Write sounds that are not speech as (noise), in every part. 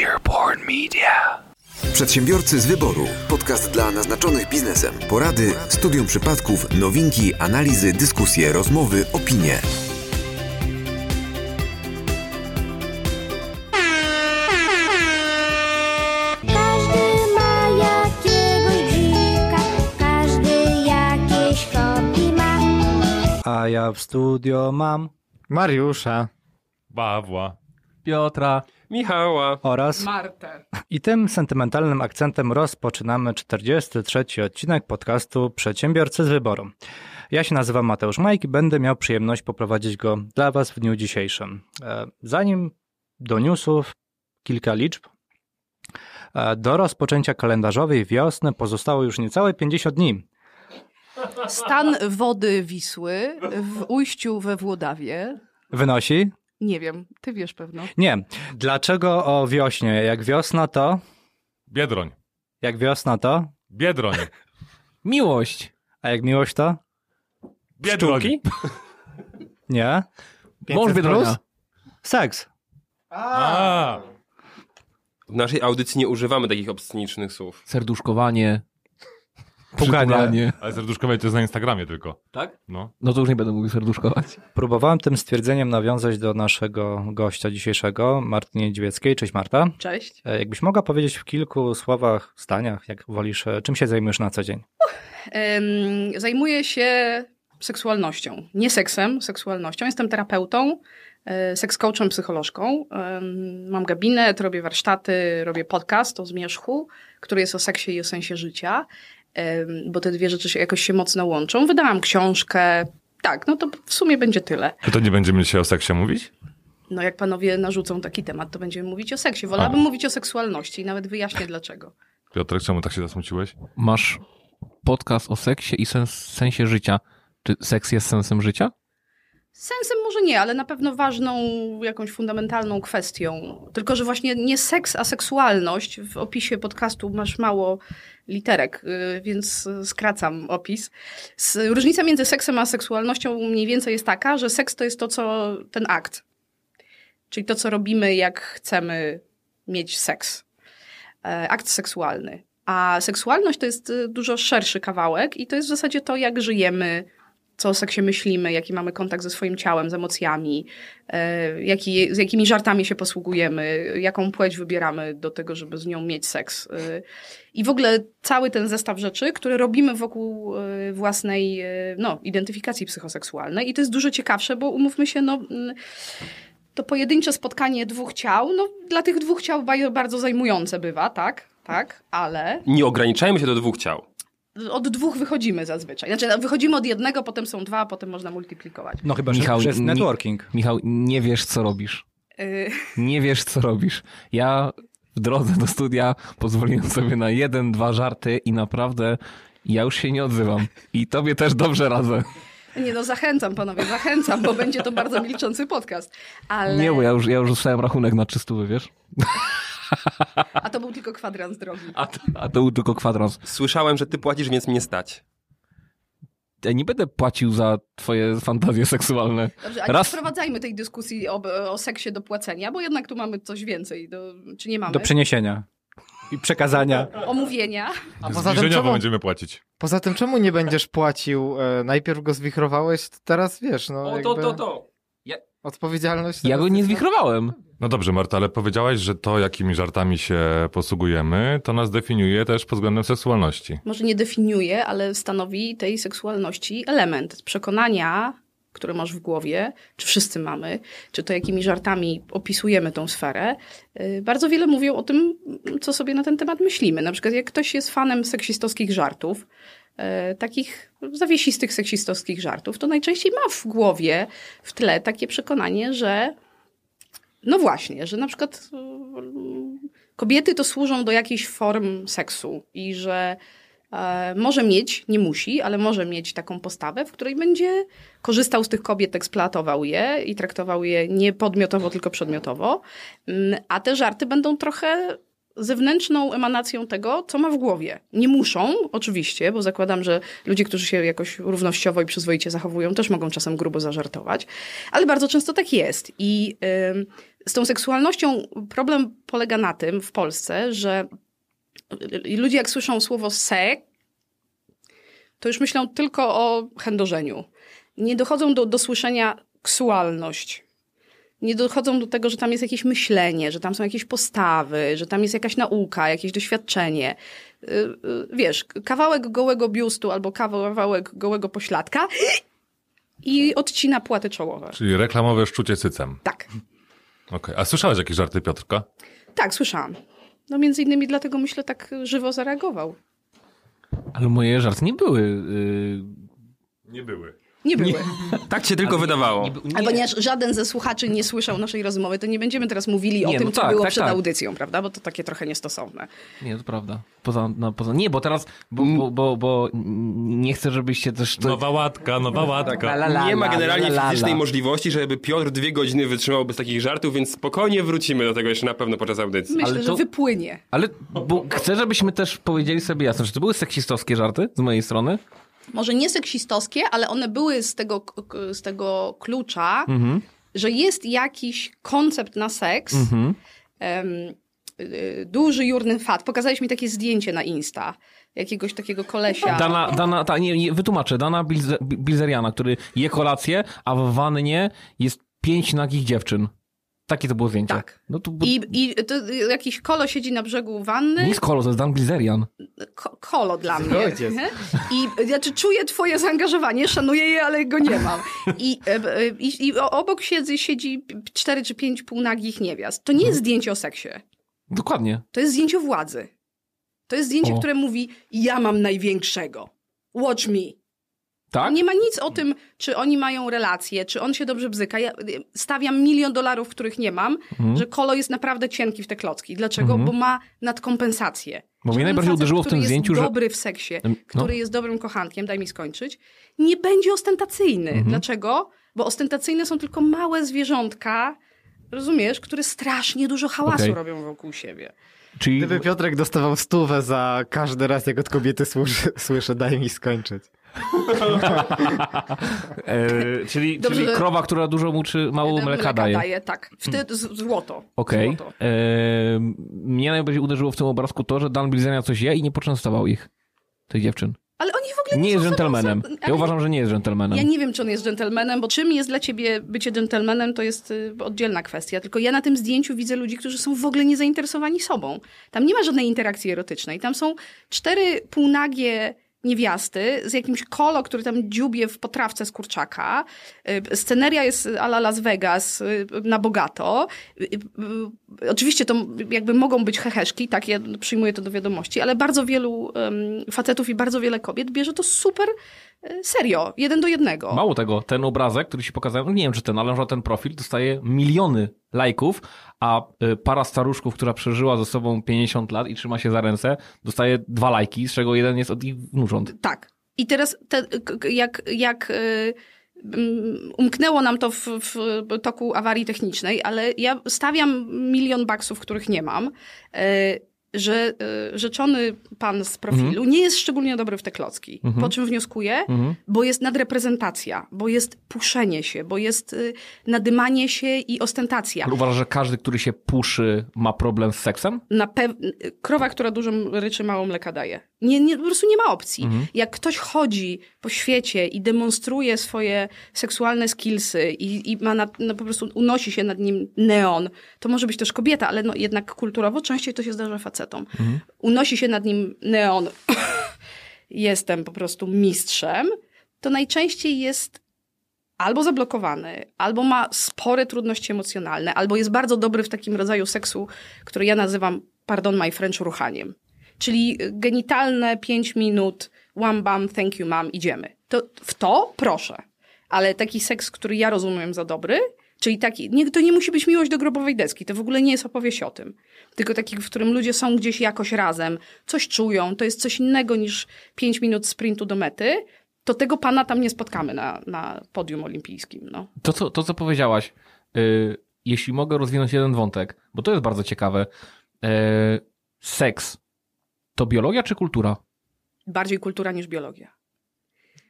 Earborn Media. Przedsiębiorcy z wyboru. Podcast dla naznaczonych biznesem. Porady, studium przypadków, nowinki, analizy, dyskusje, rozmowy, opinie. Każdy ma jakiegoś bzika, każdy jakieś hobby ma. A ja w studio mam Mariusza. Pawła. Piotra. Michała. oraz Martę. i tym sentymentalnym akcentem rozpoczynamy 43 odcinek podcastu Przedsiębiorcy z wyboru. Ja się nazywam Mateusz Majk i będę miał przyjemność poprowadzić go dla Was w dniu dzisiejszym. E, Zanim do newsów, kilka liczb. E, Do rozpoczęcia kalendarzowej wiosny pozostało już niecałe 50 dni. Stan wody Wisły w ujściu we Włodawie. Wynosi? Nie wiem, ty wiesz pewno. Nie. Dlaczego o wiośnie? Jak wiosna to? Biedroń. Jak wiosna to? Biedroń. (laughs) Miłość. A jak miłość to? Biedroń. (laughs) Nie. Mąż Biedronia. Seks. A, W naszej audycji nie używamy takich obscenicznych słów. Serduszkowanie. Pukanie. ale serduszkowe to jest na Instagramie tylko. Tak? No. No to już nie będę mówił serduszkować. Próbowałem tym stwierdzeniem nawiązać do naszego gościa dzisiejszego, Marty Niedźwieckiej. Cześć Marta. Cześć. E, Jakbyś mogła powiedzieć w kilku słowach, zdaniach, jak wolisz, e, czym się zajmujesz na co dzień? Em, zajmuję się seksualnością. Nie seksem, seksualnością. Jestem terapeutą, e, seks coachem, psycholożką. Mam gabinet, robię warsztaty, robię podcast o zmierzchu, który jest o seksie i o sensie życia, bo te dwie rzeczy się jakoś się mocno łączą. Wydałam książkę. Tak, no to w sumie będzie tyle. To nie będziemy dzisiaj o seksie mówić? No jak panowie narzucą taki temat, to będziemy mówić o seksie. Wolałabym A. mówić o seksualności i nawet wyjaśnię dlaczego. Piotrek, czemu tak się zasmuciłeś? Masz podcast o seksie i sens, sensie życia. Czy seks jest sensem życia? Sensem może nie, ale na pewno ważną, jakąś fundamentalną kwestią. Tylko, że właśnie nie seks, a seksualność. W opisie podcastu masz mało literek, y, więc skracam opis. Różnica między seksem a seksualnością mniej więcej jest taka, że seks to jest to, co ten akt. Czyli to, co robimy, jak chcemy mieć seks. E, Akt seksualny. A seksualność to jest y, dużo szerszy kawałek i to jest w zasadzie to, jak żyjemy, co o seksie myślimy, jaki mamy kontakt ze swoim ciałem, z emocjami, e, jaki, z jakimi żartami się posługujemy, jaką płeć wybieramy do tego, żeby z nią mieć seks. E, I w ogóle cały ten zestaw rzeczy, które robimy wokół e, własnej no, identyfikacji psychoseksualnej. I to jest dużo ciekawsze, bo umówmy się, no, to pojedyncze spotkanie dwóch ciał, no, dla tych dwóch ciał ba- bardzo zajmujące bywa, tak? Tak, ale Nie ograniczajmy się do dwóch ciał. Od dwóch wychodzimy zazwyczaj. Znaczy, no, wychodzimy od jednego, potem są dwa, a potem można multiplikować. No chyba, Michał, że przez networking. Michał, nie wiesz co robisz. Y, Nie wiesz co robisz. Ja w drodze do studia pozwoliłem sobie na jeden, dwa żarty i naprawdę ja już się nie odzywam. I tobie też dobrze radzę. Nie no, zachęcam panowie, zachęcam, bo będzie to bardzo milczący podcast. Ale... Nie, bo ja już, ja już dostałem rachunek na 300, wiesz? A to był tylko kwadrans drogi. A to, a to był tylko kwadrans. Słyszałem, że ty płacisz, więc mnie stać. Ja nie będę płacił za twoje fantazje seksualne. Dobrze, a nie Raz- sprowadzajmy tej dyskusji o, o seksie do płacenia, bo jednak tu mamy coś więcej. Do, czy nie mamy? Do przeniesienia i przekazania. Omówienia. A poza tym, czemu, będziemy płacić. poza tym czemu nie będziesz płacił? E, najpierw go zwichrowałeś, to teraz wiesz, no jakby to. odpowiedzialność... Ja teraz go nie zwichrowałem. No dobrze, Marta, ale powiedziałaś, że to, jakimi żartami się posługujemy, to nas definiuje też pod względem seksualności. Może nie definiuje, ale stanowi tej seksualności element. Przekonania, które masz w głowie, czy wszyscy mamy, czy to jakimi żartami opisujemy tą sferę, yy, bardzo wiele mówią o tym, co sobie na ten temat myślimy. Na przykład jak ktoś jest fanem seksistowskich żartów, yy, takich zawiesistych seksistowskich żartów, to najczęściej ma w głowie, w tle takie przekonanie, że no właśnie, że na przykład yy, kobiety to służą do jakichś form seksu i że e, może mieć, nie musi, ale może mieć taką postawę, w której będzie korzystał z tych kobiet, eksploatował je i traktował je nie podmiotowo, tylko przedmiotowo. Mm, A te żarty będą trochę zewnętrzną emanacją tego, co ma w głowie. Nie muszą, oczywiście, bo zakładam, że ludzie, którzy się jakoś równościowo i przyzwoicie zachowują, też mogą czasem grubo zażartować, ale bardzo często tak jest. I ym, z tą seksualnością problem polega na tym w Polsce, że y, ludzie jak słyszą słowo sek, to już myślą tylko o chędożeniu. Nie dochodzą do, do słyszenia ksualność. Nie dochodzą do tego, że tam jest jakieś myślenie, że tam są jakieś postawy, że tam jest jakaś nauka, jakieś doświadczenie. Y, y, Wiesz, kawałek gołego biustu albo kawałek gołego pośladka i odcina płaty czołowe. Czyli reklamowe szczucie cycem. Tak, Okej. A słyszałeś jakieś żarty Piotrka? tak, słyszałam. No między innymi dlatego myślę tak żywo zareagował. Ale moje żarty nie były... y, Nie były. Nie były. Tak ci tylko wydawało. A ponieważ żaden ze słuchaczy nie słyszał naszej rozmowy, to nie będziemy teraz mówili o Nie, tym, no co tak, było tak, przed tak. audycją, prawda? Bo to takie trochę niestosowne. Nie, to prawda. Poza, no, poza... Nie, bo teraz... Bo, bo, bo, bo nie chcę, żebyście też... To... Nowa łatka, nowa łatka. La, la, la, Nie ma generalnie la, la, la. fizycznej możliwości, żeby Piotr dwie godziny wytrzymał bez takich żartów, więc spokojnie wrócimy do tego jeszcze na pewno podczas audycji. Myślę, Ale że to- wypłynie. Ale bo chcę, żebyśmy też powiedzieli sobie jasno, że to były seksistowskie żarty z mojej strony. Może nie seksistowskie, ale one były z tego, z tego klucza, Mhm. że jest jakiś koncept na seks, Mhm. y, duży jurny fat. Pokazałeś mi takie zdjęcie na Insta, jakiegoś takiego kolesia. Dana, dana ta, nie, nie, wytłumaczę, Dana Bilze, Bilzeriana, który je kolację, a w wannie jest pięć nagich dziewczyn. Takie to było zdjęcie. Tak. No to, bo, I, I to jakiś kolo siedzi na brzegu wanny. nie jest kolo, to jest Dan Bilzerian. Ko- kolo dla mnie. Zgodzie. I znaczy czuję twoje zaangażowanie, szanuję je, ale go nie mam. I, e, e, i, i obok siedzi, siedzi cztery czy pięć półnagich niewiast. To nie jest zdjęcie o seksie. Dokładnie. To jest zdjęcie władzy. To jest zdjęcie, O. które mówi ja mam największego. Watch me. Tak? Nie ma nic o tym, czy oni mają relacje, czy on się dobrze bzyka. Ja stawiam milion dolarów, których nie mam, Mhm. że kolo jest naprawdę cienki w te klocki. Dlaczego? Bo ma nadkompensację. Bo mnie najbardziej facet, uderzyło w tym zdjęciu, jest że- dobry w seksie, no. który jest dobrym kochankiem, daj mi skończyć, nie będzie ostentacyjny. Mhm. Dlaczego? Bo ostentacyjne są tylko małe zwierzątka, rozumiesz, które strasznie dużo hałasu Okej. robią wokół siebie. Czyli, Gdyby Piotrek dostawał stówę za każdy raz, jak od kobiety słyszę, słyszę daj mi skończyć. E, czyli, Dobrze, czyli krowa, która dużo mu czy mało mleka daje. tak. Wtedy złoto. Okej. Złoto. E, mnie najbardziej uderzyło w tym obrazku to, że Dan Bilzerian coś je i nie poczęstował ich, tych dziewczyn. Ale oni w ogóle Nie jest są sobą- dżentelmenem. są- Ja uważam, że nie jest dżentelmenem. Ja nie wiem, czy on jest dżentelmenem, bo czym jest dla ciebie bycie dżentelmenem, to jest y, oddzielna kwestia. Tylko ja na tym zdjęciu widzę ludzi, którzy są w ogóle niezainteresowani sobą. Tam nie ma żadnej interakcji erotycznej. Tam są cztery półnagie niewiasty z jakimś kolo, który tam dziubie w potrawce z kurczaka. Y, Sceneria jest a la Las Vegas y, na bogato. Y, Oczywiście to jakby mogą być heheszki, tak, ja przyjmuję to do wiadomości, ale bardzo wielu facetów i bardzo wiele kobiet bierze to super serio, jeden do jednego. Mało tego, ten obrazek, który ci pokazałem, no nie wiem czy ten, ale ten profil dostaje miliony lajków, a y, para staruszków, która przeżyła ze sobą 50 lat i trzyma się za ręce, dostaje dwa lajki, z czego jeden jest od ich wnucząt. Tak. I teraz te, jak, jak y, umknęło nam to w, w toku awarii technicznej, ale ja stawiam milion baksów, których nie mam, y, że y, rzeczony pan z profilu nie jest szczególnie dobry w te klocki. Po czym wnioskuję? Mhm. Bo jest nadreprezentacja, bo jest puszenie się, bo jest y, nadymanie się i ostentacja. Uważasz, że każdy, który się puszy, ma problem z seksem? na pew... krowa, która dużo ryczy, mało mleka daje. Nie, nie, po prostu nie ma opcji. Mhm. Jak ktoś chodzi po świecie i demonstruje swoje seksualne skillsy i, i ma na, no, po prostu unosi się nad nim neon, to może być też kobieta, ale no, jednak kulturowo częściej to się zdarza facetom. Mhm. Unosi się nad nim neon, (coughs) jestem po prostu mistrzem, to najczęściej jest albo zablokowany, albo ma spore trudności emocjonalne, albo jest bardzo dobry w takim rodzaju seksu, który ja nazywam, pardon my French, ruchaniem. Czyli genitalne 5 minut, one bam, thank you mam, idziemy. To, w to proszę. Ale taki seks, który ja rozumiem za dobry, czyli taki, nie, to nie musi być miłość do grobowej deski, to w ogóle nie jest opowieść o tym. Tylko taki, w którym ludzie są gdzieś jakoś razem, coś czują, to jest coś innego niż 5 minut sprintu do mety, to tego pana tam nie spotkamy na, na podium olimpijskim. No. To, co, to, co powiedziałaś, y, jeśli mogę rozwinąć jeden wątek, bo to jest bardzo ciekawe. Y, seks to biologia czy kultura? Bardziej kultura niż biologia.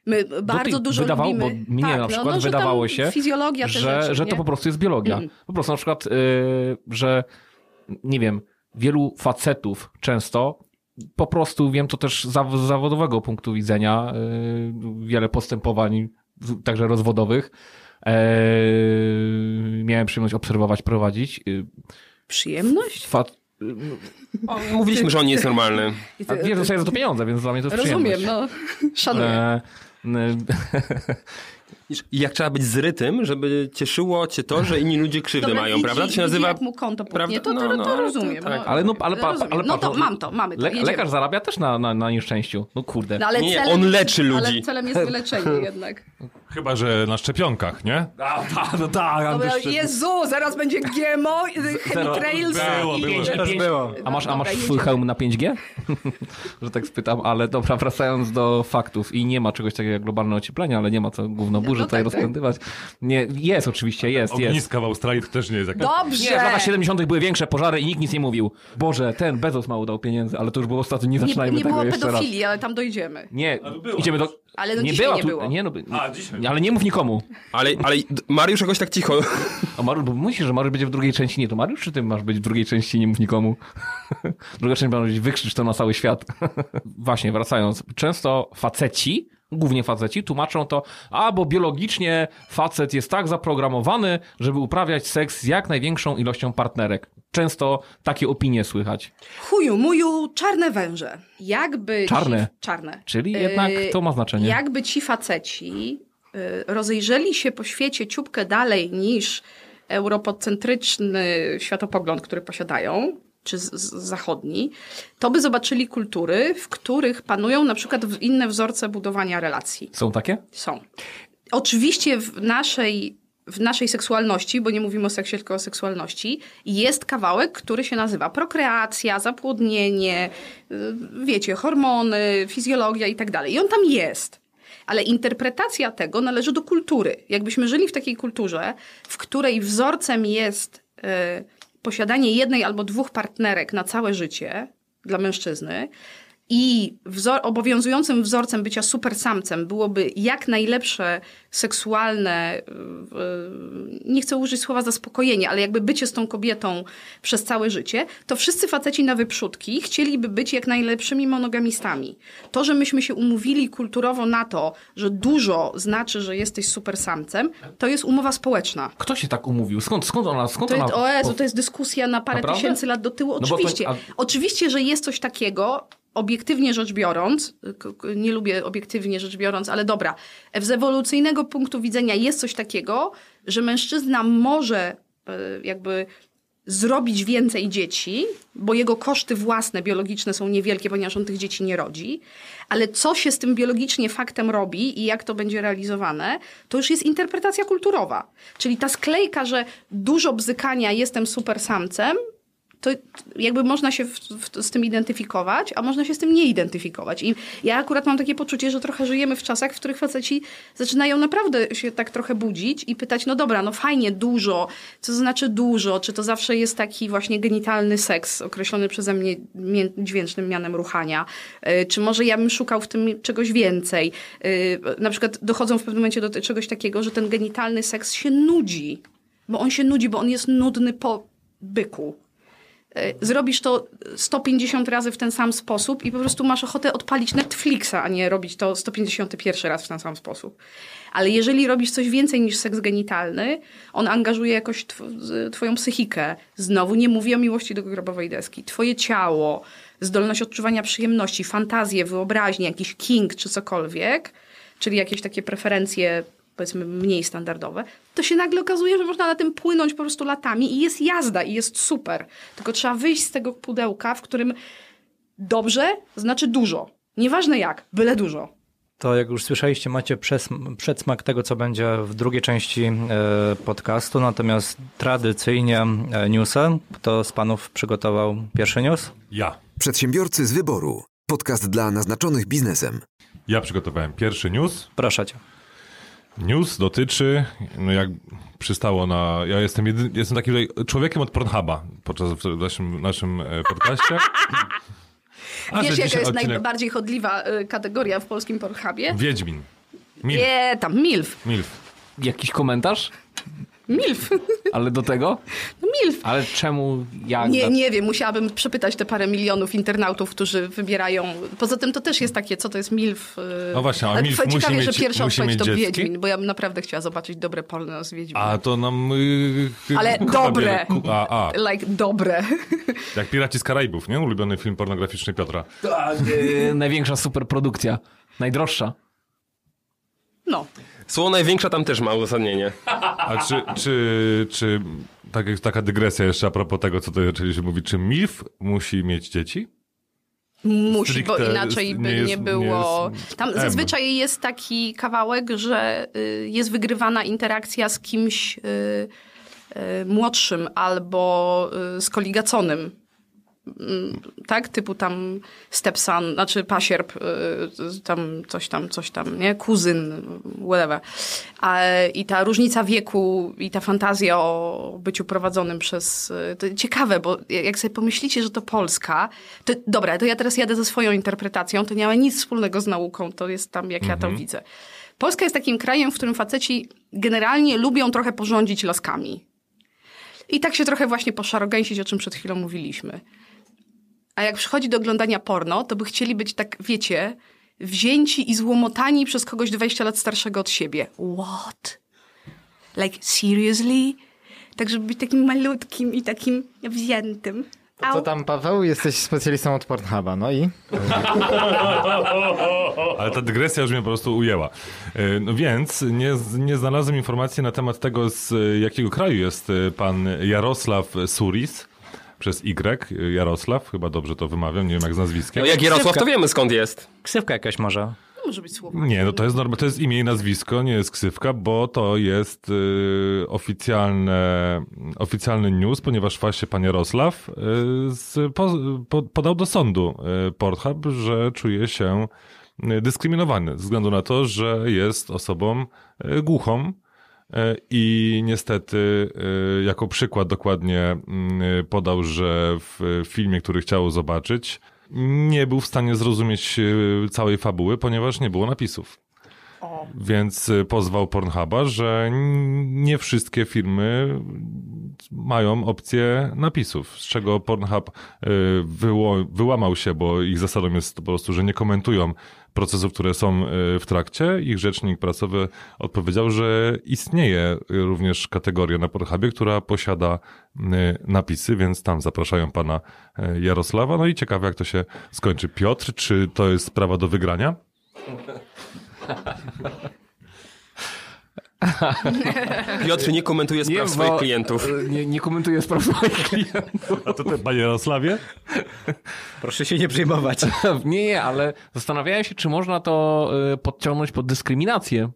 My bardzo ty dużo wydawało, lubimy... bo mnie na przykład że tam wydawało się, fizjologia że, rzeczy, że to po prostu jest biologia. Mm. Po prostu na przykład, yy, że nie wiem, wielu facetów często po prostu wiem to też z zaw- z zawodowego punktu widzenia, yy, wiele postępowań, także rozwodowych. Yy, miałem przyjemność obserwować, prowadzić. Yy, Przyjemność? fa- mówiliśmy, że on nie jest normalny. (laughs) a wiesz, dostaję za to pieniądze, więc dla mnie to jest Rozumiem, przyjemność. no. (laughs) Szanuję. E, (laughs) I jak trzeba być zrytym, żeby cieszyło cię to, że inni ludzie krzywdy Dobra, mają, widzi- prawda? To się nazywa... jak mu konto prawda? to, to, No, to, no, to ale rozumiem. tak. no. ale no, ale, pa, Rozumiem. ale no to mam to, mamy to, Le, jedziemy. lekarz zarabia też na, na, na nieszczęściu. No kurde. No, ale Nie, celem, on leczy Ale ludzi. celem jest wyleczenie (laughs) jednak. Chyba, że na szczepionkach, nie? A, ta, no tak, Dobra, Jezu, zaraz będzie GMO, (laughs) chemtrails Było, i... było. Też było. A masz, a Dobra, masz swój hełm na 5G? (laughs) że tak spytam, ale dobra, wracając do faktów i nie ma czegoś takiego jak globalne ocieplenie, ale nie ma co gówno burzy No tutaj tak, tak. rozpędywać. Nie, jest oczywiście, jest, jest. Ogniska w Australii to też nie jest jakaś... Dobrze! Nie, w latach 70. były większe pożary i nikt nic nie mówił. Boże, ten Bezos mało dał pieniędzy, ale to już było ostatnio, nie Nie, zaczynajmy nie tego było jeszcze raz. pedofilii, ale tam dojdziemy. Nie, idziemy do... Ale no nie dzisiaj była nie tu... było. Nie, no, nie, A, dzisiaj. ale nie mów nikomu. Ale, ale Mariusz jakoś tak cicho. A Mariusz, bo myślisz, że Mariusz będzie w drugiej części? Nie, to Mariusz, czy ty masz być w drugiej części nie mów nikomu? (laughs) Druga część będzie wykrzycz to na cały świat. (laughs) Właśnie, wracając. Często faceci, głównie faceci, tłumaczą to, a bo biologicznie facet jest tak zaprogramowany, żeby uprawiać seks z jak największą ilością partnerek. Często takie opinie słychać. Chuju, muju, czarne węże. Jakby Czarne? Ci, czarne. Czyli jednak Yy, to ma znaczenie. Jakby ci faceci y, rozejrzeli się po świecie ciupkę dalej niż europocentryczny światopogląd, który posiadają, czy z, z zachodni, to by zobaczyli kultury, w których panują na przykład inne wzorce budowania relacji. Są takie? Są. Oczywiście w naszej, w naszej seksualności, bo nie mówimy o seksie, tylko o seksualności, jest kawałek, który się nazywa prokreacja, zapłodnienie, y, wiecie, hormony, fizjologia i tak dalej. I on tam jest. Ale interpretacja tego należy do kultury. Jakbyśmy żyli w takiej kulturze, w której wzorcem jest y, posiadanie jednej albo dwóch partnerek na całe życie dla mężczyzny, i wzor- obowiązującym wzorcem bycia super samcem byłoby jak najlepsze seksualne, yy, nie chcę użyć słowa zaspokojenie, ale jakby bycie z tą kobietą przez całe życie, to wszyscy faceci na wyprzódki chcieliby być jak najlepszymi monogamistami. To, że myśmy się umówili kulturowo na to, że dużo znaczy, że jesteś super samcem, to jest umowa społeczna. Kto się tak umówił? Skąd, skąd ona? Skąd To ona jest, o Jezu, to jest dyskusja na parę Naprawdę? tysięcy lat do tyłu. No bo to- Oczywiście. a- Oczywiście, że jest coś takiego, obiektywnie rzecz biorąc, nie lubię obiektywnie rzecz biorąc, ale dobra, z ewolucyjnego punktu widzenia jest coś takiego, że mężczyzna może e, jakby zrobić więcej dzieci, bo jego koszty własne, biologiczne są niewielkie, ponieważ on tych dzieci nie rodzi, ale co się z tym biologicznie faktem robi i jak to będzie realizowane, to już jest interpretacja kulturowa. Czyli ta sklejka, że dużo bzykania, jestem super samcem, to jakby można się w, w, z tym identyfikować, a można się z tym nie identyfikować. I ja akurat mam takie poczucie, że trochę żyjemy w czasach, w których faceci zaczynają naprawdę się tak trochę budzić i pytać, no dobra, no fajnie, dużo, co to znaczy dużo, czy to zawsze jest taki właśnie genitalny seks, określony przeze mnie dźwięcznym mianem ruchania, yy, czy może ja bym szukał w tym czegoś więcej. Yy, na przykład dochodzą w pewnym momencie do czegoś takiego, że ten genitalny seks się nudzi, bo on się nudzi, bo on jest nudny po byku. E, Zrobisz to 150 razy w ten sam sposób i po prostu masz ochotę odpalić Netflixa, a nie robić to 151 raz w ten sam sposób. Ale jeżeli robisz coś więcej niż seks genitalny, on angażuje jakoś tw- twoją psychikę. Znowu nie mówię o miłości do grobowej deski. Twoje ciało, zdolność odczuwania przyjemności, fantazję, wyobraźnię, jakiś king czy cokolwiek, czyli jakieś takie preferencje powiedzmy mniej standardowe, to się nagle okazuje, że można na tym płynąć po prostu latami i jest jazda i jest super. Tylko trzeba wyjść z tego pudełka, w którym dobrze znaczy dużo. Nieważne jak, byle dużo. To jak już słyszeliście, macie przedsmak tego, co będzie w drugiej części e, podcastu, natomiast tradycyjnie e, newsy, kto z panów przygotował pierwszy news? Ja. Przedsiębiorcy z wyboru. Podcast dla naznaczonych biznesem. Ja przygotowałem pierwszy news. Proszę cię. News dotyczy, no jak przystało na, ja jestem, jedy, jestem takim człowiekiem od Pornhuba podczas w naszym, naszym e, podcaście. A, Wiesz, jaka jest odcinek najbardziej chodliwa y, kategoria w polskim Pornhubie? Wiedźmin. Milf. Nie, tam MILF. Milf. Jakiś komentarz? MILF. (laughs) Ale do tego? No MILF. Ale czemu, jak? Nie, nie wiem, musiałabym przepytać te parę milionów internautów, którzy wybierają. Poza tym to też jest takie, co to jest MILF. yy. No właśnie, a MILF ciekawie, musi że mieć- pierwsza musi odpowiedź to dziecki? Wiedźmin, bo ja bym naprawdę chciała zobaczyć dobre polne z Wiedźminem. A to nam... y, Ale dobre. A, a, Like, dobre. (laughs) jak Piraci z Karaibów, nie? Ulubiony film pornograficzny Piotra. Yy, największa superprodukcja. Najdroższa. No. Słowo największa tam też ma uzasadnienie. A czy, czy, czy tak, taka dygresja jeszcze a propos tego, co tutaj zaczęliśmy mówić, czy MILF musi mieć dzieci? Musi, bo inaczej by nie nie, jest- nie było. jest Tam M. zazwyczaj jest taki kawałek, że y, jest wygrywana interakcja z kimś y, y, młodszym albo y, skoligaconym. Mm, Tak, typu tam stepson, znaczy pasierb, y, tam coś tam, coś tam, nie? Kuzyn, whatever. A, I ta różnica wieku i ta fantazja o byciu prowadzonym przez... y, To ciekawe, bo jak sobie pomyślicie, że to Polska, to dobra, to ja teraz jadę ze swoją interpretacją, to nie ma nic wspólnego z nauką, to jest tam, jak ja to widzę. Polska jest takim krajem, w którym faceci generalnie lubią trochę porządzić laskami. I tak się trochę właśnie poszarogęsić, o czym przed chwilą mówiliśmy. A jak przychodzi do oglądania porno, to by chcieli być tak, wiecie, wzięci i złomotani przez kogoś 20 lat starszego od siebie. What? Like, seriously? Tak, żeby być takim malutkim i takim wziętym. Co Au. tam, Paweł? Jesteś specjalistą od Pornhuba, no i? (laughs) Ale ta dygresja już mnie po prostu ujęła. E, No więc nie, nie znalazłem informacji na temat tego, z jakiego kraju jest e, pan Jarosław Suris. Przez Y, Jarosław, chyba dobrze to wymawiam, nie wiem jak z nazwiskiem. No jak Jarosław, to wiemy skąd jest. Ksywka jakaś może. To może być słowo. Nie, no to jest norma, to jest imię i nazwisko, nie jest ksywka, bo to jest y, oficjalne, oficjalny news, ponieważ właśnie pan Jarosław y, z, po, po, podał do sądu y, Pornhub, że czuje się y, dyskryminowany ze względu na to, że jest osobą y, głuchą. Y, I niestety, y, jako przykład dokładnie y, podał, że w filmie, który chciał zobaczyć, nie był w stanie zrozumieć y, całej fabuły, ponieważ nie było napisów. Więc y, pozwał Pornhuba, że nie wszystkie firmy mają opcję napisów, z czego Pornhub y, wyłamał się, bo ich zasadą jest po prostu, że nie komentują procesów, które są y, w trakcie. Ich rzecznik prasowy odpowiedział, że istnieje również kategoria na Pornhubie, która posiada napisy, więc tam zapraszają pana Jarosława. No i ciekawe, jak to się skończy. Piotr, czy to jest sprawa do wygrania? (laughs) (laughs) Piotr nie komentuje spraw Nie, swoich bo- klientów. Nie, nie komentuję spraw swoich klientów. A to ty, panie Jarosławie? Proszę się nie przejmować. (laughs) Nie, nie, ale zastanawiałem się, czy można to y, podciągnąć pod dyskryminację.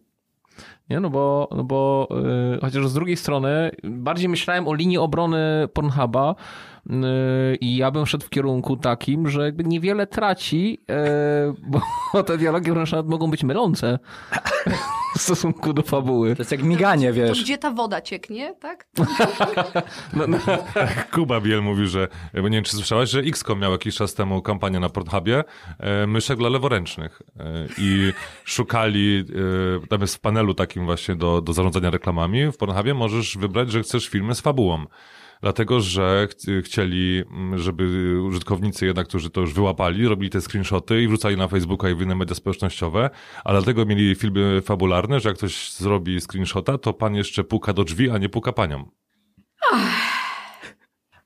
Nie, no bo, no bo y, chociaż z drugiej strony bardziej myślałem o linii obrony Pornhuba i ja bym szedł w kierunku takim, że jakby niewiele traci, y, bo te dialogi wręcz nawet mogą być mylące (laughs) w stosunku do fabuły. To jest jak miganie, To wiesz. gdzie ta woda cieknie, tak? No, no, (laughs) Kuba Biel mówił, że, bo nie wiem, czy słyszałaś, że XCOM miał jakiś czas temu kampanię na Pornhubie e, myszek dla leworęcznych e, i szukali, e, tam jest w panelu takim właśnie do, do zarządzania reklamami w Pornhubie możesz wybrać, że chcesz filmy z fabułą. Dlatego, że ch chcieli, m, żeby użytkownicy jednak, którzy to już wyłapali, robili te screenshoty i wrzucali na Facebooka i w inne media społecznościowe, a dlatego mieli filmy fabularne, że jak ktoś zrobi screenshota, to pan jeszcze puka do drzwi, a nie puka panią.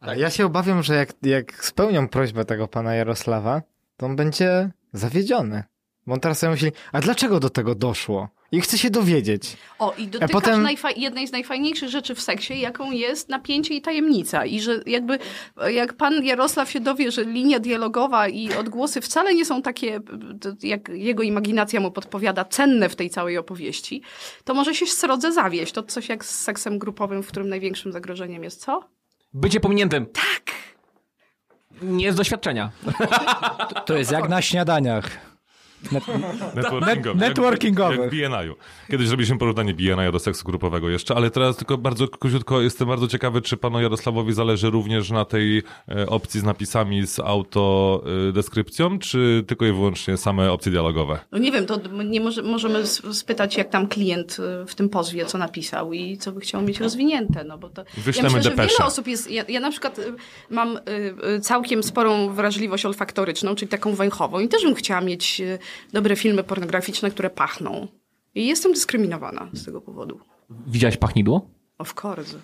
A ja się obawiam, że jak, jak spełnią prośbę tego pana Jarosława, to on będzie zawiedziony. Bo on teraz sobie myśli, a dlaczego do tego doszło? I chce się dowiedzieć. O, i dotykasz potem- jednej z najfajniejszych rzeczy w seksie, jaką jest napięcie i tajemnica. I że jakby, jak pan Jarosław się dowie, że linia dialogowa i odgłosy wcale nie są takie, jak jego imaginacja mu podpowiada, cenne w tej całej opowieści, to może się srodze zawieść. To coś jak z seksem grupowym, w którym największym zagrożeniem jest co? bycie pominiętym. Tak. Nie z doświadczenia. To jest jak na śniadaniach. (laughs) Networkingowy. networkingowych. Jak, jak BNI-u. Kiedyś zrobiliśmy porównanie BNI do seksu grupowego jeszcze, ale teraz tylko bardzo króciutko jestem bardzo ciekawy, czy panu Jarosławowi zależy również na tej e, opcji z napisami z autodeskrypcją, czy tylko i wyłącznie same opcje dialogowe? No nie wiem, to nie może, możemy spytać, jak tam klient y, w tym pozwie, co napisał i co by chciał mieć rozwinięte, no bo to... Wyślemy ja myślę, że depeszę. wiele osób jest... Ja, ja na przykład mam całkiem sporą wrażliwość olfaktoryczną, czyli taką węchową i też bym chciała mieć dobre filmy pornograficzne, które pachną. I jestem dyskryminowana z tego powodu. Widziałeś pachnidło? Of course.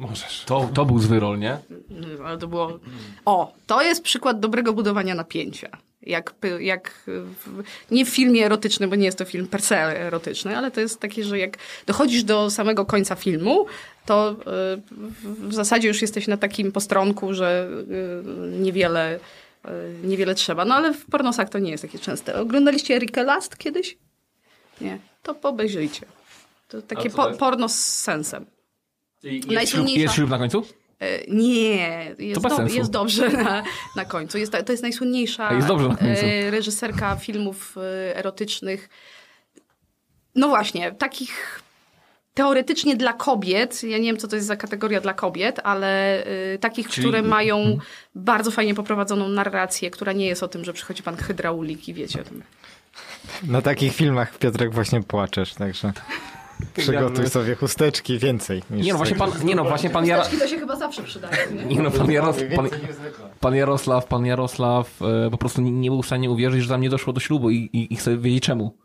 Możesz. To, to był zły rol, nie? No, Ale to było... O, to jest przykład dobrego budowania napięcia. Jak, jak w, nie w filmie erotycznym, bo nie jest to film per se erotyczny, ale to jest takie, że jak dochodzisz do samego końca filmu, to y, w, w zasadzie już jesteś na takim postronku, że y, niewiele, y, niewiele trzeba. No ale w pornosach to nie jest takie częste. Oglądaliście Erika Last kiedyś? Nie. To obejrzyjcie. To takie po, porno z sensem. Jest ślub, Najsłynniejsza- jest ślub na końcu? E, Nie, jest, do, jest dobrze na, na końcu. Jest, to jest najsłynniejsza jest dobrze na końcu. e, reżyserka filmów e, erotycznych. No właśnie, takich teoretycznie dla kobiet, ja nie wiem, co to jest za kategoria dla kobiet, ale e, takich, Czyli- które mają Mhm. bardzo fajnie poprowadzoną narrację, która nie jest o tym, że przychodzi pan hydraulik i wiecie o tym. Na takich filmach, Piotrek, właśnie płaczesz, także (laughs) przygotuj sobie chusteczki więcej. Niż Nie no, właśnie pan, nie no, właśnie pan, Jara, to się chyba zawsze przydaje, nie? (laughs) nie no, pan, Jaros, pan, pan Jarosław, pan Jarosław e, po prostu nie, nie był w stanie uwierzyć, że tam nie doszło do ślubu i, i, i chce wiedzieć czemu.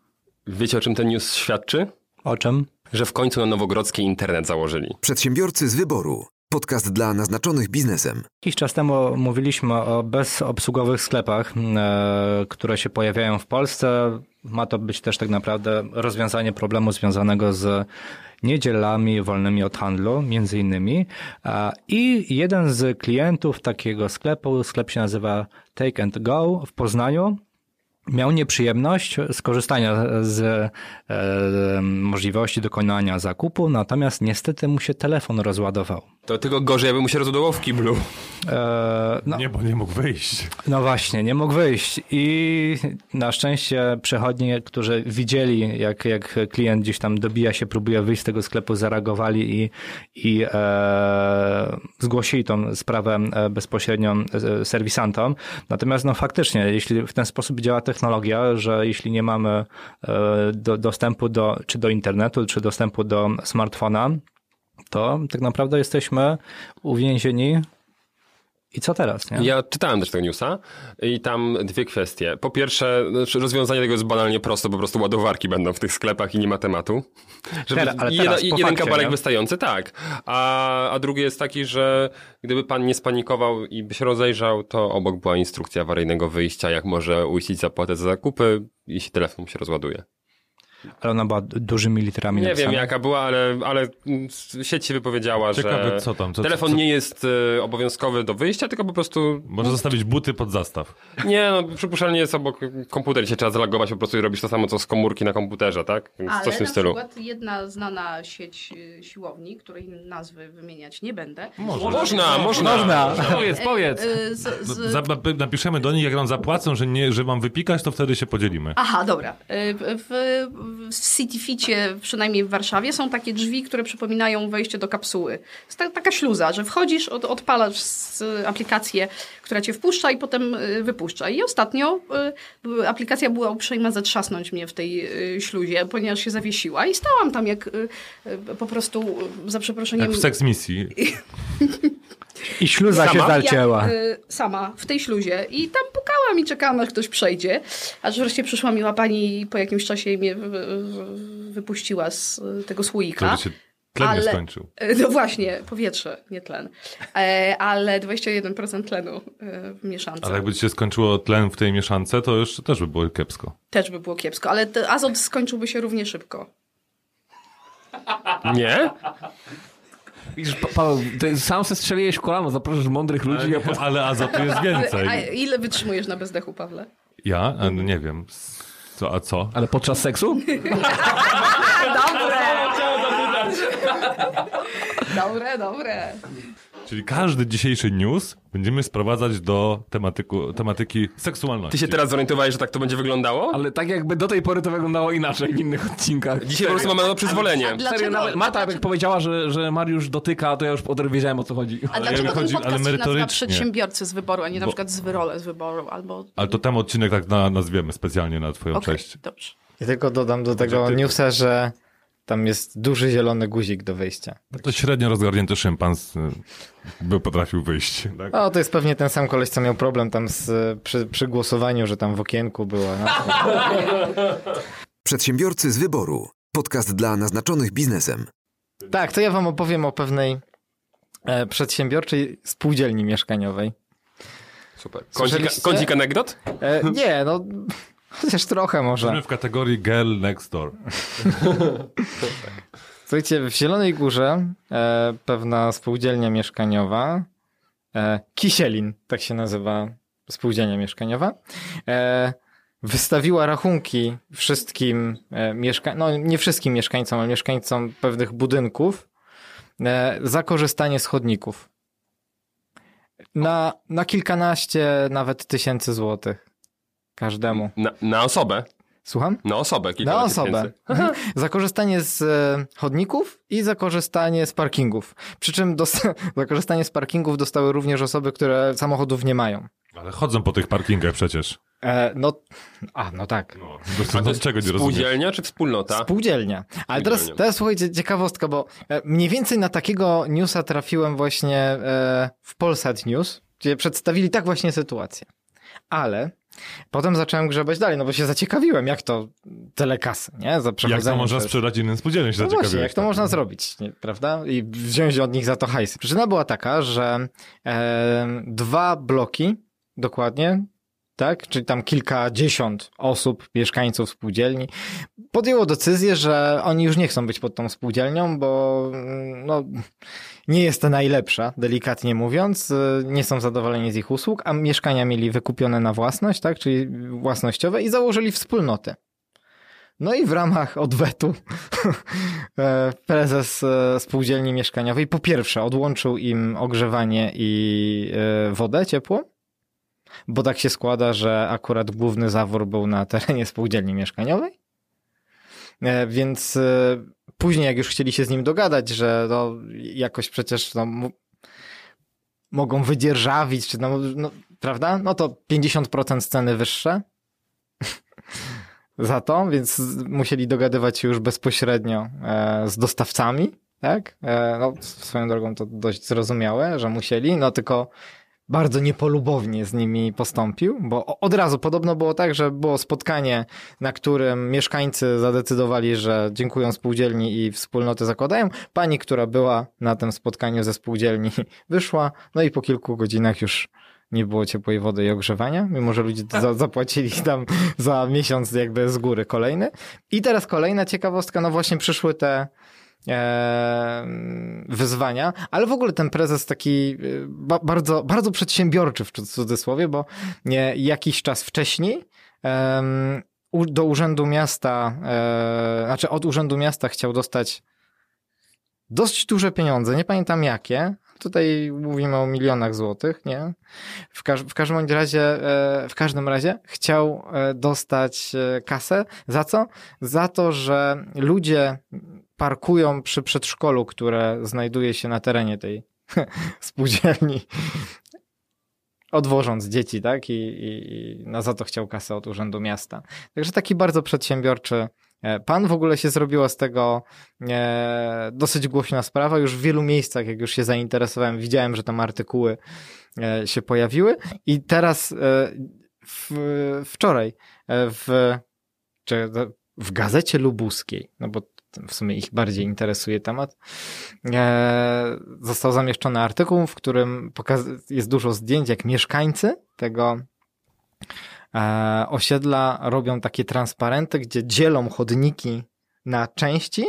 Wiecie, o czym ten news świadczy? O czym? Że w końcu na Nowogrodzkiej internet założyli. Przedsiębiorcy z wyboru. Podcast dla naznaczonych biznesem. Jakiś czas temu mówiliśmy o bezobsługowych sklepach, e, które się pojawiają w Polsce. Ma to być też tak naprawdę rozwiązanie problemu związanego z niedzielami wolnymi od handlu, między innymi. A- I jeden z klientów takiego sklepu, sklep się nazywa Take and Go w Poznaniu, miał nieprzyjemność skorzystania z e, możliwości dokonania zakupu, natomiast niestety mu się telefon rozładował. To tylko gorzej, jakby mu się rozładował w kiblu. E, no, Nie, bo nie mógł wyjść. no właśnie, nie mógł wyjść i na szczęście przechodni, którzy widzieli, jak, jak klient gdzieś tam dobija się, próbuje wyjść z tego sklepu, zareagowali i, i e, zgłosili tą sprawę e, bezpośrednio e, serwisantom. Natomiast no faktycznie, jeśli w ten sposób działa technologia, że jeśli nie mamy e, do, dostępu do, czy do internetu, czy dostępu do smartfona, to tak naprawdę jesteśmy uwięzieni i co teraz, nie? Ja czytałem też tego newsa i tam dwie kwestie. Po pierwsze, rozwiązanie tego jest banalnie proste, po prostu ładowarki będą w tych sklepach i nie ma tematu. (laughs) Żeby Teraz- ale jeden, teraz, po jeden fakcie, kabelek nie? wystający, tak. A, a drugi jest taki, że gdyby pan nie spanikował i by się rozejrzał, to obok była instrukcja awaryjnego wyjścia, jak może uiścić zapłatę za zakupy, jeśli telefon się rozładuje. Ale ona była du- dużymi literami Nie napisana. wiem jaka była, ale, ale sieć się wypowiedziała, Ciekawe, że co tam, co- telefon co- nie jest e, obowiązkowy do wyjścia, tylko po prostu Może zostawić buty pod zastaw. Nie, no przypuszczalnie jest obok komputer, się trzeba zalogować po prostu i robisz to samo, co z komórki na komputerze, tak? Więc Ale coś w tym na stylu. przykład jedna znana sieć y, siłowni, której nazwy wymieniać nie będę. Można, można. Można. Powiedz, (laughs) powiedz. y, z, z, Za, napiszemy do nich, jak nam zapłacą, że, nie, że mam wypikać, to wtedy się podzielimy. Aha, dobra. Y, W, w CityFicie, przynajmniej w Warszawie, są takie drzwi, które przypominają wejście do kapsuły. Jest ta, taka śluza, że wchodzisz, od, odpalasz aplikację, która cię wpuszcza i potem y, wypuszcza. I ostatnio y, aplikacja była uprzejma zatrzasnąć mnie w tej y, śluzie, ponieważ się zawiesiła i stałam tam jak y, y, po prostu, y, za przeproszeniem... Jak w seks misji. (laughs) I śluza się Sama? zalcięła. Ja, y, sama, w tej śluzie. I tam pukałam i czekałam, aż ktoś przejdzie. Aż wreszcie przyszła miła pani i po jakimś czasie mnie wy, wy, wypuściła z y, tego słoika. Żeby się tlen nie Ale- skończył. Y, (laughs) No właśnie, powietrze, nie tlen. E, ale 21% tlenu y, w mieszance. Ale jakby się skończyło tlen w tej mieszance, to już też by było kiepsko. Też by było kiepsko, ale azot skończyłby się równie szybko. Nie? Widzisz, Pa- Paweł, ty sam se strzeliłeś w kolano, zapraszasz mądrych ludzi, a potem... Ale azotu jest A więcej. ile wytrzymujesz na bezdechu, Pawle? Ja? A, no nie wiem. Co, a co? Ale podczas seksu? (laughs) Dobre! Dobre, dobre. Czyli każdy dzisiejszy news będziemy sprowadzać do tematyku, tematyki seksualności. Ty się teraz zorientowałeś, że tak to będzie wyglądało? Ale tak jakby do tej pory to wyglądało inaczej w innych odcinkach. Dzisiaj po prostu mamy na przyzwolenie. A Serio, nawet Marta a jak powiedziała, że, że Mariusz dotyka, to ja już od razu wiedziałem o co chodzi. A Ale dlaczego jakby ten chodzi- ale podcast się. Przedsiębiorcy z wyboru, a nie na Bo- przykład z wyrole z wyboru, albo... Ale to tam odcinek tak na, nazwiemy specjalnie na twoją Okej, cześć. dobrze. Ja tylko dodam do tego newsa, że tam jest duży zielony guzik do wyjścia. No to średnio rozgarnięty szympans y, by potrafił wyjść. Tak? O, to jest pewnie ten sam koleś, co miał problem tam z, przy, przy głosowaniu, że tam w okienku była. No. (laughs) Przedsiębiorcy z wyboru. Podcast dla naznaczonych biznesem. Tak, to ja wam opowiem o pewnej e, przedsiębiorczej spółdzielni mieszkaniowej. Super. Kącik, kącik anegdot? E, nie, no chociaż trochę może. Jesteśmy w kategorii girl next door. (laughs) Słuchajcie, w Zielonej Górze e, pewna spółdzielnia mieszkaniowa, e, Kisielin, tak się nazywa spółdzielnia mieszkaniowa, e, wystawiła rachunki wszystkim e, mieszkańcom, no nie wszystkim mieszkańcom, ale mieszkańcom pewnych budynków e, za korzystanie z chodników. Na, na kilkanaście nawet tysięcy złotych każdemu. Na, na osobę. Słucham? Na osobę. kilka Na osobę. Mhm. (laughs) Za korzystanie z e, chodników i za korzystanie z parkingów. Przy czym (laughs) za korzystanie z parkingów dostały również osoby, które samochodów nie mają. Ale chodzą po tych parkingach przecież. E, no, a, no tak. No, no, no, czego nie rozumiesz? Spółdzielnia czy wspólnota? Spółdzielnia. Ale teraz, teraz słuchajcie, ciekawostka, bo e, mniej więcej na takiego newsa trafiłem właśnie e, w Polsat News, gdzie przedstawili tak właśnie sytuację. Ale potem zacząłem grzebać dalej, no bo się zaciekawiłem, jak to tyle kasy, nie? Za Jak to można przez- sprzedać innym spółdzielniom się No właśnie, jak to tak? można zrobić, nie, prawda? I wziąć od nich za to hajs. Przyczyna była taka, że e, dwa bloki, dokładnie, tak, czyli tam kilkadziesiąt osób, mieszkańców spółdzielni, podjęło decyzję, że oni już nie chcą być pod tą spółdzielnią, bo mm, no, nie jest to najlepsza, delikatnie mówiąc, nie są zadowoleni z ich usług, a mieszkania mieli wykupione na własność, tak, czyli własnościowe i założyli wspólnotę. No i w ramach odwetu (laughs) e, prezes e, spółdzielni mieszkaniowej po pierwsze odłączył im ogrzewanie i e, wodę, ciepło, bo tak się składa, że akurat główny zawór był na terenie spółdzielni mieszkaniowej. E, Więc e, później, jak już chcieli się z nim dogadać, że no, jakoś przecież no, mogą wydzierżawić, czy no, no, prawda? No to 50% ceny wyższe (laughs) za to, więc musieli dogadywać się już bezpośrednio e, z dostawcami, tak? No, swoją drogą to dość zrozumiałe, że musieli, no tylko bardzo niepolubownie z nimi postąpił, bo od razu podobno było tak, że było spotkanie, na którym mieszkańcy zadecydowali, że dziękują spółdzielni i wspólnoty zakładają. Pani, która była na tym spotkaniu ze spółdzielni, (laughs) wyszła, no i po kilku godzinach już nie było ciepłej wody i ogrzewania, mimo że ludzie za, zapłacili tam za miesiąc jakby z góry kolejny. I teraz kolejna ciekawostka, no właśnie przyszły te wyzwania, ale w ogóle ten prezes taki ba, bardzo, bardzo przedsiębiorczy w cudzysłowie, bo jakiś czas wcześniej do Urzędu Miasta, e, znaczy od Urzędu Miasta chciał dostać dość duże pieniądze, nie pamiętam jakie. Tutaj mówimy o milionach złotych, nie? W, każ w każdym razie, e, w każdym razie chciał e, dostać kasę. Za co? Za to, że ludzie parkują przy przedszkolu, które znajduje się na terenie tej (laughs) spółdzielni, odwożąc dzieci, tak? I, i, i no za to chciał kasę od Urzędu Miasta. Także taki bardzo przedsiębiorczy e, pan. W ogóle się zrobiła z tego e, dosyć głośna sprawa. Już w wielu miejscach, jak już się zainteresowałem, widziałem, że tam artykuły e, się pojawiły. I teraz e, w, wczoraj e, w, czy, w gazecie lubuskiej, no bo w sumie ich bardziej interesuje temat, e, został zamieszczony artykuł, w którym jest dużo zdjęć, jak mieszkańcy tego e, osiedla robią takie transparenty, gdzie dzielą chodniki na części,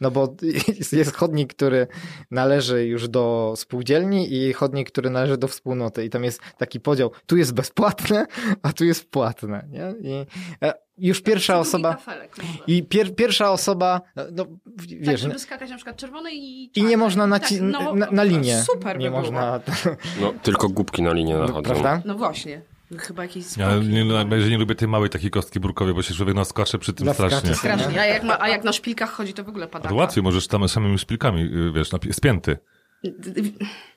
no bo (laughs) jest chodnik, który należy już do spółdzielni i chodnik, który należy do wspólnoty i tam jest taki podział, tu jest bezpłatne, a tu jest płatne, nie? I e, już pierwsza osoba... kafelek. I pier, pierwsza osoba, no, Tak, wiesz, żeby skakać na przykład czerwone i i czarne. nie można Tak, naci- no, na, na linię. Super nie by było. można, (laughs) (laughs) No, tylko głupki na linię nachodzą. prawda? No właśnie. Chyba jakieś Ja smoki. nie, najbardziej nie lubię tej małej takiej kostki burkowej, bo się człowiek naskacze przy tym Naskacze strasznie. Strasznie. A jak, ma, a jak na szpilkach chodzi, to w ogóle pada. to łatwiej, możesz tam samymi szpilkami, y, wiesz, spięty.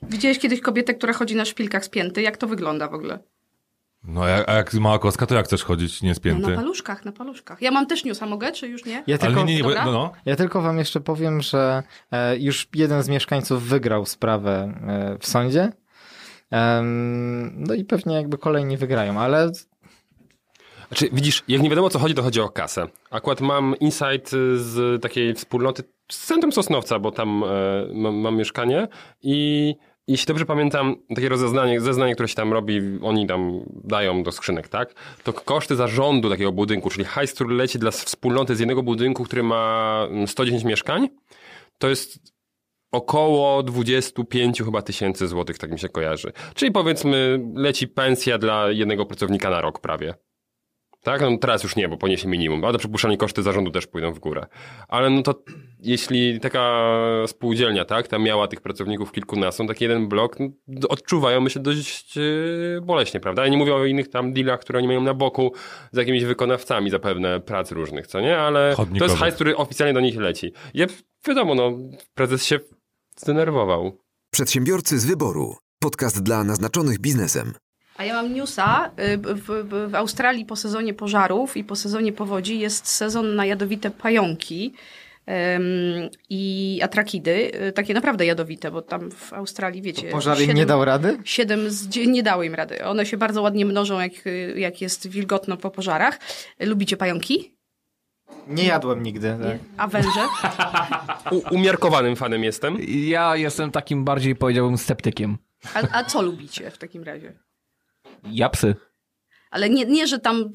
Widziałeś kiedyś kobietę, która chodzi na szpilkach spięty? Jak to wygląda w ogóle? No a jak, a jak mała kostka, to jak chcesz chodzić No, niespięty? na paluszkach, na paluszkach. Ja mam też newsa, mogę, czy już nie? Ja Ale tylko, nie, nie, nie, no, no. ja tylko wam jeszcze powiem, że e, już jeden z mieszkańców wygrał sprawę e, w sądzie. No i pewnie jakby kolejni wygrają, ale Znaczy, widzisz, jak nie wiadomo o co chodzi, to chodzi o kasę. Akurat mam insight y, z takiej wspólnoty z centrum Sosnowca, bo tam e, mam, mam mieszkanie i jeśli dobrze pamiętam, takie rozeznanie, zeznanie, które się tam robi, oni tam dają do skrzynek, tak? To koszty zarządu takiego budynku, czyli hajs, który leci dla wspólnoty z jednego budynku, który ma mm, 110 mieszkań, to jest około 25 chyba tysięcy złotych, tak mi się kojarzy. Czyli powiedzmy leci pensja dla jednego pracownika na rok prawie. Tak? No teraz już nie, bo poniesie minimum, ale przypuszczalnie koszty zarządu też pójdą w górę. Ale no to jeśli taka spółdzielnia, tak, tam miała tych pracowników kilkunastu, taki jeden blok, no, odczuwają myślę dość yy, boleśnie, prawda? Ja nie mówię o innych tam dealach, które oni mają na boku z jakimiś wykonawcami zapewne prac różnych, co nie? Ale to jest hajs, który oficjalnie do nich leci. I wiadomo, no, prezes się zdenerwował. Przedsiębiorcy z wyboru. Podcast dla naznaczonych biznesem. A ja mam newsa. y, W, w, w Australii po sezonie pożarów i po sezonie powodzi jest sezon na jadowite pająki i atrakidy. y, Takie naprawdę jadowite, bo tam w Australii, wiecie... pożar im nie dał rady? Siedem z nie dały im rady. One się bardzo ładnie mnożą, jak, jak jest wilgotno po pożarach. Lubicie pająki? Nie jadłem nigdy. tak. A węże? U, umiarkowanym fanem jestem. Ja jestem takim bardziej, powiedziałbym, sceptykiem. A, a co lubicie w takim razie? Ja psy. Ale nie, nie, że tam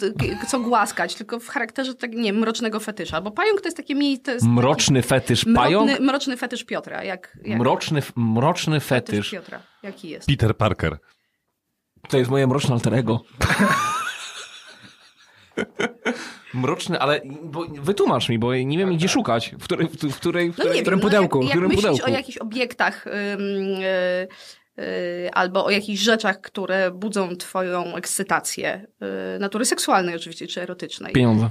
co głaskać, tylko w charakterze tak, nie, mrocznego fetysza. Bo pająk to jest takie jest Mroczny fetysz pająk? Mroczny, mroczny fetysz Piotra. Jak, jak Mroczny, mroczny fetysz fetysz. Piotra. Jaki jest? Peter Parker. To jest moje mroczne alterego. (laughs) Mroczny, ale bo, wytłumacz mi, bo nie wiem gdzie szukać. W której, w, w której, w No nie wiem, którym no pudełku? jak, w jak którym myślisz pudełku? o jakichś obiektach ym, y, y, albo o jakichś rzeczach, które budzą twoją ekscytację, y, natury seksualnej oczywiście, czy erotycznej. Pieniądze.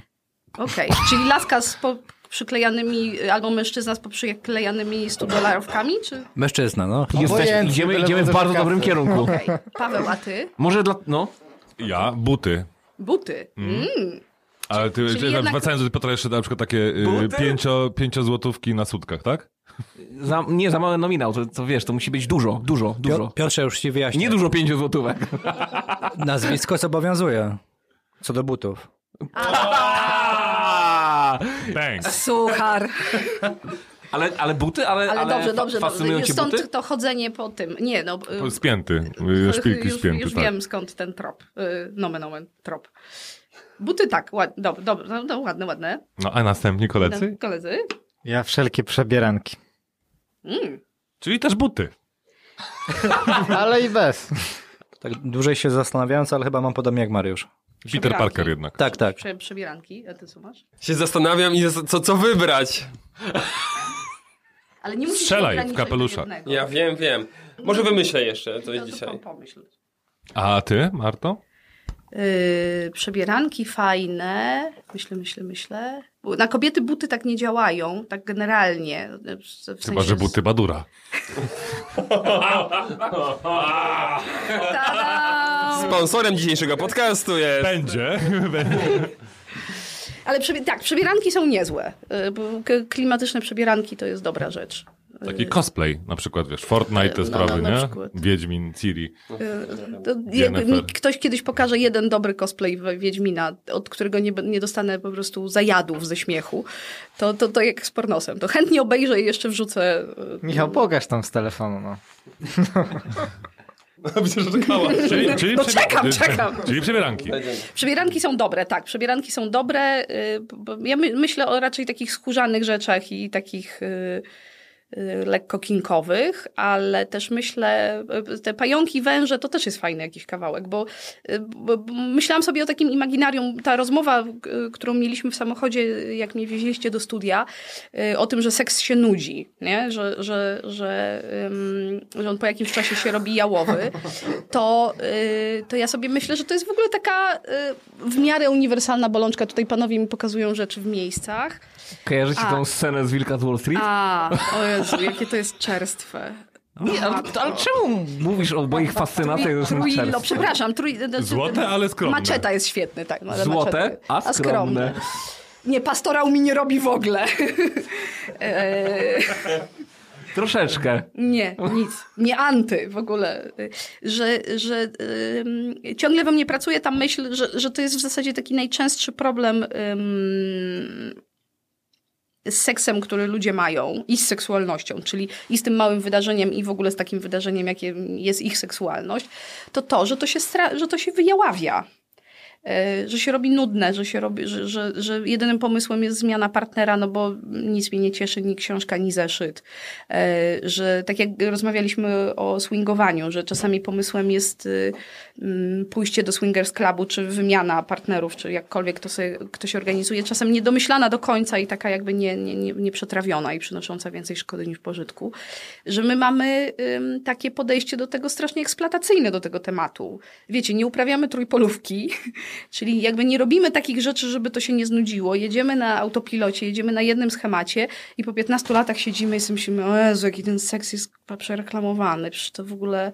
Okej, czyli laska z po przyklejanymi, albo mężczyzna z poprzyklejanymi 100 dolarówkami, czy... Mężczyzna, no. Jesteś, Obojętnie, idziemy, idziemy w bardzo dobrym kierunku. Okej, Paweł, a ty? Może dla... No. Ja, buty. Buty. Mm. Ale ty, Czyli czyli jednak- wracając do Piotra, jeszcze na przykład takie y, Buty? pięcio, pięciozłotówki na sutkach, tak? Za, nie, za mały nominał, to, to wiesz, to musi być dużo, dużo, dużo. Pio- Piotrze, już ci wyjaśnię. Nie dużo pięciu złotówek. Nazwisko zobowiązuje. Co do butów. Thanks. Suchar. Ale, ale buty, ale, Ale, dobrze, fa- dobrze, fascynują dobrze. cię Stąd buty? to chodzenie po tym. Nie, no. y, Spięty. y, Szpilki już, spięty, już tak. wiem skąd ten trop. Y, Nomen, omen, trop. Buty tak, ład, dob, dob, no, no, ładne, ładne. No a następni koledzy? No, koledzy. Ja wszelkie przebieranki. Mm. Czyli też buty. (laughs) Ale i bez. Tak dłużej się zastanawiając, ale chyba mam podobnie jak Mariusz. Peter. Parker jednak. Tak, tak. Prze, przebieranki, a ty co masz? Się zastanawiam i co, co wybrać. Ale nie musisz Strzelaj w kapelusza. Ja wiem, wiem. Może wymyślę jeszcze coś To- to dzisiaj. po- Pomyśl. A ty, Marto? Yy, przebieranki fajne. Myślę, myślę, myślę. Bo Na kobiety buty tak nie działają, tak generalnie. W, w Chyba, sensie że buty Badura. Sponsorem dzisiejszego podcastu jest... Będzie. Ale przebie- tak, przebieranki są niezłe. K- klimatyczne przebieranki to jest dobra rzecz. Taki cosplay, na przykład, wiesz, Fortnite te No, sprawy, no, nie? przykład. Wiedźmin, Ciri. Mi ktoś kiedyś pokaże jeden dobry cosplay Wiedźmina, od którego nie, nie dostanę po prostu zajadów ze śmiechu, to, to, to jak z pornosem. To chętnie obejrzę i jeszcze wrzucę. Michał, pokaż tam z telefonu, no. (laughs) Że czekała. (laughs) Czyli, czyli No czekam, czekam. Czyli przebieranki. Przebieranki są dobre, tak. Przebieranki są dobre. y, Ja my, myślę o raczej takich skórzanych rzeczach i takich y, y, lekko kinkowych, ale też myślę, y, te pająki, węże to też jest fajny jakiś kawałek, bo, y, bo, bo myślałam sobie o takim imaginarium, ta rozmowa, y, którą mieliśmy w samochodzie, jak mnie wieźliście do studia, y, o tym, że seks się nudzi, nie? Że, że, że, że on po jakimś czasie się robi jałowy, to, y, to ja sobie myślę, że to jest w ogóle taka y, w miarę uniwersalna bolączka. Tutaj panowie mi pokazują rzeczy w miejscach. Kojarzycie A. tą scenę z Wilka z Wall Street? A, o Jezu, jakie to jest czerstwe. Nie, ale, ale czemu mówisz o moich fascynacjach ze czerstwem? przepraszam. Znaczy, Złote, ale skromne. Maczeta jest świetny, tak. No, ale Złote, maczeta- a skromne. Nie, pastorał mi nie robi w ogóle. Eee, (laughs) Troszeczkę. Nie, nic. Nie anty w ogóle. Że, że ym, ciągle we mnie pracuje ta myśl, że, że to jest w zasadzie taki najczęstszy problem ym, z seksem, który ludzie mają i z seksualnością, czyli i z tym małym wydarzeniem i w ogóle z takim wydarzeniem, jakie jest ich seksualność, to to, że to się, stra- że to się wyjaławia. E, Że się robi nudne, że, się robi, że, że, że jedynym pomysłem jest zmiana partnera, no bo nic mnie nie cieszy, ni książka, ni zeszyt. E, Że tak jak rozmawialiśmy o swingowaniu, że czasami pomysłem jest y, pójście do swingers clubu, czy wymiana partnerów, czy jakkolwiek to sobie ktoś organizuje, czasem niedomyślana do końca i taka jakby nie, nie, nie, nieprzetrawiona i przynosząca więcej szkody niż pożytku. Że my mamy ym, takie podejście do tego strasznie eksploatacyjne do tego tematu. Wiecie, nie uprawiamy trójpolówki, (laughs) czyli jakby nie robimy takich rzeczy, żeby to się nie znudziło. Jedziemy na autopilocie, jedziemy na jednym schemacie i po 15 latach siedzimy i sobie myślimy, o Jezu, jaki ten seks jest przereklamowany, przecież to w ogóle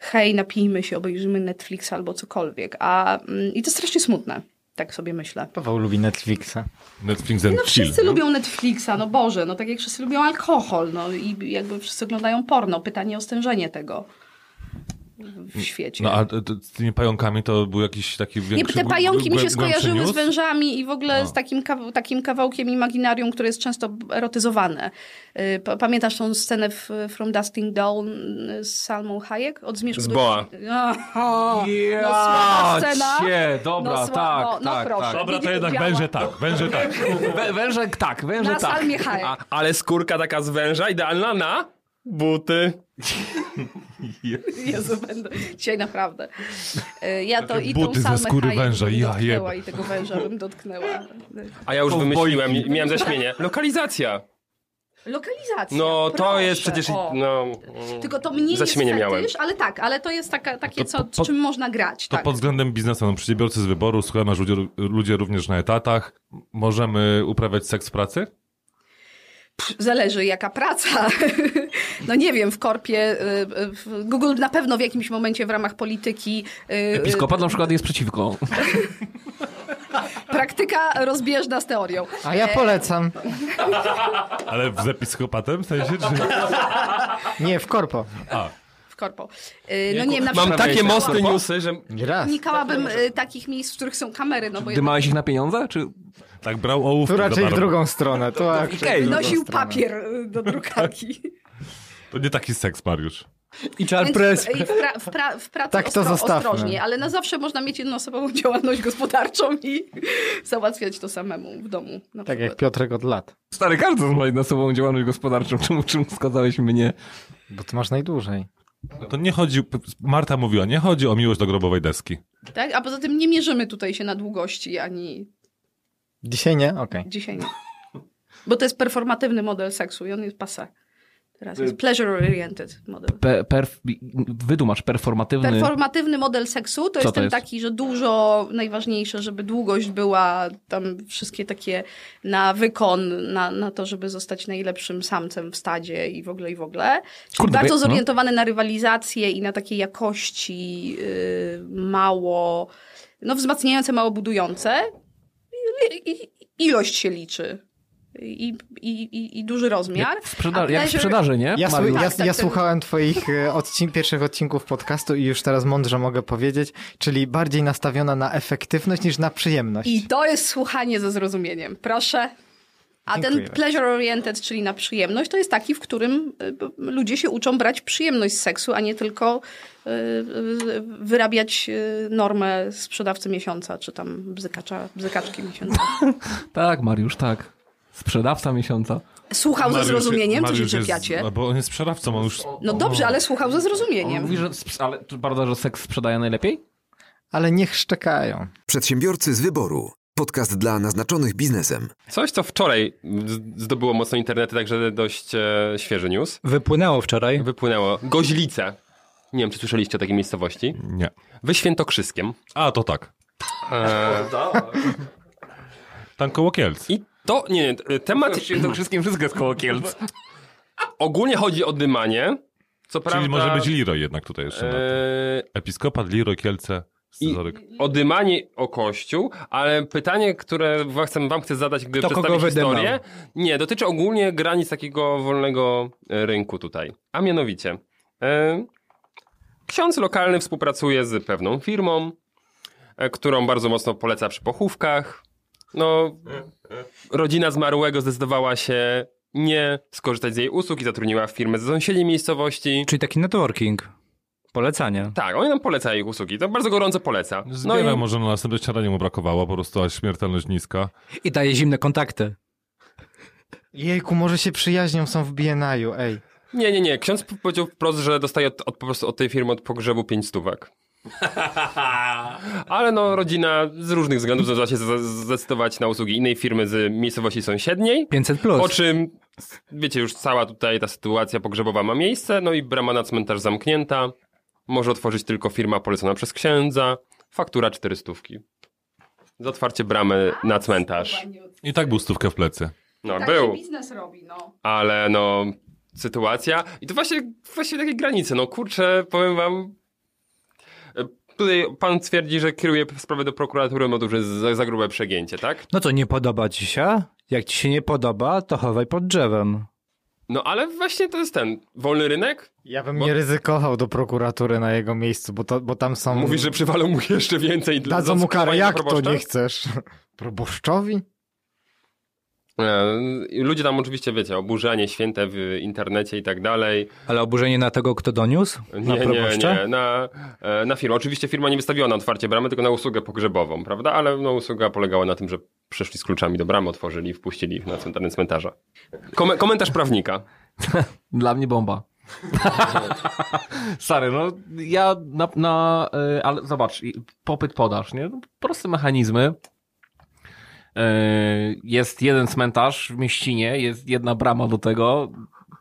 hej, napijmy się, obejrzymy Netflix albo cokolwiek. A, mm, I to strasznie smutne, tak sobie myślę. Paweł lubi Netflixa. Netflix and No chill. wszyscy nie? lubią Netflixa, no Boże, no tak jak wszyscy lubią alkohol, no i jakby wszyscy oglądają porno. Pytanie o stężenie tego w świecie. No a z tymi pająkami to był jakiś taki Nie, większy... te pająki mi się skojarzyły z wężami i w ogóle z takim, kaw- takim kawałkiem imaginarium, które jest często erotyzowane. Y, pa- Pamiętasz tą scenę w From Dusting Dawn y, z Salmą Hayek? Od zmierzchu Z do... Boa. Aha, no słaba scena. Cię, dobra, no, tak, no, no tak, proszę. tak. Dobra, to jednak węże tak, węże tak. (laughs) Wę- Węże tak, węże Na tak. Salmie Hayek. A, ale skórka taka z węża, idealna na buty. (laughs) Jezu, będę. Dzisiaj naprawdę. Y, Ja to i tą buty ze Salmę skóry węża, bym ja dotknęła jeb. I tego węża bym dotknęła. A ja już Kowbojki. wymyśliłem, miałem zaśmienie. Lokalizacja. Lokalizacja. No to proszę. jest przecież... O. No, Tylko to mnie Zaśmienie jest miałem. fetysz, ale tak, ale to jest taka, takie, To co, po- czym można grać. To tak. pod względem biznesu, no, przedsiębiorcy z wyboru, słuchają nas ludzie, ludzie również na etatach. Możemy uprawiać seks w pracy? Zależy jaka praca. (laughs) no nie wiem, w korpie, y, w Google na pewno w jakimś momencie w ramach polityki y, Episkopat na przykład jest przeciwko. (laughs) praktyka rozbieżna z teorią. A ja polecam. Ale z episkopatem w sensie? Czy... Nie, w korpo. A, korpo. Y, no nie wiem, na mam takie mocne newsy, że... Raz. Unikałabym y, takich miejsc, w których są kamery, no bo Dymałeś ich na pieniądze, czy... tak brał ołówki Tu raczej w drugą stronę. W Okej. drugą nosił stronę. papier y, do drukarki. To nie taki seks, Mariusz. I czar press. w, pra, w, pra, w pracy Tak to ostro, zostawmy. ostrożnie, ale na zawsze można mieć jednoosobową (laughs) działalność gospodarczą i załatwiać to samemu w domu. Na Tak jak przykład. Piotrek od lat. Stary, każdy ma jedną sobą działalność gospodarczą. (laughs) Czemu, czemu skazałeś mnie? Bo ty masz najdłużej. No to nie chodzi, Marta mówiła, nie chodzi o miłość do grobowej deski. Tak? A poza tym nie mierzymy tutaj się na długości, ani Dzisiaj nie? Okej. dzisiaj nie. Bo to jest performatywny model seksu i on jest pasa. Teraz jest pleasure-oriented model. Pe, perf, wytłumacz, performatywny... Performatywny model seksu to Co jest ten jest? taki, że dużo, najważniejsze, żeby długość była tam wszystkie takie na wykon, na, na to, żeby zostać najlepszym samcem w stadzie i w ogóle i w ogóle. Czyli Kurde, bardzo no. zorientowany na rywalizację i na takiej jakości yy, mało, no wzmacniające, mało budujące. I, i, ilość się liczy. I, i, i, i duży rozmiar. Jak w, sprzeda- jak w pleasure- sprzedaży, nie? Ja, Mariusz? słu- ja, Tak, tak, ja ten- słuchałem twoich e, odcink- pierwszych odcinków podcastu i już teraz mądrze mogę powiedzieć, czyli bardziej nastawiona na efektywność niż na przyjemność. I to jest słuchanie ze zrozumieniem. Proszę. A ten pleasure oriented, czyli na przyjemność, to jest taki, w którym b- ludzie się uczą brać przyjemność z seksu, a nie tylko y, wyrabiać normę sprzedawcy miesiąca, czy tam bzykacza, bzykaczki miesiąca. (laughs) Tak, Mariusz, tak. Sprzedawca miesiąca. Słuchał ze Mariusz- zrozumieniem, co się Mariusz jest- czepiacie? a Bo on jest sprzedawcą, on już... No dobrze, ale słuchał ze zrozumieniem. mówi, że, ale to prawda, że seks sprzedaje najlepiej? Ale niech szczekają. Przedsiębiorcy z wyboru. Podcast dla naznaczonych biznesem. Coś, co wczoraj zdobyło mocno internety, także dość e, świeży news. Wypłynęło wczoraj. Wypłynęło. Goźlice. Nie wiem, czy słyszeliście o takiej miejscowości. Nie. Wy Świętokrzyskiem. A, to tak. E, Tam koło Kielc. I to, nie, nie, temat To wszystkim wszystko jest koło Kielc. ogólnie chodzi o dymanie. Co prawda... Czyli może być Leroy jednak tutaj jeszcze. na tym. e, Episkopat, Leroy, Kielce, I scyzoryk. o dymanie o kościół, ale pytanie, które wam chcę, wam chcę zadać, gdy Kto przedstawię historię, nie, dotyczy ogólnie granic takiego wolnego e, rynku tutaj. A mianowicie, e, ksiądz lokalny współpracuje z pewną firmą, e, którą bardzo mocno poleca przy pochówkach. No, rodzina zmarłego zdecydowała się nie skorzystać z jej usług i zatrudniła firmę z sąsiedniej miejscowości. Czyli taki networking. Polecanie. Tak, oni nam polecają ich usługi, to bardzo gorąco poleca. No Zbiera, i może na następne śniadanie mu brakowało, po prostu a śmiertelność niska. I daje zimne kontakty. Jejku, może się przyjaźnią, są w BNI-u, ej. Nie, nie, nie. Ksiądz powiedział wprost, że dostaje od, od, po prostu od tej firmy od pogrzebu pięć stówek. (laughs) Ale no, rodzina z różnych względów zdecydowała się zdecydować na usługi innej firmy z miejscowości sąsiedniej. 500 plus. Po czym, wiecie, już cała tutaj ta sytuacja pogrzebowa ma miejsce, no i brama na cmentarz zamknięta. Może otworzyć tylko firma polecona przez księdza. Faktura 400. Za otwarcie bramy na cmentarz. I tak był stówkę w plecy. No, Tak był. się biznes robi, no. ale no, sytuacja. I to właśnie, właśnie takie granice. No kurczę, powiem wam. Tutaj pan twierdzi, że kieruje sprawę do prokuratury, no to już jest za, za grube przegięcie, tak? No co, nie podoba ci się? Jak ci się nie podoba, to chowaj pod drzewem. No ale właśnie to jest ten wolny rynek. Ja bym Bo- nie ryzykował do prokuratury na jego miejscu, bo, to, bo tam są... Mówisz, że przywalą mu jeszcze więcej. dla- Dadzą mu karę, jak to nie chcesz? (laughs) Proboszczowi? E, Ludzie tam oczywiście, wiecie, oburzenie święte w internecie i tak dalej. Ale oburzenie na tego, kto doniósł? na Nie, nie, proboszcza? nie, na, e, na firmę. Oczywiście firma nie wystawiła na otwarcie bramy, tylko na usługę pogrzebową, prawda? Ale no, usługa polegała na tym, że przyszli z kluczami do bramy, otworzyli i wpuścili ich na cmentarny cmentarza. Kom- komentarz prawnika. (laughs) Dla mnie bomba. (laughs) Stary, no ja na, na y, ale zobacz, popyt podaż, nie? No, Proste mechanizmy. Y, Jest jeden cmentarz w mieścinie, jest jedna brama do tego.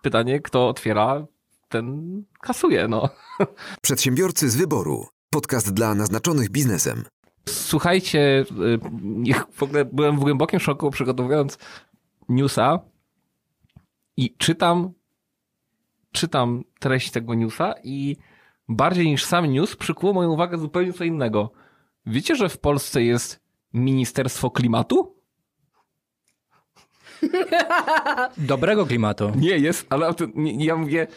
Pytanie, kto otwiera, ten kasuje, no. (laughs) Przedsiębiorcy z wyboru. Podcast dla naznaczonych biznesem. Słuchajcie, niech w ogóle byłem w głębokim szoku przygotowując newsa i czytam, czytam treść tego newsa i bardziej niż sam news przykuło moją uwagę zupełnie co innego. Wiecie, że w Polsce jest Ministerstwo Klimatu? Dobrego klimatu. Nie jest, ale o tym- nie, ja mówię,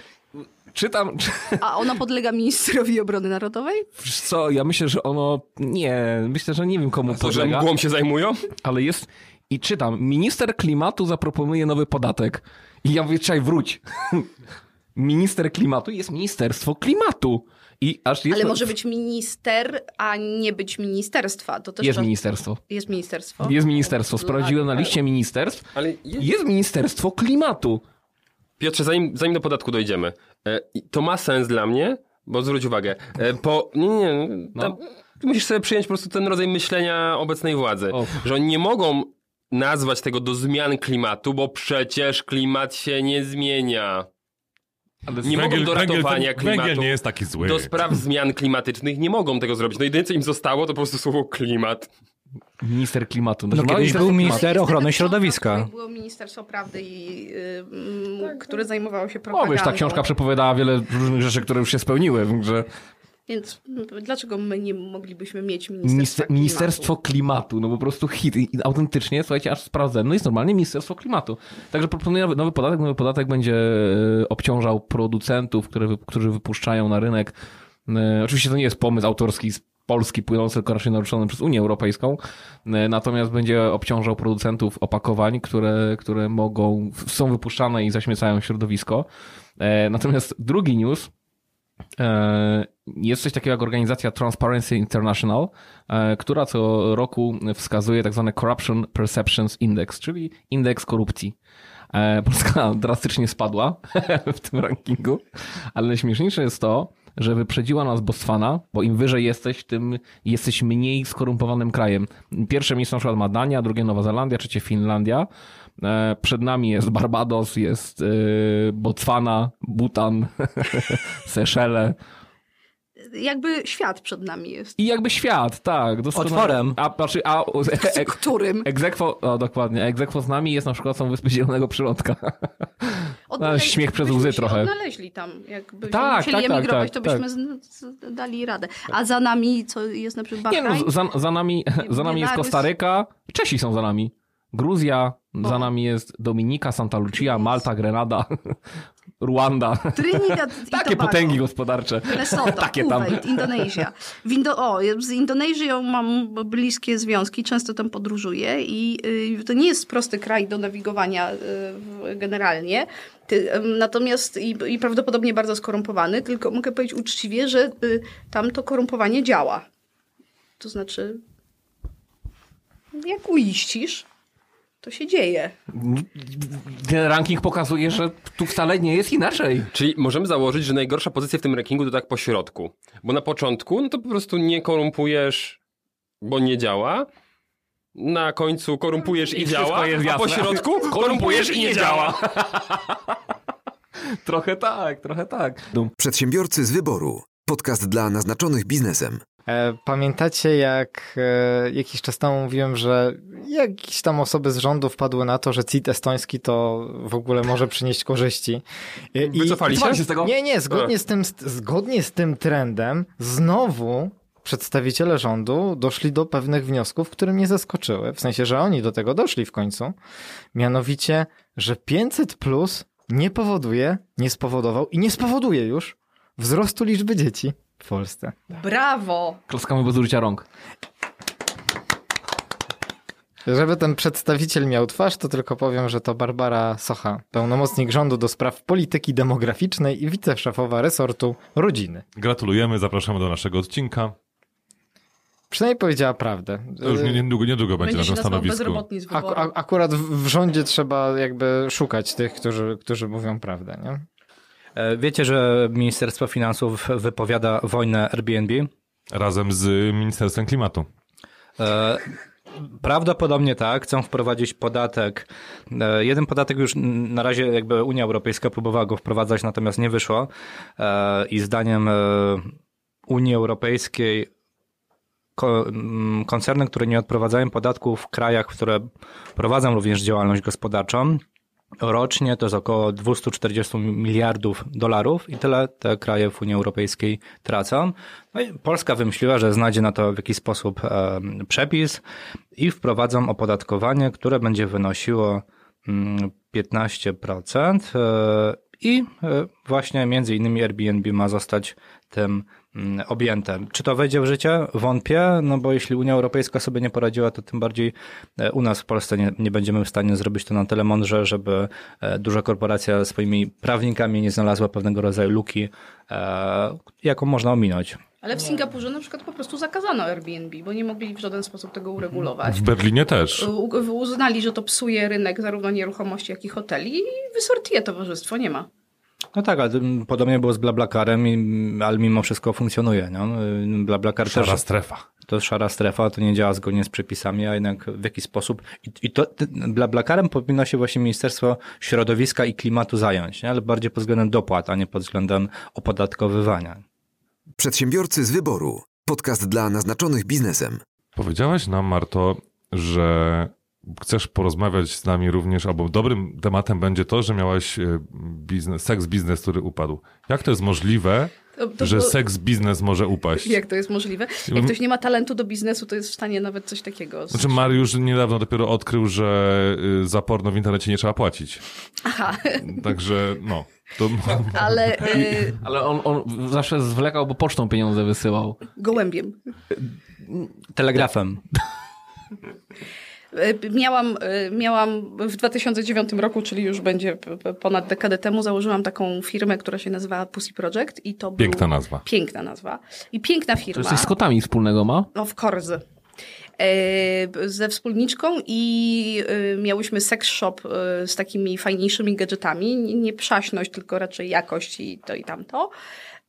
czytam, A ona podlega ministrowi obrony narodowej? wiesz co, ja myślę, że ono, nie, myślę, że nie wiem komu To, że podlega. mgłą się zajmują? ale jest i czytam, minister klimatu zaproponuje nowy podatek. I ja mówię, czekaj, wróć. (laughs) minister klimatu jest Ministerstwo Klimatu. I aż jest, Ale może być minister, a nie być ministerstwa. To też jest to... ministerstwo. Jest ministerstwo? Jest ministerstwo. Sprawdziłem na liście ministerstw. Ale je... Jest Ministerstwo Klimatu. Piotrze, zanim, zanim do podatku dojdziemy, e, to ma sens dla mnie, bo zwróć uwagę, e, po... Nie, nie, nie. No. Musisz sobie przyjąć po prostu ten rodzaj myślenia obecnej władzy, O. że oni nie mogą nazwać tego do zmian klimatu, bo przecież klimat się nie zmienia. Ale Nie mogą do ratowania węgiel, klimatu. węgiel nie jest taki zły. Do spraw zmian klimatycznych nie mogą tego zrobić. No jedyne co im zostało to po prostu słowo klimat. Minister Klimatu. No Znaczy, kiedyś był Klimatu. minister ochrony środowiska. Było Ministerstwo Prawdy, i, y, mm, które zajmowało się O, propagandą. wiesz, ta książka przepowiadała wiele różnych rzeczy, które już się spełniły, że Więc mm, dlaczego my nie moglibyśmy mieć Minister, Ministerstwa Klimatu? Ministerstwo Klimatu, no po prostu hit. I autentycznie, słuchajcie, aż sprawdzę, no jest normalnie Ministerstwo Klimatu. Także proponuję nowy, nowy podatek. Nowy podatek będzie e, obciążał producentów, które, którzy wypuszczają na rynek. E, Oczywiście to nie jest pomysł autorski z Polski płynący, tylko raczej naruszony przez Unię Europejską. E, Natomiast będzie obciążał producentów opakowań, które, które mogą, są wypuszczane i zaśmiecają środowisko. Natomiast drugi news, Jest coś takiego jak organizacja Transparency International, e, która co roku wskazuje tak zwany Corruption Perceptions Index, czyli indeks korupcji. E, Polska (laughs) drastycznie spadła (laughs) w tym rankingu, ale najśmieszniejsze jest to, że wyprzedziła nas Botswana, bo im wyżej jesteś, tym jesteś mniej skorumpowanym krajem. Pierwsze miejsce na przykład ma Dania, drugie Nowa Zelandia, trzecie Finlandia. E, Przed nami jest Barbados, jest e, Botswana, Bhutan, (laughs) Seszele. Jakby świat przed nami jest. I jakby świat, tak. doskonale. Otworem. A, znaczy, a, e, Którym? Egzekwo, o dokładnie, egzekwo z nami jest na przykład są Wyspy Zielonego Przylądka. (laughs) Śmiech przez łzy trochę. odnaleźli tam. Jakbyśmy Tak, musieli tak, tak, emigrować, tak, to byśmy z, z, dali radę. A za nami, co jest na przykład Nie no, za, za nami, (laughs) za nami jest. Kostaryka, Czesi są za nami. Gruzja, za nami jest Dominika, Santa Lucia, Malta, Grenada, (laughs) Ruanda. Trinidad i Takie Tobago. potęgi gospodarcze. Lesotho, (laughs) Takie tam. Kuwait, Indonezja. W Indo- o, z Indonezją mam bliskie związki, często tam podróżuję i y, to nie jest prosty kraj do nawigowania y, generalnie, Ty, natomiast i, i prawdopodobnie bardzo skorumpowany, tylko mogę powiedzieć uczciwie, że y, tam to korumpowanie działa. To znaczy, jak uiścisz, to się dzieje. Ten ranking pokazuje, że tu wcale nie jest inaczej. Czyli możemy założyć, że najgorsza pozycja w tym rankingu to tak po środku. Bo na początku, no to po prostu nie korumpujesz, bo nie działa. Na końcu korumpujesz i, I działa, a po środku korumpujesz i nie działa. (laughs) Trochę tak, trochę tak. Przedsiębiorcy z wyboru. Podcast dla naznaczonych biznesem. E, Pamiętacie, jak e, jakiś czas temu mówiłem, że jakieś tam osoby z rządu wpadły na to, że CIT estoński to w ogóle może przynieść korzyści. E, I- Wycofali się? Wycofali się z tego? Nie, nie, zgodnie z, tym, zgodnie z tym trendem znowu przedstawiciele rządu doszli do pewnych wniosków, które mnie zaskoczyły. W sensie, że oni do tego doszli w końcu. Mianowicie, że 500 plus nie powoduje, nie spowodował i nie spowoduje już wzrostu liczby dzieci w Polsce. Brawo! Klaskamy bez użycia rąk. Żeby ten przedstawiciel miał twarz, to tylko powiem, że to Barbara Socha, pełnomocnik rządu do spraw polityki demograficznej i wiceszefowa resortu rodziny. Gratulujemy, zapraszamy do naszego odcinka. Przynajmniej powiedziała prawdę. To już nie- niedługo, niedługo będzie, Będzie na tym stanowisku. Ak- akurat w, w rządzie trzeba jakby szukać tych, którzy, którzy mówią prawdę, nie? E, Wiecie, że Ministerstwo Finansów wypowiada wojnę Airbnb? Razem z Ministerstwem Klimatu. E, Prawdopodobnie tak. Chcą wprowadzić podatek. E, Jeden podatek już na razie jakby Unia Europejska próbowała go wprowadzać, natomiast nie wyszło. E, I zdaniem e, Unii Europejskiej koncerny, które nie odprowadzają podatków w krajach, które prowadzą również działalność gospodarczą, rocznie to jest około 240 miliardów dolarów i tyle te kraje w Unii Europejskiej tracą. No i Polska wymyśliła, że znajdzie na to w jakiś sposób e, przepis i wprowadzą opodatkowanie, które będzie wynosiło mm, 15% e, i e, właśnie między innymi Airbnb ma zostać tym mm, objęte. Czy to wejdzie w życie? Wątpię, no bo jeśli Unia Europejska sobie nie poradziła, to tym bardziej e, u nas w Polsce nie, nie będziemy w stanie zrobić to na tyle mądrze, żeby e, duża korporacja swoimi prawnikami nie znalazła pewnego rodzaju luki, e, jaką można ominąć. Ale w Singapurze na przykład po prostu zakazano Airbnb, bo nie mogli w żaden sposób tego uregulować. W Berlinie też. U- Uznali, że to psuje rynek zarówno nieruchomości, jak i hoteli i wysortuje towarzystwo, nie ma. No tak, ale podobnie było z BlaBlaCarem, i- ale mimo wszystko funkcjonuje. No? BlaBlaCar Szara też strefa. to szara strefa, to nie działa zgodnie z przepisami, a jednak w jakiś sposób. I, i to BlaBlaCarem powinno się właśnie Ministerstwo Środowiska i Klimatu zająć, nie? ale bardziej pod względem dopłat, a nie pod względem opodatkowywania. Przedsiębiorcy z wyboru. Podcast dla naznaczonych biznesem. Powiedziałaś nam, Marto, że chcesz porozmawiać z nami również, albo dobrym tematem będzie to, że miałaś e, biznes, seks biznes, który upadł. Jak to jest możliwe, To, to że seks biznes może upaść? Jak to jest możliwe? Jak ktoś nie ma talentu do biznesu, to jest w stanie nawet coś takiego. Znaczy Mariusz niedawno dopiero odkrył, że y, za porno w internecie nie trzeba płacić. Aha, Także no. To... (laughs) ale y, Ale on, on zawsze zwlekał, bo pocztą pieniądze wysyłał. gołębiem. Telegrafem. (laughs) E, Miałam, e, miałam w 2009 roku, czyli już będzie ponad dekadę temu, założyłam taką firmę, która się nazywa Pussy Project i to był- Piękna nazwa. Piękna nazwa. I piękna firma. coś z kotami wspólnego ma? Of course. E, ze wspólniczką i e, miałyśmy sex shop z takimi fajniejszymi gadżetami. Nie przaśność, tylko raczej jakość i to i tamto.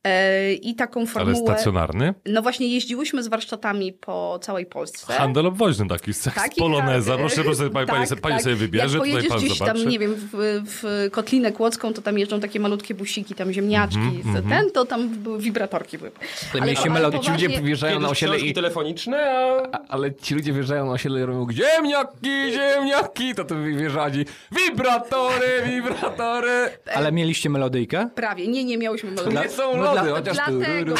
E, I taką Ale formułę... stacjonarny? No właśnie jeździłyśmy z warsztatami po całej Polsce. Handel obwoźny taki, Taki poloneza. handel. Proszę, proszę, pani, pani, Tak, sobie, pani tak. sobie wybierze, Jak tutaj pojedziesz pan gdzieś zobaczy. tam, nie wiem, w, w Kotlinę Kłodzką, to tam jeżdżą takie malutkie busiki, tam ziemniaczki, Mhm, ten, to tam były wibratorki. Były. Ale Ale- mieliście ale melodię, ci ludzie wjeżdżają na osiedle i... telefoniczne, a... A- Ale ci ludzie wjeżdżają na osiedle i robią ziemniaki, ziemniaki, to ty wjeżdżali wibratory, wibratory. Ale mieliście melodyjkę? Prawie, nie, nie miałyśmy melodii. Nie są no lody, dla- chociaż... dlatego-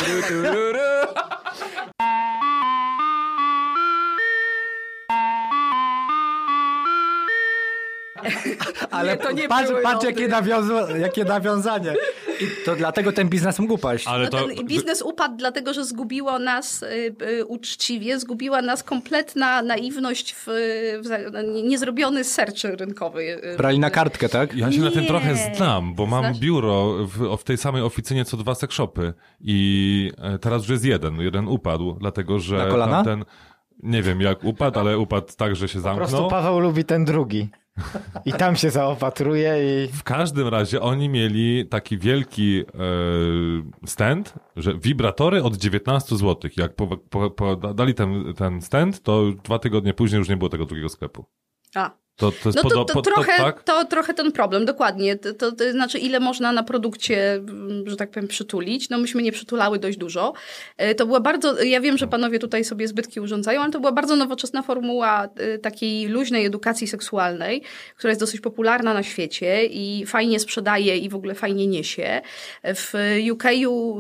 (laughs) Ale to nie patrz, były patrz jakie, nawiązu- jakie nawiązanie. I to dlatego ten biznes mógł upaść. Ale No to... ten biznes upadł dlatego, że zgubiło nas y, y, uczciwie, zgubiła nas kompletna naiwność w, w niezrobiony sercz rynkowy. y, Brali na kartkę, tak? Ja się na tym Nie. trochę znam, bo mam Znasz? biuro w, w tej samej oficynie co dwa sekszopy i e, teraz już jest jeden, jeden upadł, dlatego że Na kolana? tamten, nie wiem jak upadł, ale upadł tak, że się Po prostu zamknął. Paweł lubi ten drugi. I tam się zaopatruje i... W każdym razie oni mieli taki wielki e, stand, że wibratory od 19 zł. Jak po, po, po, dali ten, ten stand, to dwa tygodnie później już nie było tego drugiego sklepu. A. To, to jest No to, to, trochę, tak? to trochę ten problem, dokładnie. To, to, to znaczy, ile można na produkcie, mm, że tak powiem, przytulić. No myśmy nie przytulały dość dużo. E, To była bardzo, ja wiem, że panowie tutaj sobie zbytki urządzają, ale to była bardzo nowoczesna formuła e, takiej luźnej edukacji seksualnej, która jest dosyć popularna na świecie i fajnie sprzedaje i w ogóle fajnie niesie. W UK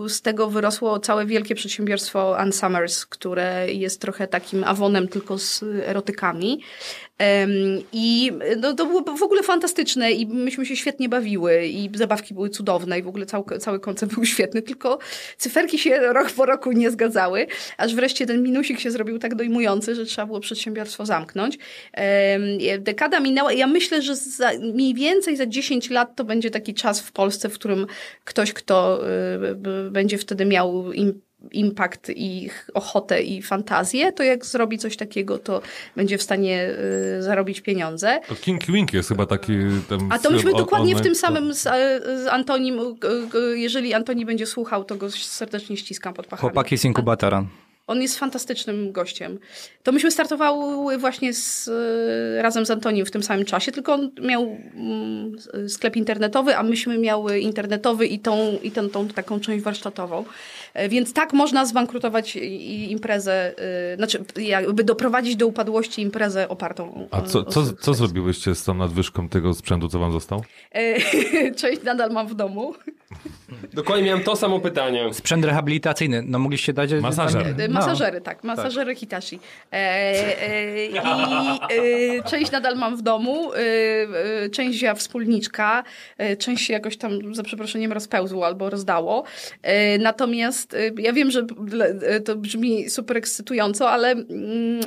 z tego wyrosło całe wielkie przedsiębiorstwo Unsummers, które jest trochę takim awonem tylko z erotykami. I no, to było w ogóle fantastyczne i myśmy się świetnie bawiły i zabawki były cudowne i w ogóle cały, cały koncept był (laughs) świetny, tylko cyferki się rok po roku nie zgadzały, aż wreszcie ten minusik się zrobił tak dojmujący, że trzeba było przedsiębiorstwo zamknąć. Dekada minęła i ja myślę, że za, mniej więcej za 10 lat to będzie taki czas w Polsce, w którym ktoś, kto y, będzie wtedy miał im impact i ch- ochotę i fantazję, to jak zrobi coś takiego, to będzie w stanie y, zarobić pieniądze. To Kinky Winky jest chyba taki... Ten A to myśmy dokładnie w tym samym z, e, z Antonim, y, y, jeżeli Antoni będzie słuchał, to go serdecznie ściskam pod pachami. Chłopaki z inkubatora. On jest fantastycznym gościem. To myśmy startowały właśnie z, e, razem z Antonim w tym samym czasie, tylko on miał mm, sklep internetowy, a myśmy miały internetowy i tą, i tą, tą taką część warsztatową. E, Więc tak można zbankrutować imprezę, e, znaczy jakby doprowadzić do upadłości imprezę opartą A o- co, o co, co zrobiłyście z tą nadwyżką tego sprzętu, co wam został? E, (laughs) Część nadal mam w domu. Dokładnie miałem to samo pytanie. Sprzęt rehabilitacyjny, no mogliście dać... Masażer. E, No. Masażery, tak. Masażery Hitachi. E, e, I e, część nadal mam w domu, e, e, część wzięła wspólniczka, e, część się jakoś tam, za przeproszeniem, rozpełzło albo rozdało. E, e, ja wiem, że e, to brzmi super ekscytująco, ale mm,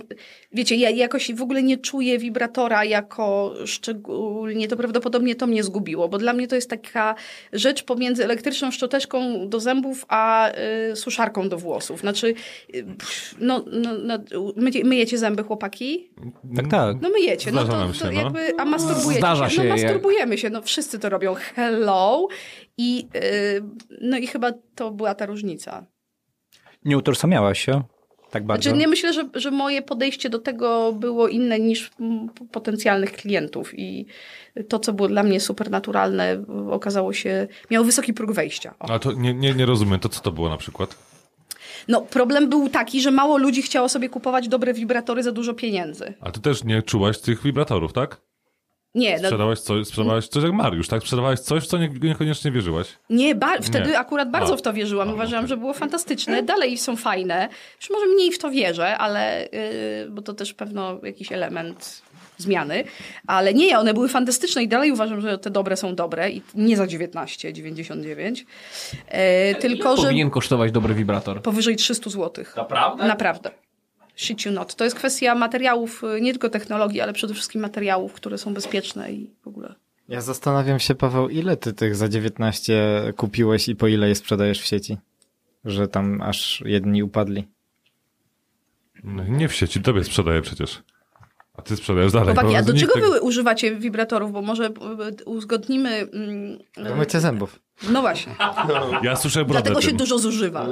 wiecie, ja jakoś w ogóle nie czuję wibratora jako szczególnie, to prawdopodobnie to mnie zgubiło, bo dla mnie to jest taka rzecz pomiędzy elektryczną szczoteczką do zębów, a y, suszarką do włosów. Znaczy, y, pff, no, no, no mycie, myjecie zęby, chłopaki? Tak, tak. No myjecie. No to, to się, no. jakby, a masturbujecie Zdarza się, No jak- masturbujemy się, no wszyscy to robią. Hello. I, y, no i chyba to była ta różnica. Nie utożsamiałaś się tak bardzo. Znaczy, nie myślę, że, że moje podejście do tego było inne niż potencjalnych klientów i to, co było dla mnie supernaturalne, okazało się, miało wysoki próg wejścia. O. A to nie, nie, nie rozumiem, to co to było na przykład? No, problem był taki, że mało ludzi chciało sobie kupować dobre wibratory za dużo pieniędzy. A ty też nie czułaś tych wibratorów, tak? Nie, no, Sprzedałaś coś, sprzedałaś coś jak Mariusz, tak? Sprzedawałaś coś, w co nie, niekoniecznie wierzyłaś. nie, ba- wtedy Nie. akurat bardzo A. w to wierzyłam. A, Uważałam, okej. że było fantastyczne. Dalej są fajne. Już może mniej w to wierzę, ale, yy, bo to też pewno jakiś element zmiany. Ale nie, one były fantastyczne i dalej uważam, że te dobre są dobre i nie za 19,99. E, tylko, że Powinien kosztować dobry wibrator. powyżej 300 zł. Naprawdę? Naprawdę. You not. To jest kwestia materiałów, y, nie tylko technologii, ale przede wszystkim materiałów, które są bezpieczne i w ogóle. Ja zastanawiam się, Paweł, ile ty tych za 19 kupiłeś i po ile je sprzedajesz w sieci? Że tam aż jedni upadli. No, Nie w sieci, tobie sprzedaję przecież. A ty sprzedajesz dalej. Chłopaki, a do czego tego- wy używacie wibratorów? Bo może uzgodnimy... mm, Do mycia zębów. No właśnie, Ja słyszę brodę dlatego się tym. dużo zużywa.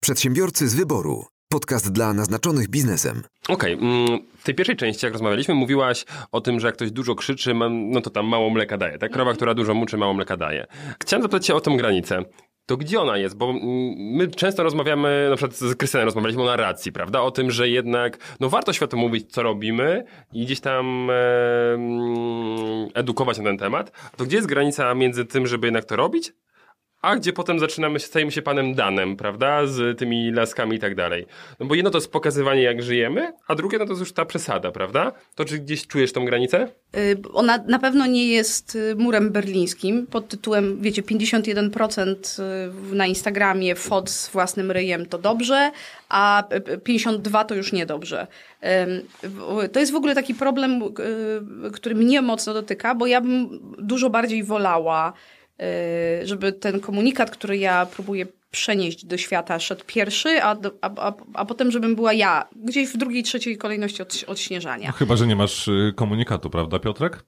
Przedsiębiorcy z wyboru. Podcast dla naznaczonych biznesem. Okej, mm, w tej pierwszej części, jak rozmawialiśmy, mówiłaś o tym, że jak ktoś dużo krzyczy, no to tam mało mleka daje. Tak, krowa, która dużo muczy, mało mleka daje. Chciałem zapytać cię o tą granicę. To gdzie ona jest? Bo mm, my często rozmawiamy, na przykład z Krystianem rozmawialiśmy o narracji, prawda? O tym, że jednak, no warto światu mówić, co robimy i gdzieś tam e, mm, edukować na ten temat. To gdzie jest granica między tym, żeby jednak to robić, a gdzie potem zaczynamy, stajemy się panem Danem, prawda? Z tymi laskami i tak dalej. No bo jedno to jest pokazywanie, jak żyjemy, a drugie no to jest już ta przesada, prawda? To czy gdzieś czujesz tą granicę? Y, Ona na pewno nie jest y, murem berlińskim pod tytułem, wiecie, 51% y, na Instagramie fot z własnym ryjem to dobrze, a y, y, 52 to już niedobrze. To jest w ogóle taki problem, y, który mnie mocno dotyka, bo ja bym dużo bardziej wolała, żeby ten komunikat, który ja próbuję przenieść do świata, szedł pierwszy, a, a, a, a potem, żebym była ja, gdzieś w drugiej, trzeciej kolejności od, odśnieżania. No, chyba, że nie masz y, komunikatu, prawda, Piotrek?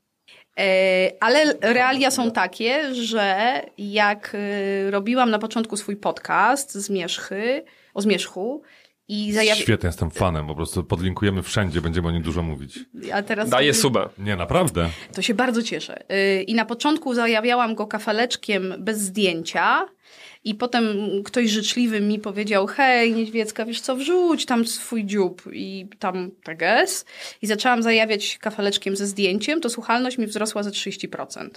E, Ale realia są takie, że jak e, robiłam na początku swój podcast Zmierzchy, o Zmierzchu i zajawi... Świetnie, jestem fanem, po prostu podlinkujemy wszędzie, będziemy o nim dużo mówić. A teraz Daję sobie- suba. Nie, naprawdę. To się bardzo cieszę. Y, I na początku zajawiałam go kafeleczkiem bez zdjęcia. I potem ktoś życzliwy mi powiedział, hej, Niedźwiecka, wiesz co, wrzuć tam swój dziób i tam teges. I zaczęłam zajawiać kafeleczkiem ze zdjęciem, to słuchalność mi wzrosła ze 30%.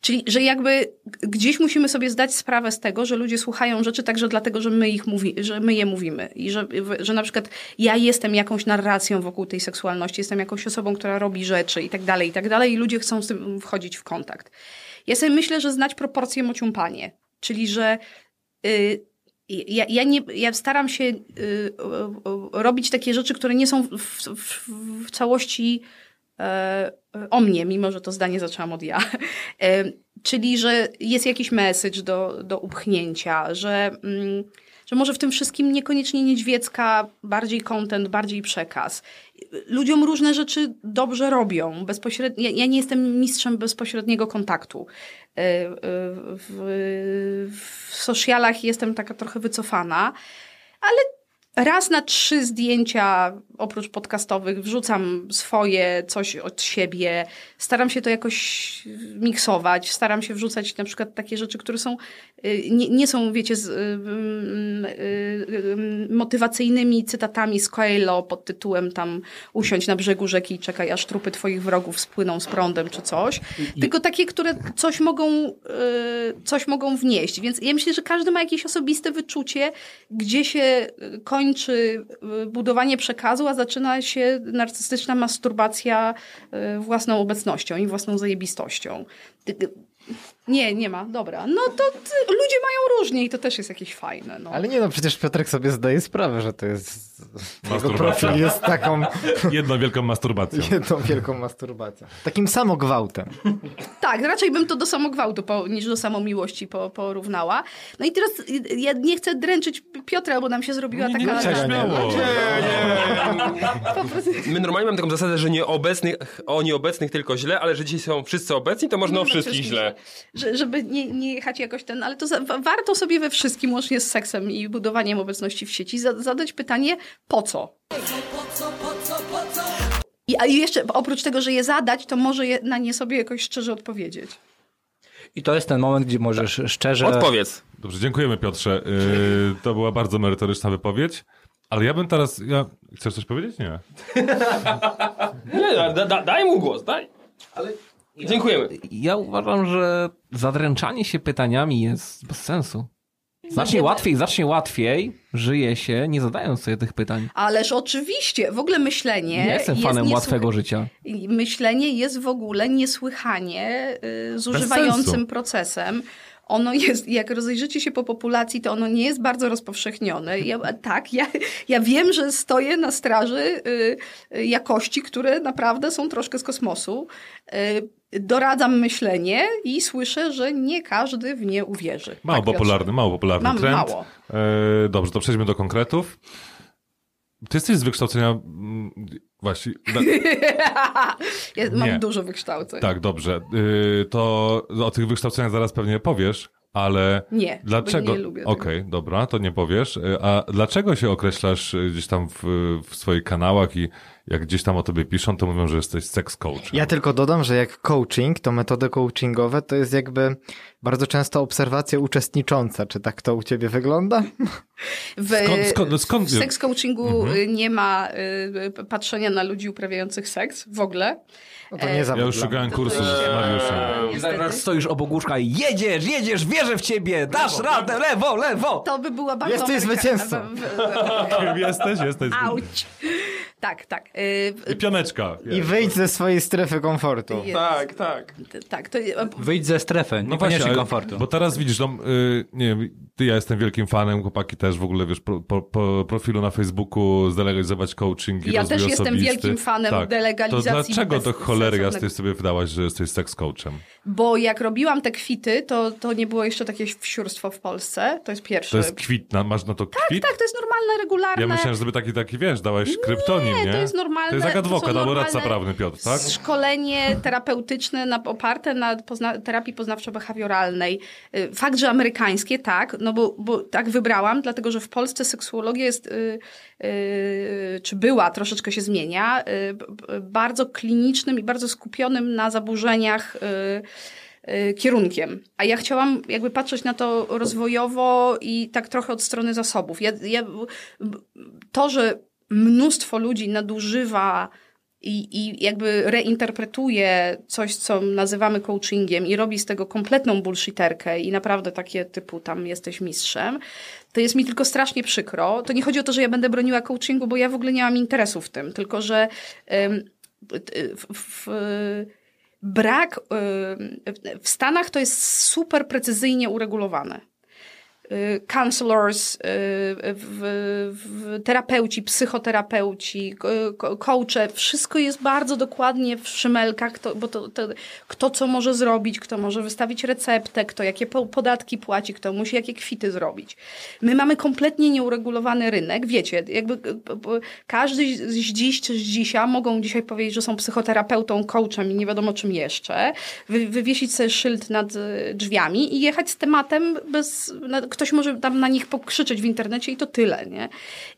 Czyli, że jakby gdzieś musimy sobie zdać sprawę z tego, że ludzie słuchają rzeczy także dlatego, że my ich mówi, że my je mówimy. I że, że na przykład ja jestem jakąś narracją wokół tej seksualności, jestem jakąś osobą, która robi rzeczy i tak dalej, i tak dalej. I ludzie chcą z tym wchodzić w kontakt. Ja sobie myślę, że znać proporcje mociumpanie. Czyli, że y, ja, ja, nie, ja staram się y, robić takie rzeczy, które nie są w, w, w całości e, o mnie, mimo że to zdanie zaczęłam od ja. E, czyli, że jest jakiś message do, do upchnięcia, że, mm, że może w tym wszystkim niekoniecznie niedźwiecka, bardziej content, bardziej przekaz. Ludziom różne rzeczy dobrze robią. Bezpośrednio, ja, ja nie jestem mistrzem bezpośredniego kontaktu. E, e, W, w socialach jestem taka trochę wycofana, ale raz na trzy zdjęcia, oprócz podcastowych, wrzucam swoje, coś od siebie. Staram się to jakoś miksować. Staram się wrzucać na przykład takie rzeczy, które są, y, nie, nie są, wiecie, z, y, y, y, y, motywacyjnymi cytatami z Coelho pod tytułem tam usiądź na brzegu rzeki i czekaj, aż trupy twoich wrogów spłyną z prądem czy coś. Tylko takie, które coś mogą, y, coś mogą wnieść. Więc ja myślę, że każdy ma jakieś osobiste wyczucie, gdzie się y, kończy y, budowanie przekazu, a zaczyna się narcystyczna masturbacja y, własną obecnością i własną zajebistością. Nie, nie ma. Dobra. No to ludzie mają różnie i to też jest jakieś fajne. No. Ale nie no, przecież Piotrek sobie zdaje sprawę, że to jest... Jego Masturbacja. profil jest taką Jedną wielką masturbacją. jedną wielką masturbacją. Takim samogwałtem. Tak, raczej bym to do samogwałtu po, niż do samomiłości po, porównała. No i teraz ja nie chcę dręczyć Piotra, bo nam się zrobiła Nie, nie, taka... nie, nie? śmiało. prostu... My normalnie mamy taką zasadę, że nie obecnych, o nieobecnych tylko źle, ale że dzisiaj są wszyscy obecni, to można o wszystkich źle. Że, żeby nie, nie jechać jakoś ten, ale to za, wa- warto sobie we wszystkim, łącznie z seksem i budowaniem obecności w sieci, za, zadać pytanie, po co? I, a jeszcze oprócz tego, że je zadać, to może je, na nie sobie jakoś szczerze odpowiedzieć. I to jest ten moment, gdzie możesz szczerze... Odpowiedz. Dobrze, dziękujemy Piotrze. Yy, to była bardzo merytoryczna wypowiedź. Ale ja bym teraz... Ja... Chcesz coś powiedzieć? Nie. (laughs) Nie, da, da, daj mu głos, daj. Dziękujemy. Ja uważam, że zadręczanie się pytaniami jest bez sensu. Znacznie łatwiej, znacznie łatwiej żyje się, nie zadając sobie tych pytań. Ależ oczywiście, w ogóle myślenie. Nie jestem jest fanem niesłycha- łatwego życia. Myślenie jest w ogóle niesłychanie y, zużywającym procesem. ono jest, jak rozejrzycie się po populacji, to ono nie jest bardzo rozpowszechnione. Ja, tak, ja, ja wiem, że stoję na straży y, y, jakości, które naprawdę są troszkę z kosmosu. Y, doradzam myślenie i słyszę, że nie każdy w nie uwierzy. Mało tak, popularny, mało popularny Mam trend. mało. E, dobrze, to przejdźmy do konkretów. Ty jesteś z wykształcenia mm, właśnie. Da, (laughs) ja mam Nie. dużo wykształceń. tak, dobrze. Y, to o tych wykształceniach zaraz pewnie powiesz, ale Nie, dlaczego? nie lubię. Okej, dobra, to nie powiesz. Y, A dlaczego się określasz y, gdzieś tam w, w swoich kanałach i jak gdzieś tam o tobie piszą, to mówią, że jesteś sex coachem. Ja tylko dodam, że jak coaching, to metody coachingowe to jest jakby bardzo często obserwacje uczestniczące. Czy tak to u ciebie wygląda? W, Skąd- skąd- skąd- w seks coachingu Mhm. nie ma y, patrzenia na ludzi uprawiających seks w ogóle. No to nie E, Ja już szukałem kursu z Mariuszem. I zaraz stoisz obok łóżka i jedziesz, jedziesz, wierzę w ciebie, dasz radę, lewo, lewo. To by była bardzo... Jesteś zwycięzcą. Kim (laughs) jesteś? Jesteś. Auć. Tak, tak. y, I pioneczka. I wyjdź ze swojej strefy komfortu. jest- Tak, tak. Tak, to Wyjdź ze strefy, No właśnie, komfortu. Bo teraz widzisz, no, y, nie wiem, ja jestem wielkim fanem, chłopaki też w ogóle, wiesz, po, po, po profilu na Facebooku zdelegalizować coaching i Ja też jestem osobisty. wielkim fanem tak. delegalizacji To dlaczego to bez cholery jasnej sobie wydałaś, że jesteś seks coachem? Bo jak robiłam te kwity, to, to nie było jeszcze takie wsiurstwo w Polsce. To jest pierwsze. To jest kwit, na, masz na to kwit? Tak, to jest normalne, regularne. Ja myślałem, że sobie taki, taki, wiesz, dałeś kryptonim, nie? to jest normalne. To jest jak adwokat albo radca prawny, Piotr, tak? Szkolenie terapeutyczne na, oparte na pozna, terapii poznawczo-behawioralnej. Y, Fakt, że amerykańskie, tak, no bo, bo tak wybrałam, dlatego że w Polsce seksuologia jest, y, y, czy była, troszeczkę się zmienia, y, b- bardzo klinicznym i bardzo skupionym na zaburzeniach y, kierunkiem. A ja chciałam jakby patrzeć na to rozwojowo i tak trochę od strony zasobów. Ja, ja, to, że mnóstwo ludzi nadużywa i, i jakby reinterpretuje coś, co nazywamy coachingiem i robi z tego kompletną bullshitterkę i naprawdę takie typu tam jesteś mistrzem, to jest mi tylko strasznie przykro. To nie chodzi o to, że ja będę broniła coachingu, bo ja w ogóle nie mam interesu w tym, tylko że ym, w, w, brak w Stanach to jest super precyzyjnie uregulowane counselors, y, w, w, terapeuci, psychoterapeuci, coache, wszystko jest bardzo dokładnie w szymelkach, bo to, to, kto co może zrobić, kto może wystawić receptę, kto jakie po- podatki płaci, kto musi jakie kwity zrobić. My mamy kompletnie nieuregulowany rynek, wiecie, jakby y, y, każdy z dziś czy z dzisiaj mogą dzisiaj powiedzieć, że są psychoterapeutą, coachem i nie wiadomo czym jeszcze, wy, wywiesić sobie szyld nad y, drzwiami i jechać z tematem bez, na, ktoś może tam na nich pokrzyczeć w internecie i to tyle, nie?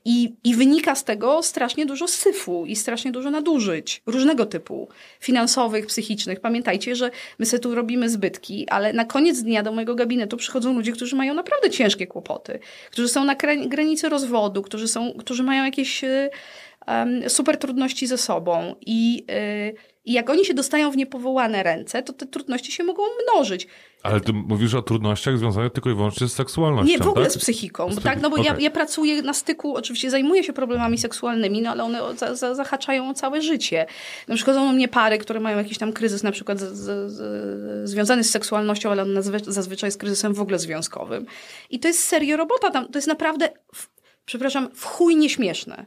I, I wynika z tego strasznie dużo syfu i strasznie dużo nadużyć różnego typu, finansowych, psychicznych. Pamiętajcie, że my sobie tu robimy zbytki, ale na koniec dnia do mojego gabinetu przychodzą ludzie, którzy mają naprawdę ciężkie kłopoty, którzy są na granicy rozwodu, którzy, są, którzy mają jakieś em, super trudności ze sobą i, y, i jak oni się dostają w niepowołane ręce, to te trudności się mogą mnożyć. Ale ty mówisz o trudnościach związanych tylko i wyłącznie z seksualnością, Nie, w ogóle tak? z psychiką. Z tak, no bo ja, okej. ja pracuję na styku, oczywiście zajmuję się problemami seksualnymi, no ale one za, za, zahaczają o całe życie. No, przychodzą do mnie pary, które mają jakiś tam kryzys na przykład z, z, związany z seksualnością, ale on nazwy- zazwyczaj jest kryzysem w ogóle związkowym. I to jest serio robota tam. To jest naprawdę, w, przepraszam, w chuj nieśmieszne.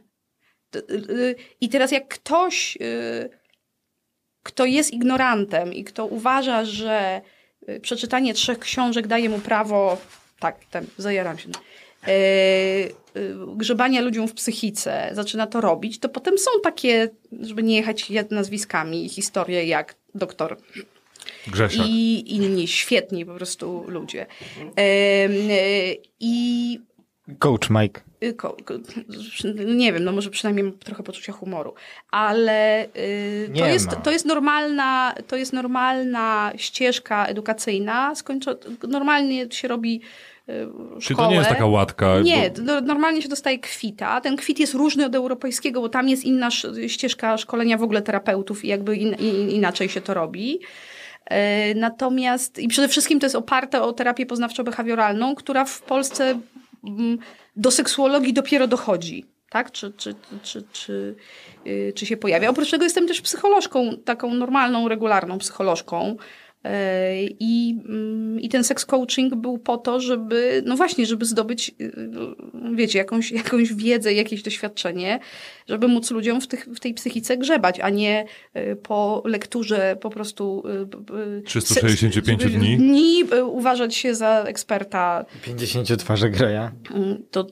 D- y, I teraz jak ktoś, y, kto jest ignorantem i kto uważa, że y, przeczytanie trzech książek daje mu prawo, tak, ten, zajaram się, y, y, grzebania ludziom w psychice, zaczyna to robić, to potem są takie, żeby nie jechać nazwiskami, historie jak doktor Grzesiak. i inni świetni po prostu ludzie. Y, I Coach Mike. Y, nie wiem, no może przynajmniej trochę poczucia humoru, ale y, to, jest, ma. to, jest normalna, to jest normalna ścieżka edukacyjna, skończo, normalnie się robi y, szkołę. Czy to nie jest taka łatka? Nie, Bo- no, normalnie się dostaje kwita. Ten kwit jest różny od europejskiego, bo tam jest inna ścieżka szkolenia w ogóle terapeutów i jakby in, in, inaczej się to robi. E, Natomiast i przede wszystkim to jest oparte o terapię poznawczo-behawioralną, która w Polsce mm, do seksuologii dopiero dochodzi. Tak? Czy, czy, czy, czy, y, czy się pojawia. Oprócz tego jestem też psycholożką, taką normalną, regularną psycholożką. I, mm, I ten sex coaching był po to, żeby, no właśnie, żeby zdobyć, y, wiecie, jakąś, jakąś wiedzę, jakieś doświadczenie, żeby móc ludziom w, tych, w tej psychice grzebać, a nie y, po lekturze po prostu y, y, 365 se- dni. dni uważać się za eksperta 50 twarzy Greya. Mm, to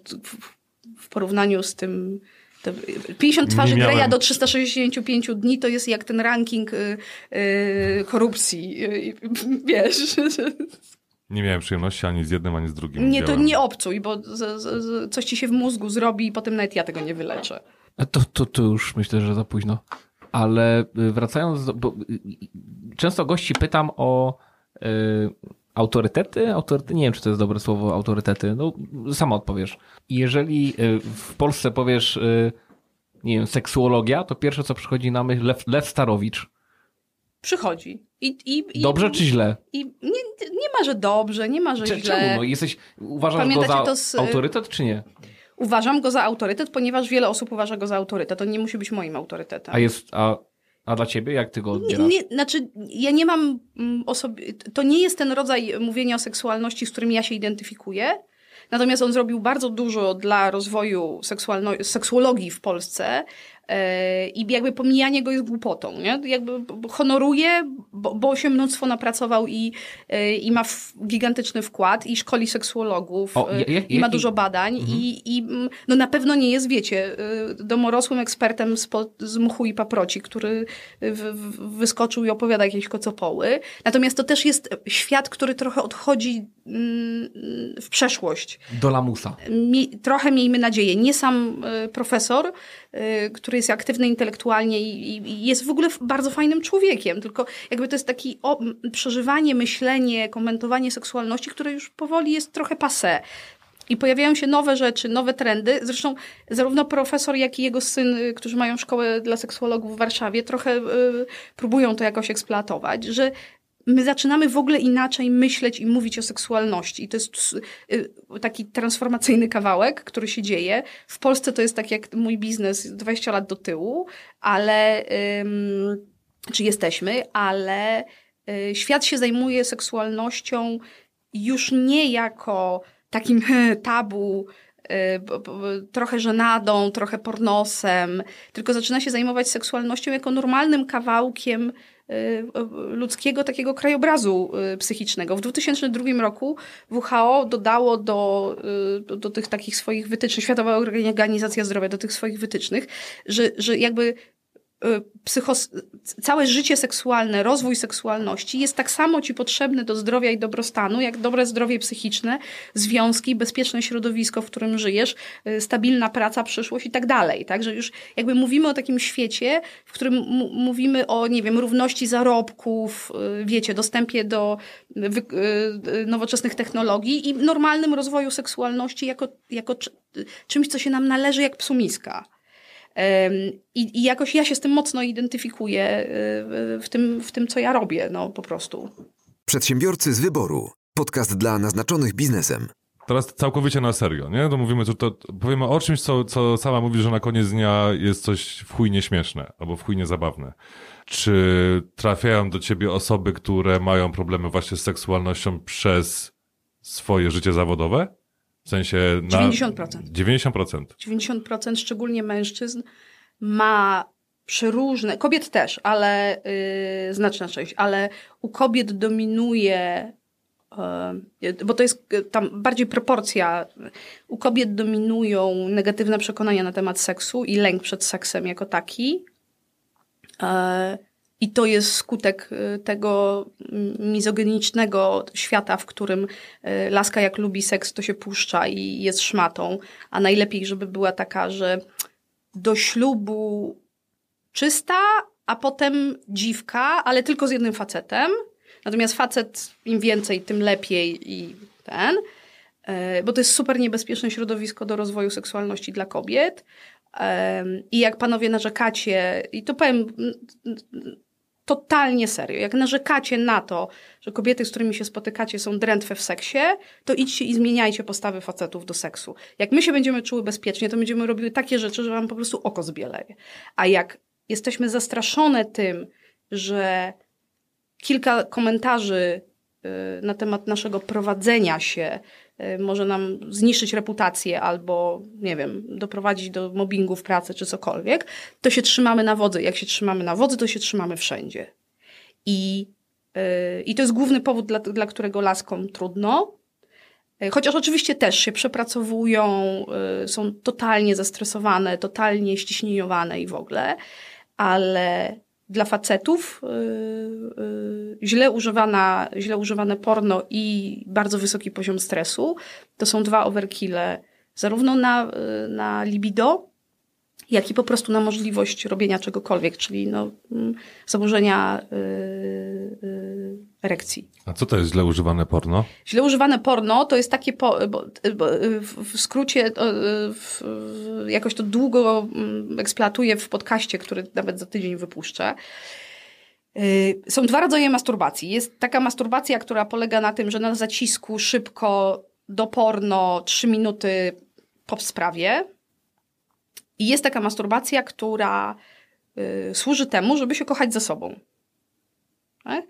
w porównaniu z tym. To 50 twarzy Nie miałem- Greya do 365 dni to jest jak ten ranking y, y, korupcji. Y, wiesz, Nie miałem przyjemności ani z jednym, ani z drugim. nie, to nie obcuj, bo z, z, z, coś ci się w mózgu zrobi i potem nawet ja tego nie wyleczę. A To, to, to już myślę, że za późno. Ale y, wracając, do, bo y, y, często gości pytam o y, autorytety. Autorytety, nie wiem, czy to jest dobre słowo, autorytety. No, sama odpowiesz. I Jeżeli y, w Polsce powiesz, y, nie wiem, seksuologia, to pierwsze, co przychodzi na myśl, Lew, Lew Starowicz. Przychodzi. I, i, i, Dobrze czy źle? I nie, nie ma, że dobrze, nie ma, że Cze- źle. Czemu? No, jesteś, uważasz go za z, autorytet, czy nie? Uważam go za autorytet, ponieważ wiele osób uważa go za autorytet. To nie musi być moim autorytetem. A jest, a, a dla ciebie, jak ty go Nie, odbierasz? nie, znaczy, ja nie mam mm, osoby. To nie jest ten rodzaj mówienia o seksualności, z którym ja się identyfikuję. Natomiast on zrobił bardzo dużo dla rozwoju seksualno- seksuologii w Polsce. E, I jakby pomijanie go jest głupotą, nie? Jakby honoruje, bo, bo się mnóstwo napracował i, e, i ma gigantyczny wkład i szkoli seksuologów O, e, ja- ja- i ma dużo badań Mhm. i, i mm, no na pewno nie jest, wiecie, domorosłym ekspertem z, po, z mchu i paproci, który w, w, wyskoczył i opowiada jakieś kocopoły. Natomiast to też jest świat, który trochę odchodzi mm, w przeszłość. Do lamusa. Mie, trochę miejmy nadzieję. Nie sam y, profesor, który jest aktywny intelektualnie i, i, jest w ogóle bardzo fajnym człowiekiem, tylko jakby to jest taki o, m, przeżywanie, myślenie, komentowanie seksualności, które już powoli jest trochę passé. I pojawiają się nowe rzeczy, nowe trendy. Zresztą zarówno profesor, jak i jego syn, y, którzy mają szkołę dla seksuologów w Warszawie, trochę y, próbują to jakoś eksploatować, że my zaczynamy w ogóle inaczej myśleć i mówić o seksualności. I to jest y, taki transformacyjny kawałek, który się dzieje. W Polsce to jest tak jak mój biznes 20 lat do tyłu, ale czy jesteśmy, ale y, świat się zajmuje seksualnością już nie jako takim tabu, y, trochę żenadą, trochę pornosem, tylko zaczyna się zajmować seksualnością jako normalnym kawałkiem ludzkiego takiego krajobrazu y, psychicznego. W 2002 roku WHO dodało do, y, do, tych takich swoich wytycznych, Światowa Organizacja Zdrowia do tych swoich wytycznych, że, że jakby y, psychos... całe życie seksualne, rozwój seksualności jest tak samo ci potrzebny do zdrowia i dobrostanu, jak dobre zdrowie psychiczne, związki, bezpieczne środowisko, w którym żyjesz, y, stabilna praca, przyszłość i tak dalej. Także już jakby mówimy o takim świecie, w którym m- mówimy o, nie wiem, równości zarobków, y, wiecie, dostępie do wy- y, y, nowoczesnych technologii i normalnym rozwoju seksualności jako, jako czy- czymś, co się nam należy jak psumiska. I, I jakoś ja się z tym mocno identyfikuję y, w tym, w tym co ja robię, no po prostu. Przedsiębiorcy z wyboru. Podcast dla naznaczonych biznesem. Teraz całkowicie na serio, nie? To mówimy, że to powiemy o czymś, co, co sama mówi, że na koniec dnia jest coś w chuj nieśmieszne albo w chuj niezabawne. Czy trafiają do ciebie osoby, które mają problemy właśnie z seksualnością przez swoje życie zawodowe? W sensie na... 90%. 90%. 90% szczególnie mężczyzn ma przeróżne, kobiet też, ale yy, znaczna część, ale u kobiet dominuje, yy, bo to jest yy, tam bardziej proporcja, u kobiet dominują negatywne przekonania na temat seksu i lęk przed seksem jako taki. Yy, I to jest skutek y, tego mm, mizogenicznego świata, w którym y, laska jak lubi seks, to się puszcza i jest szmatą. A najlepiej, żeby była taka, że do ślubu czysta, a potem dziwka, ale tylko z jednym facetem. Natomiast facet im więcej, tym lepiej i ten. Y, Bo to jest super niebezpieczne środowisko do rozwoju seksualności dla kobiet. Em, I jak panowie narzekacie, i to powiem totalnie serio, jak narzekacie na to, że kobiety, z którymi się spotykacie, są drętwe w seksie, to idźcie i zmieniajcie postawy facetów do seksu. Jak my się będziemy czuły bezpiecznie, to będziemy robiły takie rzeczy, że wam po prostu oko zbieleje. A jak jesteśmy zastraszone tym, że kilka komentarzy y, na temat naszego prowadzenia się może nam zniszczyć reputację albo, nie wiem, doprowadzić do mobbingu w pracy czy cokolwiek, to się trzymamy na wodzy. Jak się trzymamy na wodzy, to się trzymamy wszędzie. I, y, i to jest główny powód, dla, dla którego laskom trudno. Y, Chociaż oczywiście też się przepracowują, y, są totalnie zestresowane, totalnie ściśnieniowane i w ogóle, ale dla facetów y, y, źle, używana, źle używane porno i bardzo wysoki poziom stresu. To są dwa overkille, zarówno na, y, na libido, jak i po prostu na możliwość robienia czegokolwiek, czyli no, mm, zaburzenia erekcji. A co to jest źle używane porno? Źle używane porno to jest takie, po, bo, bo w, w skrócie, to, w, jakoś to długo mm, eksploatuję w podcaście, który nawet za tydzień wypuszczę. Y, Są dwa rodzaje masturbacji. Jest taka masturbacja, która polega na tym, że na zacisku szybko do porno, trzy minuty po sprawie. I jest taka masturbacja, która y, służy temu, żeby się kochać ze sobą. Tak?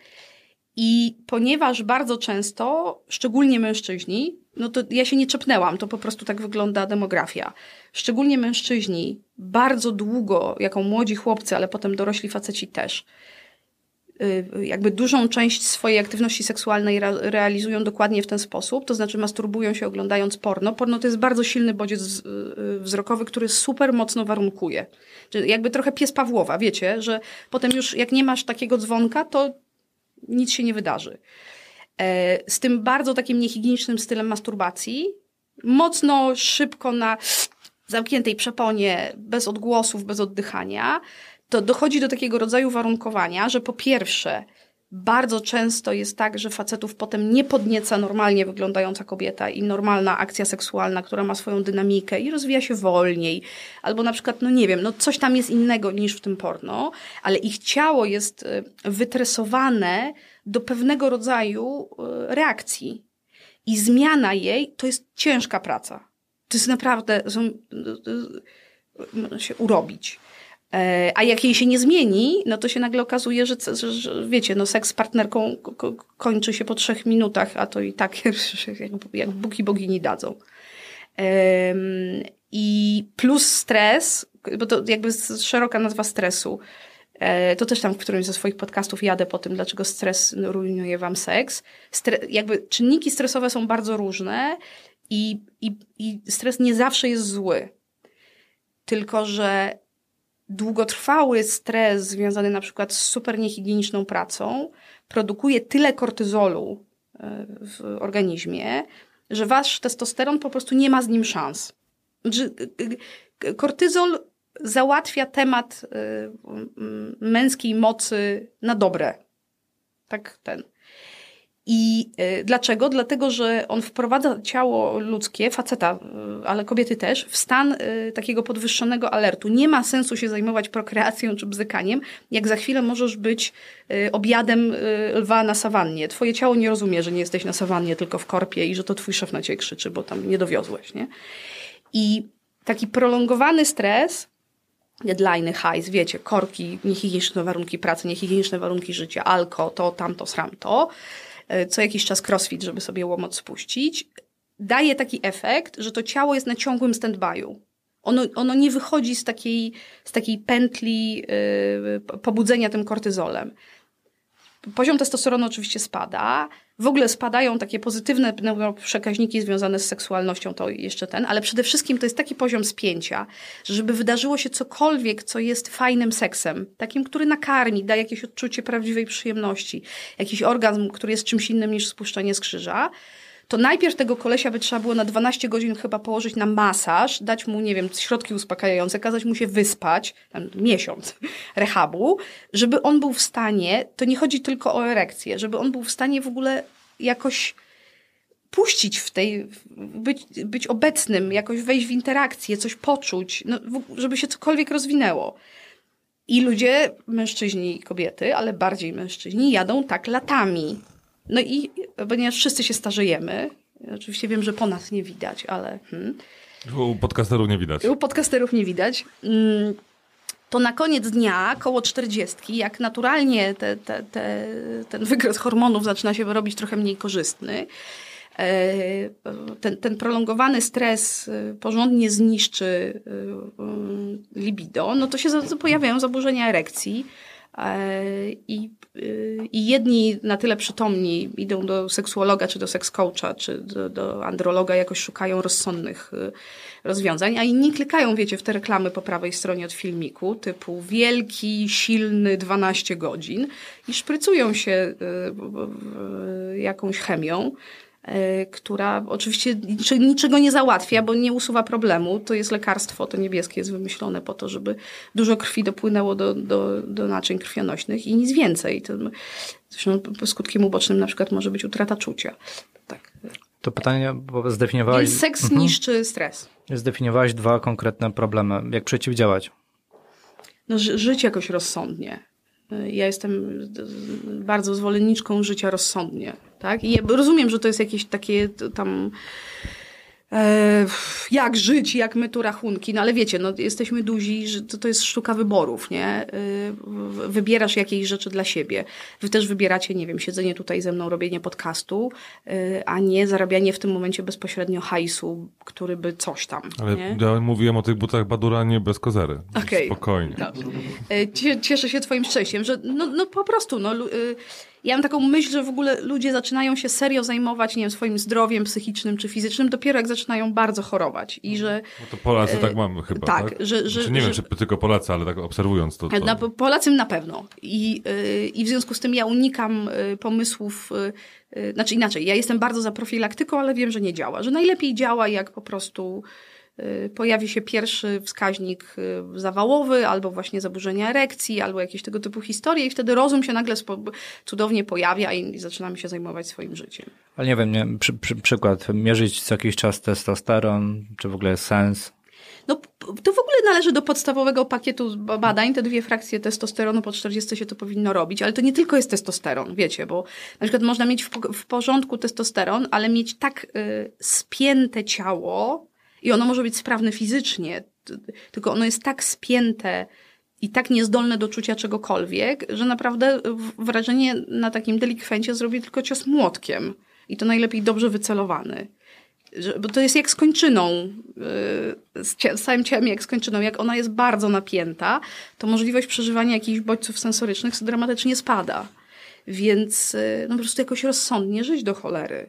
I ponieważ bardzo często, szczególnie mężczyźni, no to ja się nie czepnęłam, to po prostu tak wygląda demografia. Szczególnie mężczyźni bardzo długo, jako młodzi chłopcy, ale potem dorośli faceci też, y, jakby dużą część swojej aktywności seksualnej re- realizują dokładnie w ten sposób, to znaczy masturbują się oglądając porno. Porno to jest bardzo silny bodziec y, y, wzrokowy, który super mocno warunkuje. Czyli jakby trochę pies Pawłowa, wiecie, że potem już jak nie masz takiego dzwonka, to nic się nie wydarzy. E, Z tym bardzo takim niehigienicznym stylem masturbacji, mocno, szybko na zamkniętej przeponie, bez odgłosów, bez oddychania, to dochodzi do takiego rodzaju warunkowania, że po pierwsze, bardzo często jest tak, że facetów potem nie podnieca normalnie wyglądająca kobieta i normalna akcja seksualna, która ma swoją dynamikę i rozwija się wolniej. Albo na przykład, no nie wiem, no coś tam jest innego niż w tym porno, ale ich ciało jest y, wytresowane do pewnego rodzaju y, reakcji. I zmiana jej to jest ciężka praca. To jest naprawdę, y, y, można się urobić. E, A jak jej się nie zmieni, no to się nagle okazuje, że, że, że wiecie, no seks z partnerką ko- ko- kończy się po trzech minutach, a to i tak (laughs) jak, jak Bóg i bogini dadzą. I plus stres, bo to jakby szeroka nazwa stresu. E, To też tam w którymś ze swoich podcastów jadę po tym, dlaczego stres rujnuje wam seks. Stre- jakby czynniki stresowe są bardzo różne i, i, i stres nie zawsze jest zły. Tylko, że długotrwały stres związany na przykład z super niehigieniczną pracą produkuje tyle kortyzolu e, w organizmie, że wasz testosteron po prostu nie ma z nim szans. E, Kortyzol załatwia temat e, męskiej mocy na dobre. Tak ten. I y, dlaczego? Dlatego, że on wprowadza ciało ludzkie, faceta, y, ale kobiety też, w stan y, takiego podwyższonego alertu. Nie ma sensu się zajmować prokreacją czy bzykaniem, jak za chwilę możesz być obiadem lwa na sawannie. Twoje ciało nie rozumie, że nie jesteś na sawannie, tylko w korpie i że to twój szef na ciebie krzyczy, bo tam nie dowiozłeś, nie? I taki prolongowany stres, deadline, highs, wiecie, korki, niehigieniczne warunki pracy, niehigieniczne warunki życia, alko, to, tamto, sramto, e, co jakiś czas crossfit, żeby sobie łomot spuścić, daje taki efekt, że to ciało jest na ciągłym stand-by'u. Ono, ono nie wychodzi z takiej, z takiej pętli yy, pobudzenia tym kortyzolem. Poziom testosteronu oczywiście spada. W ogóle spadają takie pozytywne przekaźniki związane z seksualnością, to jeszcze ten, ale przede wszystkim to jest taki poziom spięcia, że żeby wydarzyło się cokolwiek, co jest fajnym seksem, takim, który nakarmi, da jakieś odczucie prawdziwej przyjemności, jakiś orgazm, który jest czymś innym niż spuszczenie z krzyża, to najpierw tego kolesia by trzeba było na 12 godzin chyba położyć na masaż, dać mu, nie wiem, środki uspokajające, kazać mu się wyspać, tam miesiąc (laughs) rehabu, żeby on był w stanie, to nie chodzi tylko o erekcję, żeby on był w stanie w ogóle jakoś puścić w tej, być, być obecnym, jakoś wejść w interakcję, coś poczuć, no, żeby się cokolwiek rozwinęło. I ludzie, mężczyźni i kobiety, ale bardziej mężczyźni, jadą tak latami. No i ponieważ wszyscy się starzejemy, oczywiście wiem, że po nas nie widać, ale hmm, U podcasterów nie widać. u podcasterów nie widać, mm, to na koniec dnia, koło 40, jak naturalnie te, te, te, ten wykres hormonów zaczyna się robić trochę mniej korzystny, e, ten, ten prolongowany stres e, porządnie zniszczy e, libido, no to się pojawiają zaburzenia erekcji. E, I, y, I jedni na tyle przytomni idą do seksuologa, czy do seks coacha, czy do, do androloga, jakoś szukają rozsądnych y, rozwiązań, a inni klikają, wiecie, w te reklamy po prawej stronie od filmiku, typu wielki, silny 12 godzin i szprycują się y, jakąś chemią, która oczywiście niczego nie załatwia, bo nie usuwa problemu. To jest lekarstwo, to niebieskie jest wymyślone po to, żeby dużo krwi dopłynęło do, do, do naczyń krwionośnych i nic więcej. To, zresztą skutkiem ubocznym na przykład może być utrata czucia. Tak. To pytanie, bo zdefiniowałeś, Więc seks Mhm. niszczy stres. zdefiniowałeś dwa konkretne problemy. Jak przeciwdziałać? no, ży- żyć jakoś rozsądnie. Ja jestem bardzo zwolenniczką życia rozsądnie, tak? I ja rozumiem, że to jest jakieś takie tam jak żyć, jak my tu rachunki, no ale wiecie, no jesteśmy duzi, że to, to jest sztuka wyborów, nie? W- Wybierasz jakieś rzeczy dla siebie. Wy też wybieracie, nie wiem, siedzenie tutaj ze mną, robienie podcastu, y, a nie zarabianie w tym momencie bezpośrednio hajsu, który by coś tam, Ale nie? ja mówiłem o tych butach Baduranie bez kozery. Okej. Spokojnie. E, cie- Cieszę się twoim szczęściem, że no, no po prostu, no, y, ja mam taką myśl, że w ogóle ludzie zaczynają się serio zajmować, nie wiem, swoim zdrowiem psychicznym czy fizycznym dopiero jak zaczynają bardzo chorować i że No to Polacy E, tak mamy chyba, tak, tak? że- że- Znaczy, nie wiem, że- czy tylko Polacy, ale tak obserwując to. to... na, Polacy na pewno I, y, i w związku z tym ja unikam y, pomysłów, y, znaczy inaczej, ja jestem bardzo za profilaktyką, ale wiem, że nie działa, że najlepiej działa jak po prostu pojawi się pierwszy wskaźnik y, zawałowy, albo właśnie zaburzenia erekcji, albo jakieś tego typu historie i wtedy rozum się nagle cudownie pojawia i, zaczynamy się zajmować swoim życiem. Ale nie wiem, nie, przy, przy, przykład, mierzyć co jakiś czas testosteron, czy w ogóle jest sens? No, to w ogóle należy do podstawowego pakietu ba- badań. Te dwie frakcje testosteronu po 40 się to powinno robić, ale to nie tylko jest testosteron, wiecie, bo na przykład można mieć w porządku testosteron, ale mieć tak y, spięte ciało i ono może być sprawne fizycznie, tylko ono jest tak spięte i tak niezdolne do czucia czegokolwiek, że naprawdę wrażenie na takim delikwencie zrobi tylko cios młotkiem. I to najlepiej dobrze wycelowany bo to jest jak z kończyną, yy, z całym ciałem jak z kończyną. Jak ona jest bardzo napięta, to możliwość przeżywania jakichś bodźców sensorycznych dramatycznie spada. Więc yy, no po prostu jakoś rozsądnie żyć do cholery.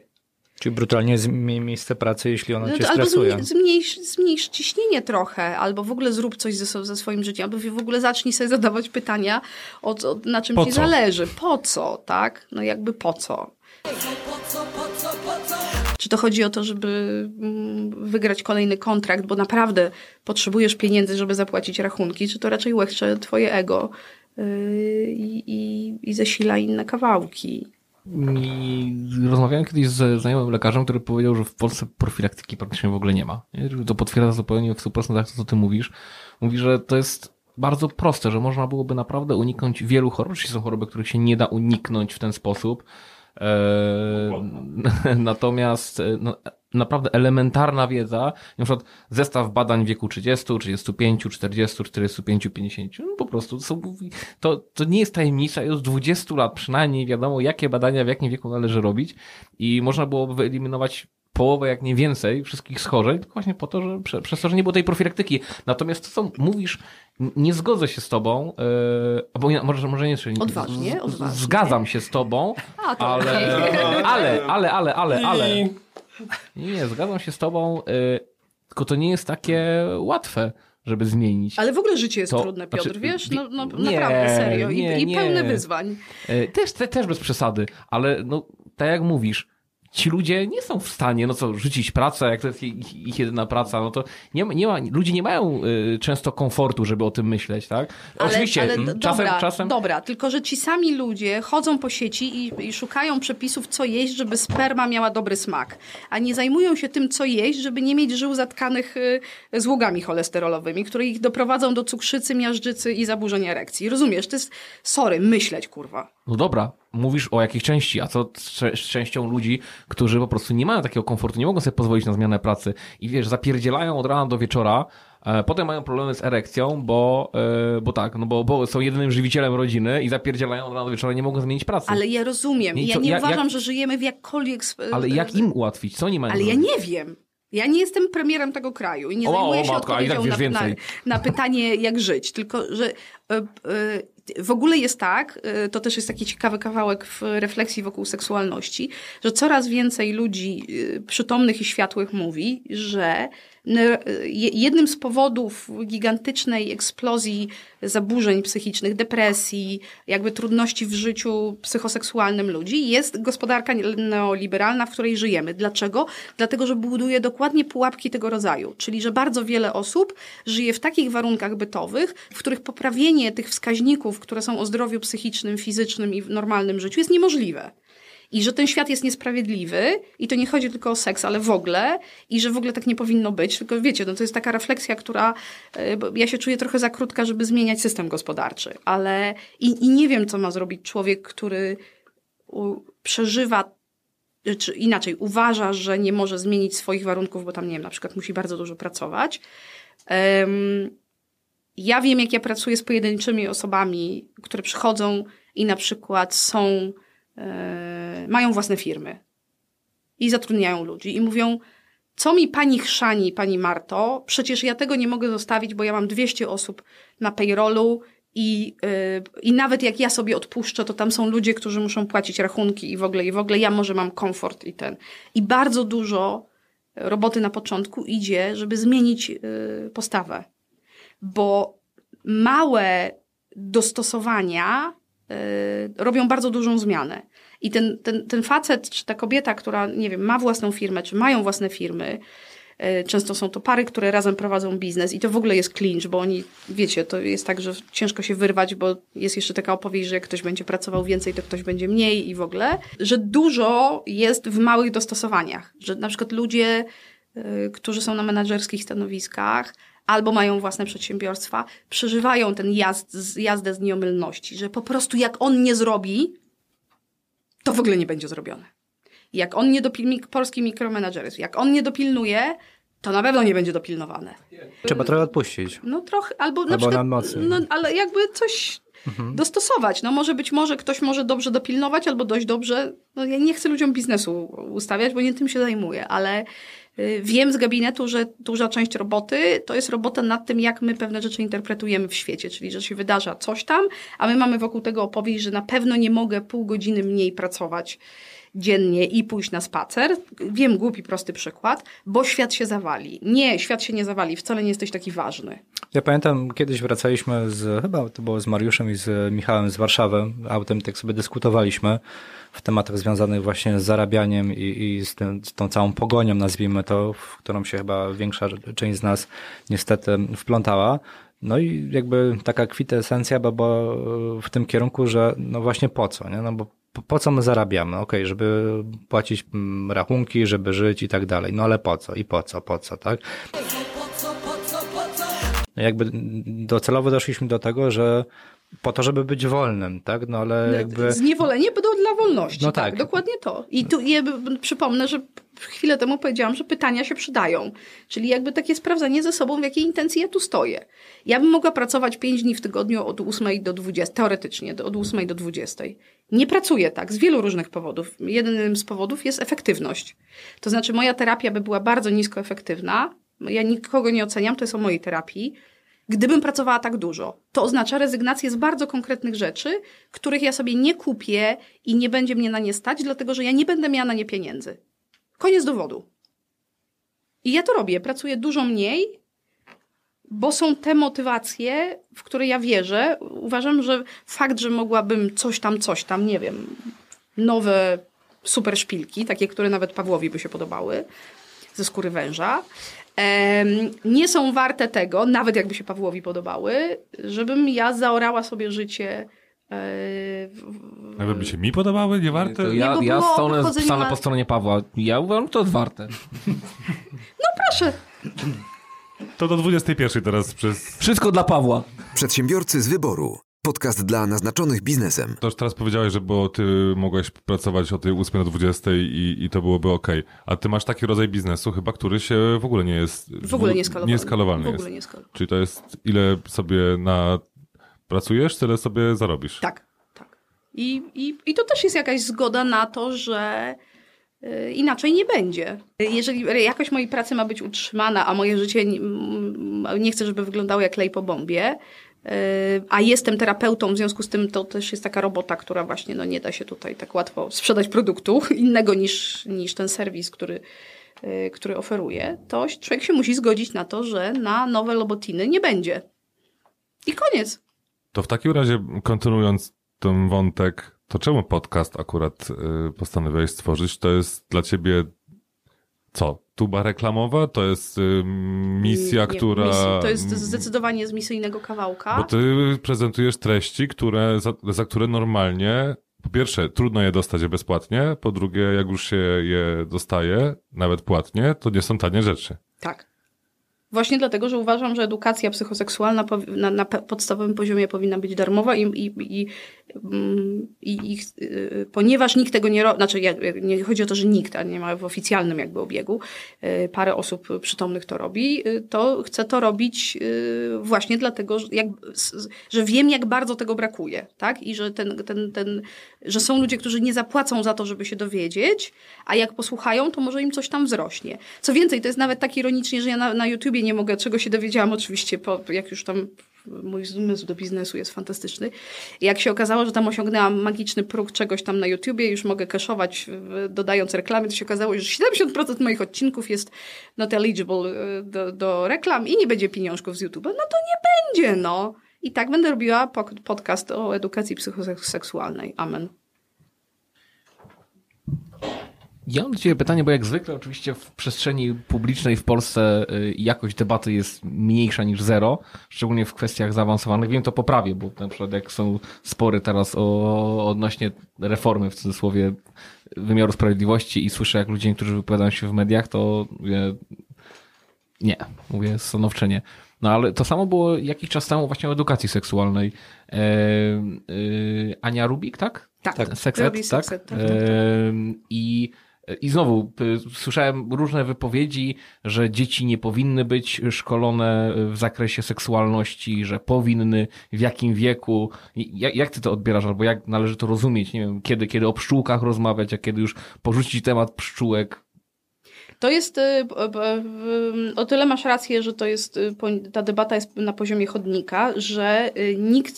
Czyli brutalnie zmień miejsce pracy, jeśli ono No cię albo stresuje. zmniej- zmniejsz, zmniejsz ciśnienie trochę, albo w ogóle zrób coś ze, ze swoim życiem, albo w ogóle zacznij sobie zadawać pytania, o, o, na czym Po ci co? zależy. Po co, tak? No jakby po co? Czy to chodzi o to, żeby mm, wygrać kolejny kontrakt, bo naprawdę potrzebujesz pieniędzy, żeby zapłacić rachunki, czy to raczej łechcze twoje ego yy, i, i, i zasila inne kawałki? I rozmawiałem kiedyś ze znajomym lekarzem, który powiedział, że w Polsce profilaktyki praktycznie w ogóle nie ma. To potwierdza zupełnie w 100% to, co ty mówisz. Mówi, że to jest bardzo proste, że można byłoby naprawdę uniknąć wielu chorób. Są choroby, których się nie da uniknąć w ten sposób. Eee, (laughs) natomiast e, no, naprawdę elementarna wiedza, na przykład zestaw badań wieku 30, 35, 40, 45, 50, no po prostu to, są, to, to nie jest tajemnica, już 20 lat przynajmniej wiadomo, jakie badania w jakim wieku należy robić i można byłoby wyeliminować połowę, jak nie więcej, wszystkich schorzeń, tylko właśnie po to, że prze, przez to, że nie było tej profilaktyki. Natomiast to, co mówisz, nie zgodzę się z tobą, yy, albo nie, może, może nie, czyli Odważnie, odważnie. Zgadzam się z tobą, (laughs) A, to ale, ale, ale, ale, ale, ale, nie, nie, zgadzam się z tobą, yy, tylko to nie jest takie łatwe, żeby zmienić. Ale w ogóle życie jest To- trudne, Piotr, znaczy, wiesz? No, no nie, naprawdę, serio. I, nie, i nie. pełne wyzwań. E, Też, te, też bez przesady, ale no, tak jak mówisz, ci ludzie nie są w stanie, no co, rzucić pracę, jak to jest ich, ich jedyna praca, no to nie, ma- nie ma, ludzie nie mają y, często komfortu, żeby o tym myśleć, tak? Ale, Oczywiście, ale mm, czasem, dobra, czasem... dobra, tylko że ci sami ludzie chodzą po sieci i, i szukają przepisów, co jeść, żeby sperma miała dobry smak, a nie zajmują się tym, co jeść, żeby nie mieć żył zatkanych y, złogami cholesterolowymi, które ich doprowadzą do cukrzycy, miażdżycy i zaburzenia erekcji. Rozumiesz? To jest, sorry, myśleć, kurwa. No dobra, mówisz o jakiej części, a co z, częścią ludzi, którzy po prostu nie mają takiego komfortu, nie mogą sobie pozwolić na zmianę pracy i wiesz, zapierdzielają od rana do wieczora, E, Potem mają problemy z erekcją, bo, e, bo tak, no bo, bo są jedynym żywicielem rodziny i zapierdzielają od rana do wieczora, nie mogą zmienić pracy. Ale ja rozumiem. Nie, Ja co- nie uważam, jak- że żyjemy w jakkolwiek... sp- Ale jak im ułatwić? Co oni mają Ale ja nie wiem. Ja nie jestem premierem tego kraju i nie O, zajmuję o, się matko, tak odpowiedzią wiesz na, na, na pytanie, jak żyć. Tylko, że e, e, w ogóle jest tak, e, to też jest taki ciekawy kawałek w refleksji wokół seksualności, że coraz więcej ludzi e, przytomnych i światłych mówi, że jednym z powodów gigantycznej eksplozji zaburzeń psychicznych, depresji, jakby trudności w życiu psychoseksualnym ludzi jest gospodarka neoliberalna, w której żyjemy. Dlaczego? Dlatego, że buduje dokładnie pułapki tego rodzaju, czyli że bardzo wiele osób żyje w takich warunkach bytowych, w których poprawienie tych wskaźników, które są o zdrowiu psychicznym, fizycznym i w normalnym życiu jest niemożliwe. I że ten świat jest niesprawiedliwy i to nie chodzi tylko o seks, ale w ogóle i że w ogóle tak nie powinno być. Tylko wiecie, no to jest taka refleksja, która e, ja się czuję trochę za krótka, żeby zmieniać system gospodarczy, ale i, i nie wiem, co ma zrobić człowiek, który przeżywa czy inaczej, uważa, że nie może zmienić swoich warunków, bo tam, nie wiem, na przykład musi bardzo dużo pracować. Em, ja wiem, jak ja pracuję z pojedynczymi osobami, które przychodzą i na przykład są, mają własne firmy i zatrudniają ludzi i mówią, co mi pani chrzani, pani Marto? Przecież ja tego nie mogę zostawić, bo ja mam 200 osób na payrollu i, yy, i nawet jak ja sobie odpuszczę, to tam są ludzie, którzy muszą płacić rachunki i w ogóle, i w ogóle ja może mam komfort i ten. I bardzo dużo roboty na początku idzie, żeby zmienić yy, postawę. Bo małe dostosowania robią bardzo dużą zmianę. I ten, ten, ten facet, czy ta kobieta, która, nie wiem, ma własną firmę, czy mają własne firmy, y, często są to pary, które razem prowadzą biznes i to w ogóle jest clinch, bo oni, wiecie, to jest tak, że ciężko się wyrwać, bo jest jeszcze taka opowieść, że jak ktoś będzie pracował więcej, to ktoś będzie mniej i w ogóle, że dużo jest w małych dostosowaniach, że na przykład ludzie, y, którzy są na menadżerskich stanowiskach, albo mają własne przedsiębiorstwa, przeżywają ten jazd, jazdę z nieomylności, że po prostu jak on nie zrobi, to w ogóle nie będzie zrobione. Jak on nie dopilnuje, polski mikromenadżeryzm, jak on nie dopilnuje, to na pewno nie będzie dopilnowane. Trzeba trochę odpuścić. No trochę, albo na Albo przykład, na mocniej. no, ale jakby coś dostosować. No może być może ktoś może dobrze dopilnować, albo dość dobrze, no ja nie chcę ludziom biznesu ustawiać, bo nie tym się zajmuję, ale wiem z gabinetu, że duża część roboty to jest robota nad tym, jak my pewne rzeczy interpretujemy w świecie, czyli że się wydarza coś tam, a my mamy wokół tego opowieść, że na pewno nie mogę pół godziny mniej pracować dziennie i pójść na spacer. Wiem, głupi, prosty przykład, bo świat się zawali. Nie, świat się nie zawali, wcale nie jesteś taki ważny. Ja pamiętam, kiedyś wracaliśmy z, chyba to było z Mariuszem i z Michałem z Warszawy, autem, tak sobie dyskutowaliśmy w tematach związanych właśnie z zarabianiem i, i z, tym, z tą całą pogonią, nazwijmy to, w którą się chyba większa część z nas niestety wplątała. No i jakby taka kwintesencja była w tym kierunku, że no właśnie po co, nie? No bo po, co my zarabiamy? Okej, żeby płacić mm, rachunki, żeby żyć i tak dalej. No ale po co? I po co? Po co, tak? No jakby docelowo doszliśmy do tego, że po to, żeby być wolnym, tak? No ale jakby... Zniewolenie będą dla wolności. No tak. tak. dokładnie to. I tu je, przypomnę, że chwilę temu powiedziałam, że pytania się przydają. Czyli jakby takie sprawdzenie ze sobą, w jakiej intencji ja tu stoję. Ja bym mogła pracować 5 dni w tygodniu od 8 do 20, teoretycznie od 8 do 20. Nie pracuję tak z wielu różnych powodów. Jednym z powodów jest efektywność. To znaczy moja terapia by była bardzo nisko efektywna. Ja nikogo nie oceniam, to jest o mojej terapii. Gdybym pracowała tak dużo, to oznacza rezygnację z bardzo konkretnych rzeczy, których ja sobie nie kupię i nie będzie mnie na nie stać, dlatego że ja nie będę miała na nie pieniędzy. Koniec dowodu. I ja to robię. Pracuję dużo mniej, bo są te motywacje, w które ja wierzę. Uważam, że fakt, że mogłabym coś tam, coś tam, nie wiem, nowe super szpilki, takie, które nawet Pawłowi by się podobały, ze skóry węża, nie są warte tego, nawet jakby się Pawłowi podobały, żebym ja zaorała sobie życie. e, Nawet by się mi podobały, nie warte? To ja, ja stanę, po stronie Pawła. Ja uważam, że to jest warte. (laughs) Proszę, To do 21 teraz przez... Wszystko dla Pawła. Przedsiębiorcy z wyboru. Podcast dla naznaczonych biznesem. To już teraz powiedziałeś, że bo ty mogłeś pracować o tej 8 do 20 i, i to byłoby ok. A ty masz taki rodzaj biznesu chyba, który się w ogóle nie jest... W ogóle nieskalowalny. Nieskalowalny W ogóle jest. nieskalowalny. Czyli to jest ile sobie na... Pracujesz, tyle sobie zarobisz. Tak, tak. I, i, I to też jest jakaś zgoda na to, że y, inaczej nie będzie. Jeżeli jakość mojej pracy ma być utrzymana, a moje życie nie, nie chcę, żeby wyglądało jak lej po bombie, a jestem terapeutą, w związku z tym to też jest taka robota, która właśnie no, nie da się tutaj tak łatwo sprzedać produktu (laughs) innego niż, niż ten serwis, który, y, który oferuje, to człowiek się musi zgodzić na to, że na nowe lobotiny nie będzie. I koniec. To w takim razie, kontynuując ten wątek, to czemu podcast akurat y, postanowiłeś stworzyć? To jest dla ciebie co? Tuba reklamowa? To jest y, misja, Nie, która... misji. To jest zdecydowanie z misyjnego kawałka. Bo ty prezentujesz treści, które, za, za które normalnie, po pierwsze, trudno je dostać bezpłatnie, po drugie, jak już się je dostaje, nawet płatnie, to nie są tanie rzeczy. Tak. Właśnie dlatego, że uważam, że edukacja psychoseksualna na, na podstawowym poziomie powinna być darmowa i, i, i, i, y, ponieważ nikt tego nie robi, znaczy nie chodzi o to, że nikt, a nie ma w oficjalnym jakby obiegu, y, parę osób przytomnych to robi, y, to chcę to robić właśnie dlatego, że, jak, że wiem, jak bardzo tego brakuje, tak? I że ten, ten, ten, że są ludzie, którzy nie zapłacą za to, żeby się dowiedzieć, a jak posłuchają, to może im coś tam wzrośnie. Co więcej, to jest nawet tak ironicznie, że ja na, na YouTubie nie mogę, czego się dowiedziałam oczywiście, po, jak już tam mój zmysł do biznesu jest fantastyczny. Jak się okazało, że tam osiągnęłam magiczny próg czegoś tam na YouTubie, już mogę cashować w- dodając reklamy, to się okazało, że 70% moich odcinków jest not eligible y, do, do reklam i nie będzie pieniążków z YouTube'a. No to nie będzie, no. I tak będę robiła podcast o edukacji psychoseksualnej. Amen. Ja mam do Ciebie pytanie, bo jak zwykle oczywiście w przestrzeni publicznej w Polsce y, jakość debaty jest mniejsza niż zero, szczególnie w kwestiach zaawansowanych. Wiem to poprawię, bo na przykład jak są spory teraz o, odnośnie reformy w cudzysłowie wymiaru sprawiedliwości i słyszę jak ludzie, którzy wypowiadają się w mediach, to mówię, nie, mówię stanowcze nie. No ale to samo było jakiś czas temu właśnie o edukacji seksualnej. E, e, Ania Rubik, tak? Tak, tak. Robi tak? Tak, tak, Em, I, I znowu y, słyszałem różne wypowiedzi, że dzieci nie powinny być szkolone w zakresie seksualności, że powinny, w jakim wieku. Jak ty to odbierasz, albo jak należy to rozumieć? Nie wiem, kiedy, kiedy o pszczółkach rozmawiać, a kiedy już porzucić temat pszczółek. To jest, y, o tyle masz rację, że to jest, y, ta debata jest na poziomie chodnika, że y, nikt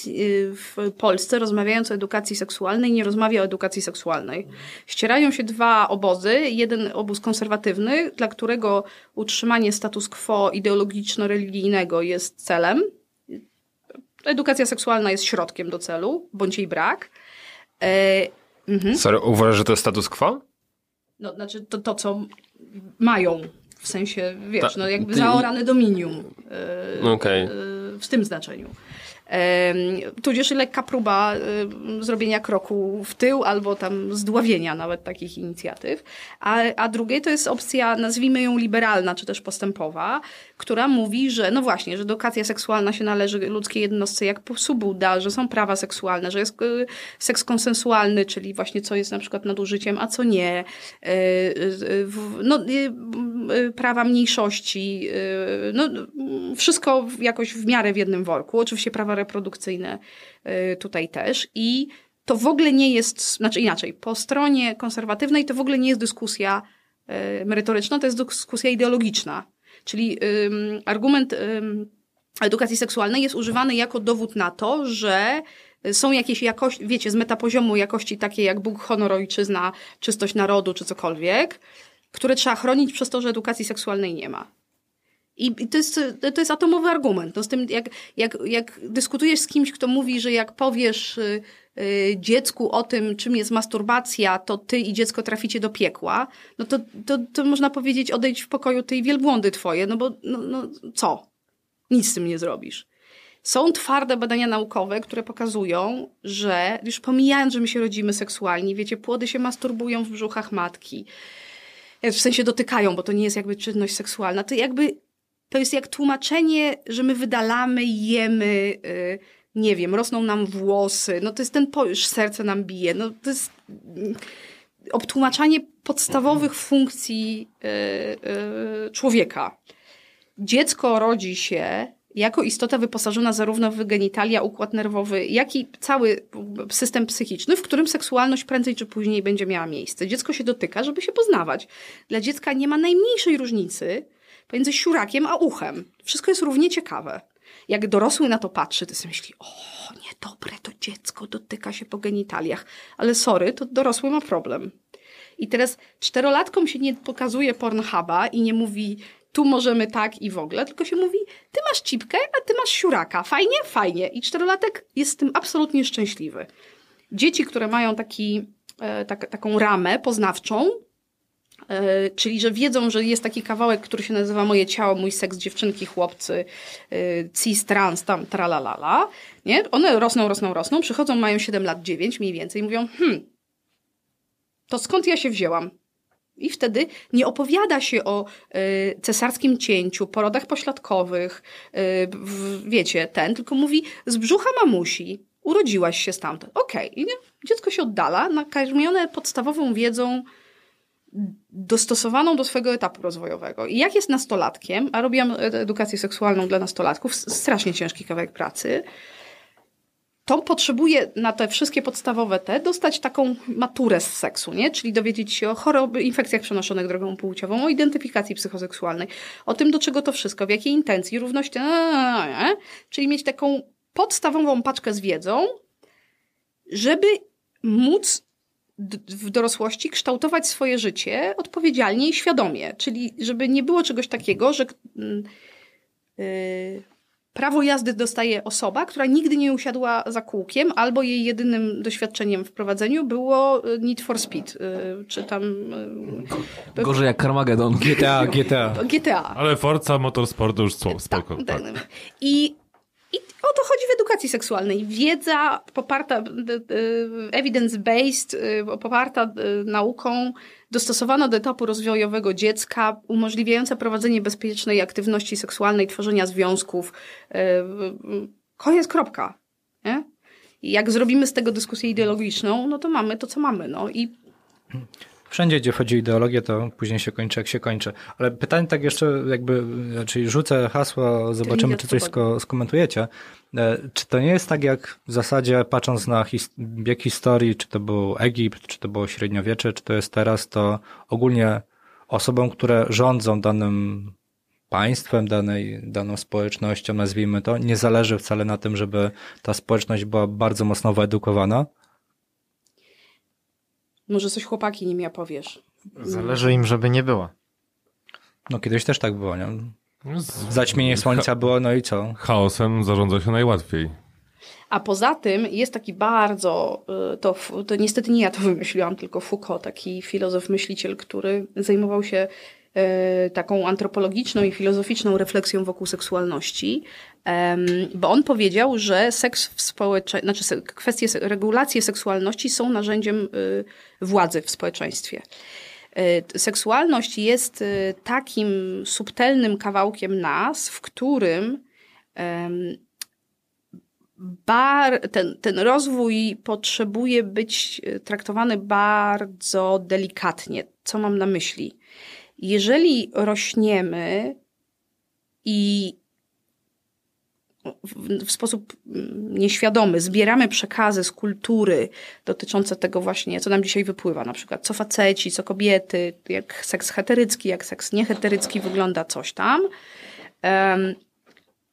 w Polsce rozmawiając o edukacji seksualnej nie rozmawia o edukacji seksualnej. Ścierają się dwa obozy. Jeden obóz konserwatywny, dla którego utrzymanie status quo ideologiczno-religijnego jest celem. Edukacja seksualna jest środkiem do celu, bądź jej brak. E, mhm. Sorry, uważasz, że to jest status quo? No, znaczy to, to co mają, w sensie, wiesz, Ta- no jakby ty- zaorane dominium yy, Okej. yy, w tym znaczeniu. Tudzież lekka próba zrobienia kroku w tył albo tam zdławienia nawet takich inicjatyw. A, a drugie to jest opcja, nazwijmy ją liberalna czy też postępowa, która mówi, że no właśnie, że edukacja seksualna się należy ludzkiej jednostce jak psu Buda, że są prawa seksualne, że jest y, seks konsensualny, czyli właśnie co jest na przykład nadużyciem, a co nie. Y, w- no, prawa mniejszości, no, wszystko jakoś w miarę w jednym worku. Oczywiście prawa reprodukcyjne y, tutaj też. I to w ogóle nie jest, znaczy inaczej, po stronie konserwatywnej to w ogóle nie jest dyskusja y, merytoryczna, to jest dyskusja ideologiczna. Czyli argument edukacji seksualnej jest używany jako dowód na to, że są jakieś jakości, wiecie, z metapoziomu jakości takie jak Bóg, honor, ojczyzna, czystość narodu czy cokolwiek, które trzeba chronić przez to, że edukacji seksualnej nie ma. I to jest, to jest atomowy argument. No z tym, jak, jak, jak dyskutujesz z kimś, kto mówi, że jak powiesz y, y, dziecku o tym, czym jest masturbacja, to ty i dziecko traficie do piekła, no to, to, to można powiedzieć, odejdź w pokoju tej wielbłądy twoje, no bo no, no, co? Nic z tym nie zrobisz. Są twarde badania naukowe, które pokazują, że już pomijając, że my się rodzimy seksualni, wiecie, płody się masturbują w brzuchach matki. W sensie dotykają, bo to nie jest jakby czynność seksualna. To jakby to jest jak tłumaczenie, że my wydalamy, jemy, y, nie wiem, rosną nam włosy, no to jest ten pojusz, serce nam bije, no to jest mm, obtłumaczanie podstawowych funkcji y, y, człowieka. Dziecko rodzi się jako istota wyposażona zarówno w genitalia, układ nerwowy, jak i cały system psychiczny, w którym seksualność prędzej czy później będzie miała miejsce. Dziecko się dotyka, żeby się poznawać. Dla dziecka nie ma najmniejszej różnicy pomiędzy siurakiem a uchem. Wszystko jest równie ciekawe. Jak dorosły na to patrzy, to sobie myśli, o, niedobre, to dziecko dotyka się po genitaliach. Ale sorry, to dorosły ma problem. I teraz czterolatkom się nie pokazuje Pornhuba i nie mówi, tu możemy tak i w ogóle, tylko się mówi, ty masz cipkę, a ty masz siuraka. Fajnie? Fajnie. I czterolatek jest z tym absolutnie szczęśliwy. Dzieci, które mają taki, e, tak, taką ramę poznawczą, czyli że wiedzą, że jest taki kawałek, który się nazywa Moje ciało, mój seks, dziewczynki, chłopcy, e, cis, trans, tam, tralalala, nie? One rosną, rosną, rosną, przychodzą, mają 7 lat, 9 mniej więcej i mówią, hmm, to skąd ja się wzięłam? I wtedy nie opowiada się o y, cesarskim cięciu, porodach pośladkowych, y, w, wiecie, ten, tylko mówi z brzucha mamusi, urodziłaś się stamtąd. Okej, okay. dziecko się oddala, nakarmione podstawową wiedzą dostosowaną do swojego etapu rozwojowego. I jak jest nastolatkiem, a robiłam edukację seksualną dla nastolatków, strasznie ciężki kawałek pracy, to potrzebuje na te wszystkie podstawowe te dostać taką maturę z seksu, nie? Czyli dowiedzieć się o choroby, infekcjach przenoszonych drogą płciową, o identyfikacji psychoseksualnej, o tym, do czego to wszystko, w jakiej intencji, równości, nie? czyli mieć taką podstawową paczkę z wiedzą, żeby móc w dorosłości kształtować swoje życie odpowiedzialnie i świadomie. Czyli żeby nie było czegoś takiego, że yy, prawo jazdy dostaje osoba, która nigdy nie usiadła za kółkiem, albo jej jedynym doświadczeniem w prowadzeniu było y, Need for Speed, y, czy tam... y, Gorzej jak Carmageddon. GTA, GTA. GTA. Ale Forza Motorsport już spoko. Tak, tak. I o to chodzi w edukacji seksualnej. Wiedza poparta, evidence-based, poparta nauką, dostosowana do etapu rozwojowego dziecka, umożliwiająca prowadzenie bezpiecznej aktywności seksualnej, tworzenia związków. Koniec, kropka. Nie? Jak zrobimy z tego dyskusję ideologiczną, no to mamy to, co mamy. No i Wszędzie, gdzie chodzi o ideologię, to później się kończy, jak się kończy. Ale pytanie tak jeszcze jakby, czyli rzucę hasło, zobaczymy, czy coś sko skomentujecie. E, czy to nie jest tak, jak w zasadzie patrząc na his bieg historii, czy to był Egipt, czy to było średniowiecze, czy to jest teraz, to ogólnie osobom, które rządzą danym państwem, danej, daną społecznością, nazwijmy to, nie zależy wcale na tym, żeby ta społeczność była bardzo mocno wyedukowana, może coś chłopaki nimi opowiesz. Zależy im, żeby nie było. No kiedyś też tak było, nie? Zaćmienie słońca było, no i co? Chaosem zarządza się najłatwiej. A poza tym jest taki bardzo, y, to, to niestety nie ja to (laughs) wymyśliłam, tylko Foucault, taki filozof, myśliciel, który zajmował się y, taką antropologiczną i filozoficzną refleksją wokół seksualności, bo on powiedział, że seks w społeczeństwie, znaczy kwestie regulacji seksualności są narzędziem y, władzy w społeczeństwie. Seksualność jest takim subtelnym kawałkiem nas, w którym bar, ten, ten rozwój potrzebuje być traktowany bardzo delikatnie. Co mam na myśli? Jeżeli rośniemy i w, sposób mm, nieświadomy zbieramy przekazy z kultury dotyczące tego właśnie, co nam dzisiaj wypływa, na przykład co faceci, co kobiety, jak seks heterycki, jak seks nieheterycki wygląda, coś tam,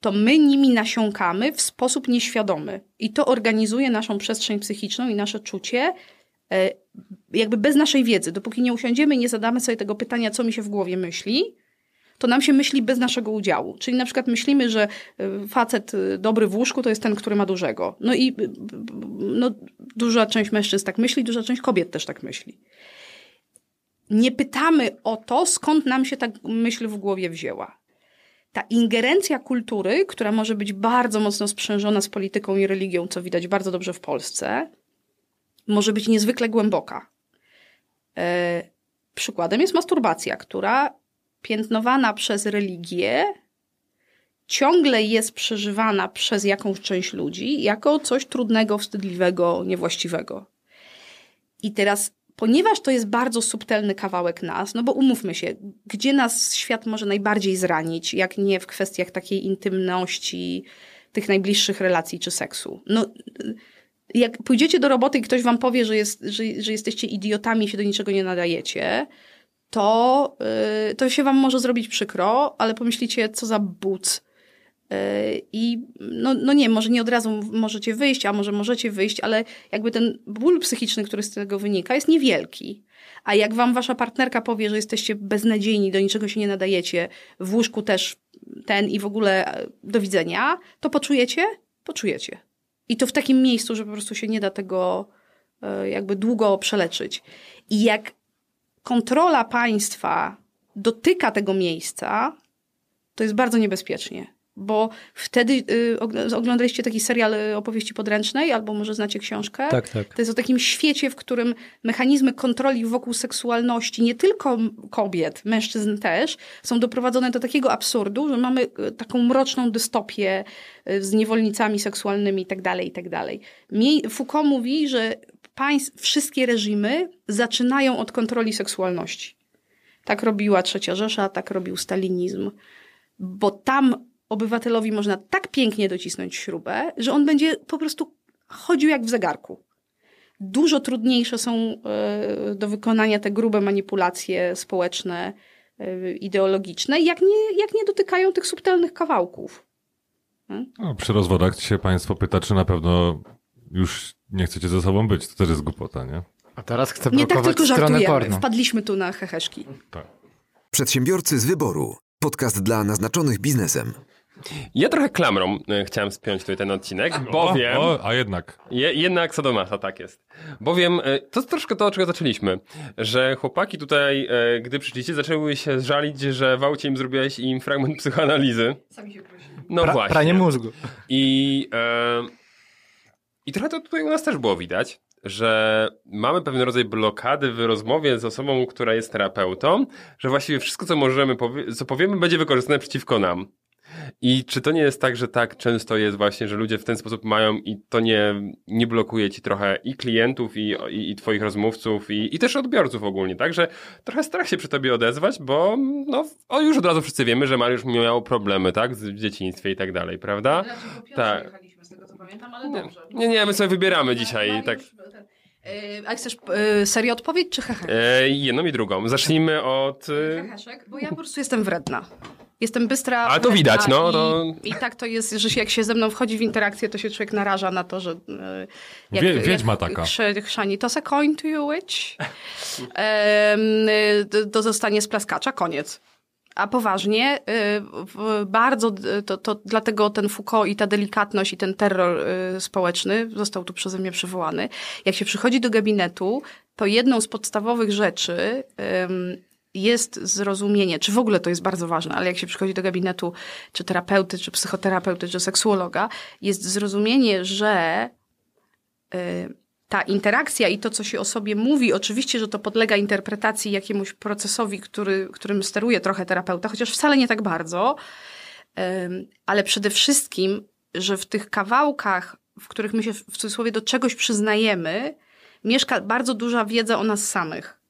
to my nimi nasiąkamy w sposób nieświadomy. I to organizuje naszą przestrzeń psychiczną i nasze czucie e, jakby bez naszej wiedzy. Dopóki nie usiądziemy i nie zadamy sobie tego pytania, co mi się w głowie myśli, to nam się myśli bez naszego udziału. Czyli na przykład myślimy, że e, facet e, dobry w łóżku to jest ten, który ma dużego. No i no, duża część mężczyzn tak myśli, duża część kobiet też tak myśli. Nie pytamy o to, skąd nam się ta myśl w głowie wzięła ta ingerencja kultury, która może być bardzo mocno sprzężona z polityką i religią, co widać bardzo dobrze w Polsce, może być niezwykle głęboka. E, przykładem jest masturbacja, która piętnowana przez religię ciągle jest przeżywana przez jakąś część ludzi jako coś trudnego, wstydliwego, niewłaściwego. I teraz, ponieważ to jest bardzo subtelny kawałek nas, no bo umówmy się, gdzie nas świat może najbardziej zranić, jak nie w kwestiach takiej intymności, tych najbliższych relacji czy seksu. No, jak pójdziecie do roboty i ktoś wam powie, że, jest, że, że jesteście idiotami i się do niczego nie nadajecie, to, yy, to się wam może zrobić przykro, ale pomyślicie, co za but. Yy, I no, no nie, może nie od razu możecie wyjść, a może możecie wyjść, ale jakby ten ból psychiczny, który z tego wynika, jest niewielki. A jak wam wasza partnerka powie, że jesteście beznadziejni, do niczego się nie nadajecie, w łóżku też ten i w ogóle e, do widzenia, to poczujecie? Poczujecie. I to w takim miejscu, że po prostu się nie da tego e, jakby długo przeleczyć. I jak kontrola państwa dotyka tego miejsca, to jest bardzo niebezpiecznie. Bo wtedy y, ogl- oglądaliście taki serial y, opowieści podręcznej, albo może znacie książkę. Tak, tak. To jest o takim świecie, w którym mechanizmy kontroli wokół seksualności, nie tylko kobiet, mężczyzn też, są doprowadzone do takiego absurdu, że mamy y, taką mroczną dystopię y, z niewolnicami seksualnymi itd. itd. Mie- Foucault mówi, że państw, wszystkie reżimy zaczynają od kontroli seksualności. Tak robiła Trzecia Rzesza, tak robił stalinizm. Bo tam obywatelowi można tak pięknie docisnąć śrubę, że on będzie po prostu chodził jak w zegarku. Dużo trudniejsze są e, do wykonania te grube manipulacje społeczne, e, ideologiczne, jak nie, jak nie dotykają tych subtelnych kawałków. No, przy rozwodach się państwo pyta, czy na pewno już nie chcecie ze sobą być. To też jest głupota, nie? A teraz chcę Nie tak tylko żartujemy. porno. Wpadliśmy tu na heheszki. Tak. Przedsiębiorcy z wyboru. Podcast dla naznaczonych biznesem. Ja trochę klamrą e, chciałem spiąć tutaj ten odcinek, bowiem... O, o, a jednak. Je, jednak Sodomasa, tak jest. Bowiem e, to jest troszkę to, od czego zaczęliśmy. Że chłopaki tutaj, e, gdy przyszliście, zaczęły się żalić, że w aucie im zrobiłeś im fragment psychoanalizy. Sami się prosili. No Pra, właśnie. pranie mózgu. I, e, I trochę to tutaj u nas też było widać, że mamy pewien rodzaj blokady w rozmowie z osobą, która jest terapeutą, że właściwie wszystko, co możemy, powie co powiemy, będzie wykorzystane przeciwko nam. I czy to nie jest tak, że tak często jest właśnie, że ludzie w ten sposób mają i to nie, nie blokuje ci trochę i klientów, i, i, i twoich rozmówców, i, i też odbiorców ogólnie, tak? Że trochę strach się przy tobie odezwać, bo no, o, już od razu wszyscy wiemy, że Mariusz miał problemy, tak? Z- W dzieciństwie i tak dalej, prawda? Tak. jechaliśmy z tego, co pamiętam, ale Nie, dobrze. nie, nie, my sobie wybieramy dzisiaj, tak. E, A chcesz e, serię odpowiedź czy hehe? E, jedną i drugą. Zacznijmy od... E, Heheszek, bo ja po prostu jestem wredna. Jestem bystra. Ale to widać, no, I, to- I tak to jest, że jak się ze mną wchodzi w interakcję, to się człowiek naraża na to, że. e, Jak, Wie- wiedźma jak taka. Chrzani, to se coin to you witch. Em, y, to- to zostanie z plaskacza, koniec. A poważnie, y, bardzo, y, to, to dlatego ten Foucault i ta delikatność i ten terror y, społeczny został tu przeze mnie przywołany. Jak się przychodzi do gabinetu, to jedną z podstawowych rzeczy jest zrozumienie, czy w ogóle to jest bardzo ważne, ale jak się przychodzi do gabinetu, czy terapeuty, czy psychoterapeuty, czy seksuologa, jest zrozumienie, że ta interakcja i to, co się o sobie mówi, oczywiście, że to podlega interpretacji jakiemuś procesowi, który, którym steruje trochę terapeuta, chociaż wcale nie tak bardzo, ale przede wszystkim, że w tych kawałkach, w których my się w cudzysłowie do czegoś przyznajemy, mieszka bardzo duża wiedza o nas samych.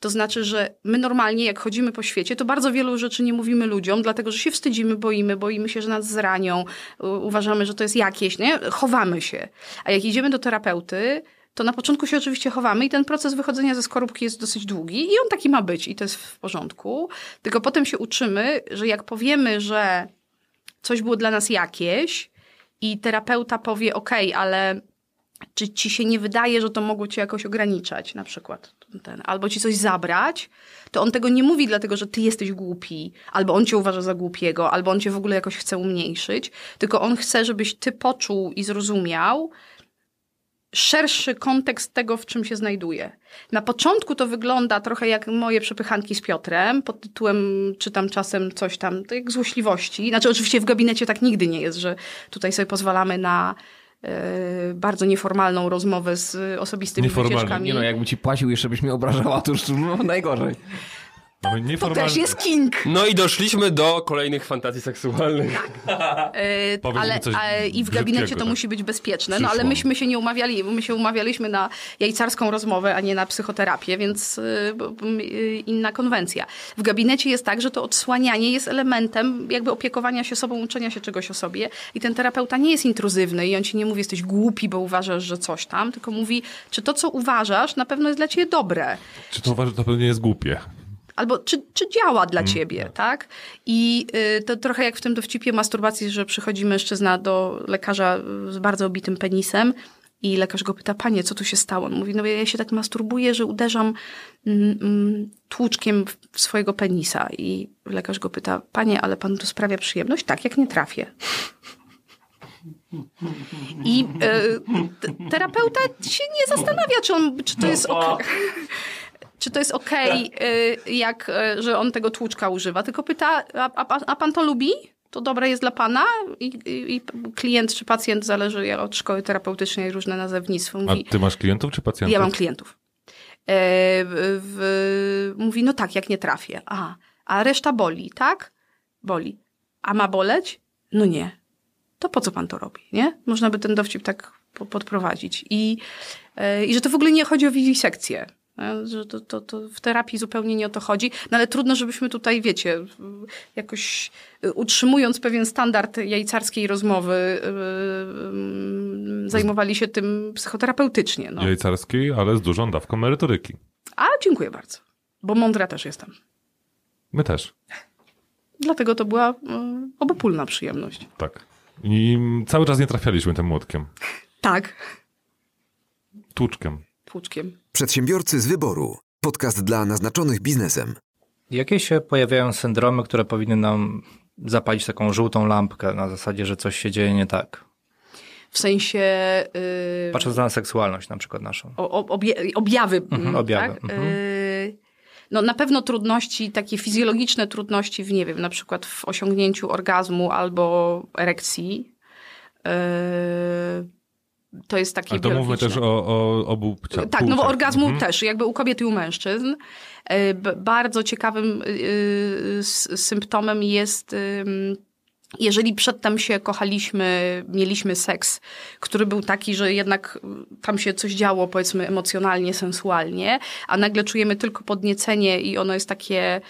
To znaczy, że my normalnie, jak chodzimy po świecie, to bardzo wielu rzeczy nie mówimy ludziom, dlatego że się wstydzimy, boimy, boimy się, że nas zranią, uważamy, że to jest jakieś, nie? Chowamy się. A jak idziemy do terapeuty, to na początku się oczywiście chowamy i ten proces wychodzenia ze skorupki jest dosyć długi i on taki ma być i to jest w porządku. Tylko potem się uczymy, że jak powiemy, że coś było dla nas jakieś i terapeuta powie, ok, ale czy ci się nie wydaje, że to mogło cię jakoś ograniczać na przykład, ten, albo ci coś zabrać, to on tego nie mówi dlatego, że ty jesteś głupi, albo on cię uważa za głupiego, albo on cię w ogóle jakoś chce umniejszyć, tylko on chce, żebyś ty poczuł i zrozumiał szerszy kontekst tego, w czym się znajduje. Na początku to wygląda trochę jak moje przepychanki z Piotrem, pod tytułem czytam czasem coś tam, to jak złośliwości. Znaczy oczywiście w gabinecie tak nigdy nie jest, że tutaj sobie pozwalamy na bardzo nieformalną rozmowę z osobistymi Nieformalną. Nie wycieczkami. no, jakby ci płacił jeszcze byś mnie obrażała, to już no, najgorzej. Mamy To nieformalny... też jest king. No i doszliśmy do kolejnych fantazji seksualnych. (laughs) Powiedz ale mi coś e, i w gabinecie to tak. musi być bezpieczne. No ale Przyszło. myśmy się nie umawiali, my się umawialiśmy na jajcarską rozmowę, a nie na psychoterapię, więc e, inna konwencja. W gabinecie jest tak, że to odsłanianie jest elementem jakby opiekowania się sobą, uczenia się czegoś o sobie i ten terapeuta nie jest intruzywny i on ci nie mówi, jesteś głupi, bo uważasz, że coś tam, tylko mówi, czy to, co uważasz, na pewno jest dla ciebie dobre Czy to uważasz, że to pewnie jest głupie? Albo czy, czy działa dla ciebie, tak? I y, to trochę jak w tym dowcipie masturbacji, że przychodzi mężczyzna do lekarza z bardzo obitym penisem i lekarz go pyta, panie, co tu się stało? On mówi, no ja się tak masturbuję, że uderzam mm, mm, tłuczkiem w- swojego penisa. I lekarz go pyta, panie, ale panu to sprawia przyjemność? Tak, jak nie trafię. I y, terapeuta się nie zastanawia, czy, on, czy to jest ok. Czy to jest okej, y, jak, y, że on tego tłuczka używa, tylko pyta, a, a, a pan to lubi? To dobre jest dla pana? I, i, klient czy pacjent, zależy od szkoły terapeutycznej, różne nazewnictwo, A mówi, ty masz klientów czy pacjentów? ja mam klientów. E, w, w, mówi, no tak, jak nie trafię. A, a reszta boli, tak? Boli. A ma boleć? No nie. To po co pan to robi, nie? Można by ten dowcip tak po- podprowadzić. I, e, I że to w ogóle nie chodzi o wiwisekcję. Że to, to, to w terapii zupełnie nie o to chodzi. No ale trudno, żebyśmy tutaj, wiecie, jakoś e, utrzymując pewien standard jajcarskiej rozmowy, e, mm, zajmowali się tym psychoterapeutycznie. No. Jajcarskiej, ale z dużą dawką merytoryki. A, dziękuję bardzo. Bo mądra też jestem. My też. Dlatego to była y, obopólna przyjemność. Tak. I cały czas nie trafialiśmy tym młotkiem. Tak. Tłuczkiem. Tłuczkiem. Przedsiębiorcy z wyboru. Podcast dla naznaczonych biznesem. Jakie się pojawiają syndromy, które powinny nam zapalić taką żółtą lampkę na zasadzie, że coś się dzieje nie tak? W sensie... y, Patrząc na seksualność na przykład naszą. o, o, obie, objawy. mm, objawy, Tak? mhm. Y, no na pewno trudności, takie fizjologiczne trudności w, nie wiem, na przykład w osiągnięciu orgazmu albo erekcji. Y, to jest takie Ale to mówmy też o, o obu płciach. Tak, no bo orgazmu Mhm. też, jakby u kobiet i u mężczyzn. E, Bardzo ciekawym y, y, symptomem jest, jeżeli przedtem się kochaliśmy, mieliśmy seks, który był taki, że jednak tam się coś działo, powiedzmy, emocjonalnie, sensualnie, a nagle czujemy tylko podniecenie i ono jest takie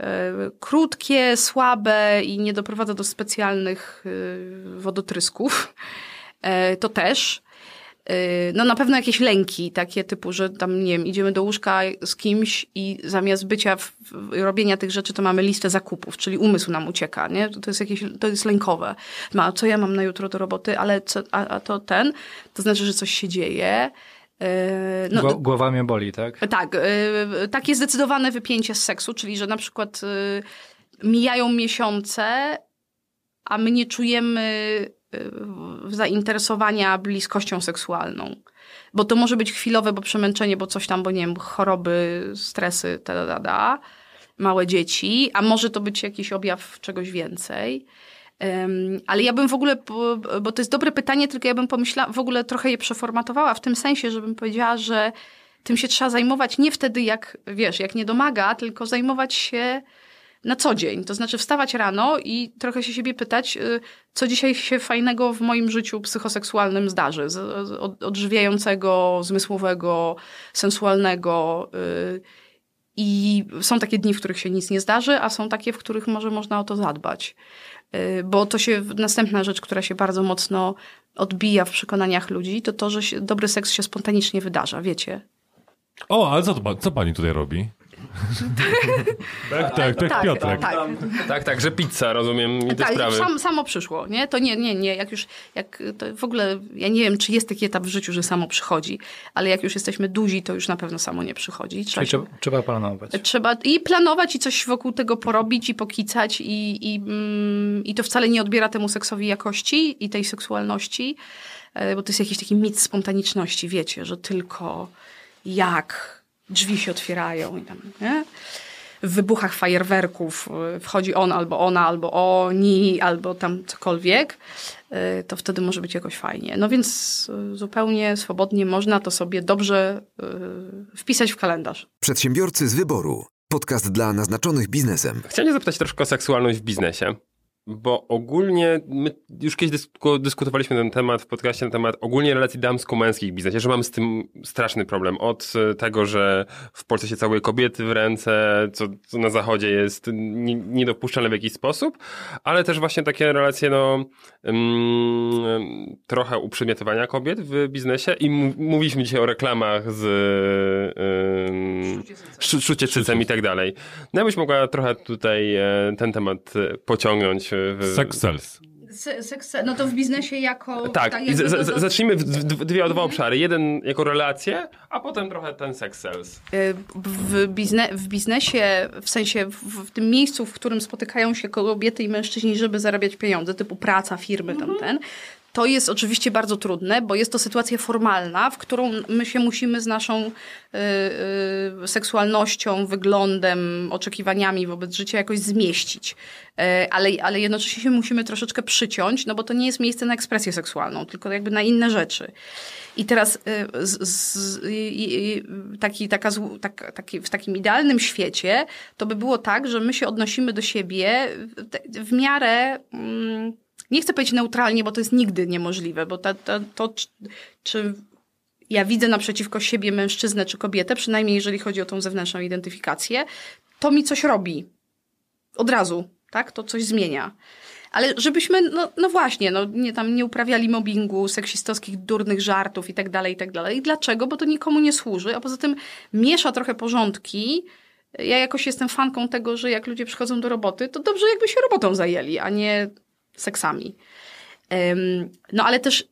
e, krótkie, słabe i nie doprowadza do specjalnych y, wodotrysków, e, to też. Yy, No na pewno jakieś lęki, takie typu, że tam, nie wiem, idziemy do łóżka z kimś i zamiast bycia, w, robienia tych rzeczy, to mamy listę zakupów, czyli umysł nam ucieka, nie? To jest jakieś, to jest lękowe. Ma, co ja mam na jutro do roboty, ale co, a, a to ten, to znaczy, że coś się dzieje. Yy, No, Gło- Głowa mnie boli, tak? tak, y, takie zdecydowane wypięcie z seksu, czyli że na przykład y, mijają miesiące, a my nie czujemy y, zainteresowania bliskością seksualną. Bo to może być chwilowe, bo przemęczenie, bo coś tam, bo nie wiem, choroby, stresy, da, da, da, małe dzieci, a może to być jakiś objaw czegoś więcej. Em, ale ja bym w ogóle, bo to jest dobre pytanie, tylko ja bym pomyślała, w ogóle trochę je przeformatowała w tym sensie, żebym powiedziała, że tym się trzeba zajmować nie wtedy, jak wiesz, jak nie domaga, tylko zajmować się na co dzień. To znaczy wstawać rano i trochę się siebie pytać, y, co dzisiaj się fajnego w moim życiu psychoseksualnym zdarzy. Odżywiającego, zmysłowego, sensualnego. y, I są takie dni, w których się nic nie zdarzy, a są takie, w których może można o to zadbać. Y, Bo to się, następna rzecz, która się bardzo mocno odbija w przekonaniach ludzi, to to, że się, dobry seks się spontanicznie wydarza, wiecie? O, ale co, co pani tutaj robi? Tak, tak, tak, Piotrek. tak. Tak, tak, że pizza, rozumiem, i te Tak, sprawy. sam, samo przyszło, nie? To nie, nie, nie, jak już, jak to w ogóle, ja nie wiem, czy jest taki etap w życiu, że samo przychodzi, ale jak już jesteśmy duzi, to już na pewno samo nie przychodzi. Trzeba, Czyli się, trzeba, trzeba planować. trzeba i planować, i coś wokół tego porobić, i pokicać, i, i, mm, i to wcale nie odbiera temu seksowi jakości i tej seksualności, e, bo to jest jakiś taki mit spontaniczności, wiecie, że tylko jak drzwi się otwierają i tam, nie? w wybuchach fajerwerków y, wchodzi on albo ona, albo oni, albo tam cokolwiek, y, to wtedy może być jakoś fajnie. No więc y, zupełnie swobodnie można to sobie dobrze wpisać w kalendarz. Przedsiębiorcy z wyboru. Podcast dla naznaczonych biznesem. Chciałem zapytać troszkę o seksualność w biznesie. Bo ogólnie, my już kiedyś dysku, dyskutowaliśmy na ten temat w podcaście, na temat ogólnie relacji damsko-męskich w biznesie, że mamy z tym straszny problem. Od e, tego, że w Polsce się całuje kobiety w ręce, co, co na zachodzie jest nie- niedopuszczalne w jakiś sposób, ale też właśnie takie relacje, no, mm, trochę uprzedmiotowania kobiet w biznesie i mówiliśmy dzisiaj o reklamach z cycem i tak dalej. No ja byś mogła trochę tutaj e, ten temat e, pociągnąć. W... Sex sells. No to w biznesie jako... Tak, i jakby z, z, to- zacznijmy w, dwie, dwa obszary. Jeden jako relacje, a potem trochę ten sex sells. Y, w, bizne, w biznesie, w sensie w, w tym miejscu, w którym spotykają się kobiety i mężczyźni, żeby zarabiać pieniądze, typu praca, firmy, tam ten, to jest oczywiście bardzo trudne, bo jest to sytuacja formalna, w którą my się musimy z naszą y, y, seksualnością, wyglądem, oczekiwaniami wobec życia jakoś zmieścić. Y, ale, ale jednocześnie się musimy troszeczkę przyciąć, no bo to nie jest miejsce na ekspresję seksualną, tylko jakby na inne rzeczy. I teraz y, z, z, taki, taka, tak, taki, w takim idealnym świecie to by było tak, że my się odnosimy do siebie w, w miarę. Mm, nie chcę powiedzieć neutralnie, bo to jest nigdy niemożliwe, bo ta, ta, to, czy, ja widzę naprzeciwko siebie mężczyznę czy kobietę, przynajmniej jeżeli chodzi o tą zewnętrzną identyfikację, to mi coś robi. Od razu, tak? To coś zmienia. Ale żebyśmy, no, no właśnie, no, nie, tam nie uprawiali mobbingu, seksistowskich, durnych żartów i tak dalej, i tak dalej. Dlaczego? Bo to nikomu nie służy, a poza tym miesza trochę porządki. Ja jakoś jestem fanką tego, że jak ludzie przychodzą do roboty, to dobrze jakby się robotą zajęli, a nie seksami. No ale też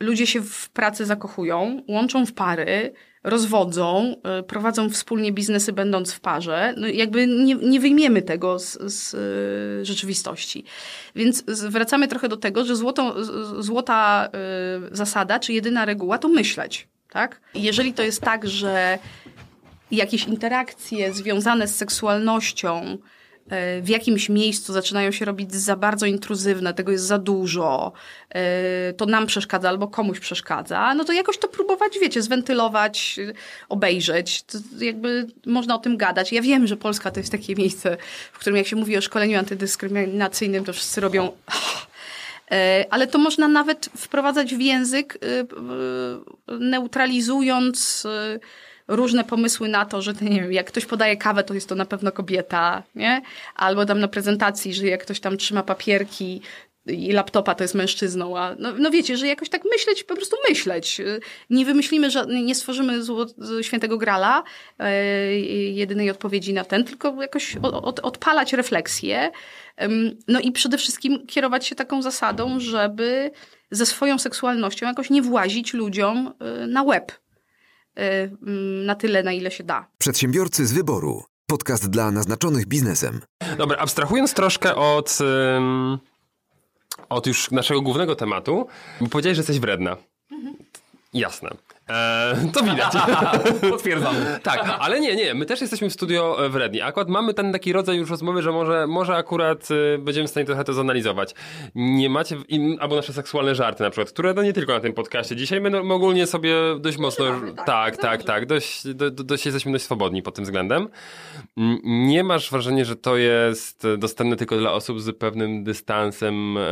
ludzie się w pracy zakochują, łączą w pary, rozwodzą, y, prowadzą wspólnie biznesy będąc w parze. No jakby nie, nie wyjmiemy tego z, z y, rzeczywistości. Więc wracamy trochę do tego, że złota y, zasada, czy jedyna reguła to myśleć. Tak? Jeżeli to jest tak, że jakieś interakcje związane z seksualnością e, w jakimś miejscu zaczynają się robić za bardzo intruzywne, tego jest za dużo, e, to nam przeszkadza albo komuś przeszkadza, no to jakoś to próbować, wiecie, zwentylować, e, obejrzeć. To jakby można o tym gadać. Ja wiem, że Polska to jest takie miejsce, w którym jak się mówi o szkoleniu antydyskryminacyjnym, to wszyscy robią (laughs) E, Ale to można nawet wprowadzać w język, neutralizując różne pomysły na to, że nie wiem, jak ktoś podaje kawę, to jest to na pewno kobieta, nie? Albo tam na prezentacji, że jak ktoś tam trzyma papierki i laptopa, to jest mężczyzną, a no, no wiecie, że jakoś tak myśleć, po prostu myśleć. Nie wymyślimy, nie stworzymy zło, świętego grala, e, jedynej odpowiedzi na ten, tylko jakoś od, od, odpalać refleksję. No i przede wszystkim kierować się taką zasadą, żeby ze swoją seksualnością jakoś nie włazić ludziom y, na łeb. Y, ym, Na tyle, na ile się da. Przedsiębiorcy z wyboru. Podcast dla naznaczonych biznesem. Dobra, abstrahując troszkę od, ym, od już naszego głównego tematu, bo powiedziałeś, że jesteś wredna. Jasne. Eee, to widać. (laughs) Potwierdzam. tak, ale nie, nie, my też jesteśmy w studio e, wredni. Akurat mamy ten taki rodzaj już rozmowy, że może, może akurat y, będziemy w stanie trochę to zanalizować. Nie macie, w- im, albo nasze seksualne żarty na przykład, które no nie tylko na tym podcaście. Dzisiaj my no, ogólnie sobie dość mocno, tak, tak, tak, dość, do, do, dość jesteśmy dość swobodni pod tym względem. Mm, Nie masz wrażenia, że to jest e, dostępne tylko dla osób z pewnym dystansem e,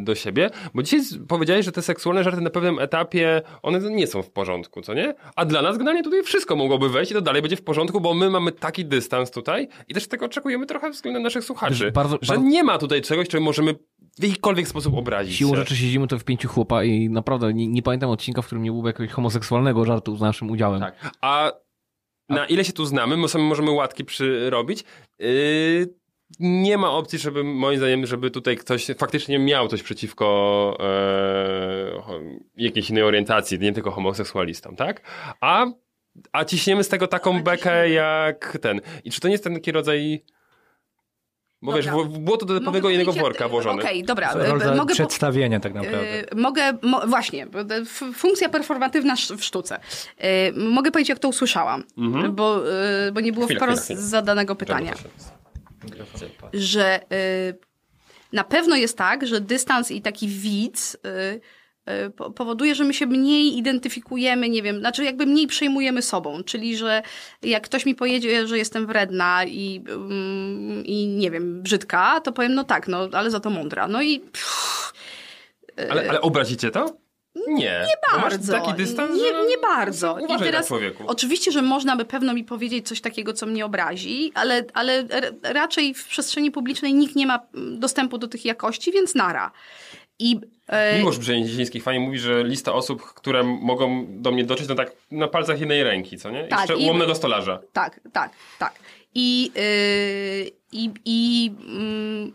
do siebie? Bo dzisiaj powiedziałeś, że te seksualne żarty na pewnym etapie, one nie są w porządku, co nie? A dla nas generalnie tutaj wszystko mogłoby wejść i to dalej będzie w porządku, bo my mamy taki dystans tutaj i też tego oczekujemy trochę względem naszych słuchaczy. Bardzo- że bardzo- nie ma tutaj czegoś, czego możemy w jakikolwiek sposób obrazić. Siłą rzeczy siedzimy to w pięciu chłopa i naprawdę nie, nie pamiętam odcinka, w którym nie byłoby jakiegoś homoseksualnego żartu z naszym udziałem. Tak. A na ile się tu znamy, my sobie możemy łatki przyrobić. Yy, nie ma opcji, żeby moim zdaniem, żeby tutaj ktoś faktycznie miał coś przeciwko e, jakiejś innej orientacji, nie tylko homoseksualistom, tak? A, a ciśniemy z tego taką bekę jak ten. I czy to nie jest ten taki rodzaj... Bo Dobra. wiesz, w błoto do pewnego innego powiedzieć, worka włożony. Okej, dobra. To y, rodzaj Mogę przedstawienie tak naprawdę. Y, Mogę, mo, właśnie, to funkcja performatywna w sztuce. Y, Mogę powiedzieć, jak to usłyszałam, Mhm. bo, y, bo nie było Chwila, wprost chwila, chwila. zadanego pytania. Że y, na pewno jest tak, że dystans i taki widz y, y, po- powoduje, że my się mniej identyfikujemy, nie wiem, znaczy jakby mniej przejmujemy sobą, czyli że jak ktoś mi powiedzie, że jestem wredna i, mm, i nie wiem, brzydka, to powiem, no tak, no ale za to mądra. No i pff, Ale, ale obrazicie to? Nie. Nie bardzo. taki dystans, nie, że- nie bardzo. Uważaj I teraz, człowieku. Oczywiście, że można by pewno mi powiedzieć coś takiego, co mnie obrazi, ale, ale raczej w przestrzeni publicznej nikt nie ma mm, dostępu do tych jakości, więc nara. I e, Miłosz Brzęziński fajnie mówi, że lista osób, które mogą do mnie dotrzeć, no tak na palcach jednej ręki, co nie? Tak, Jeszcze i- ułomnego stolarza. Tak, tak, tak. I, yy, i, i mm,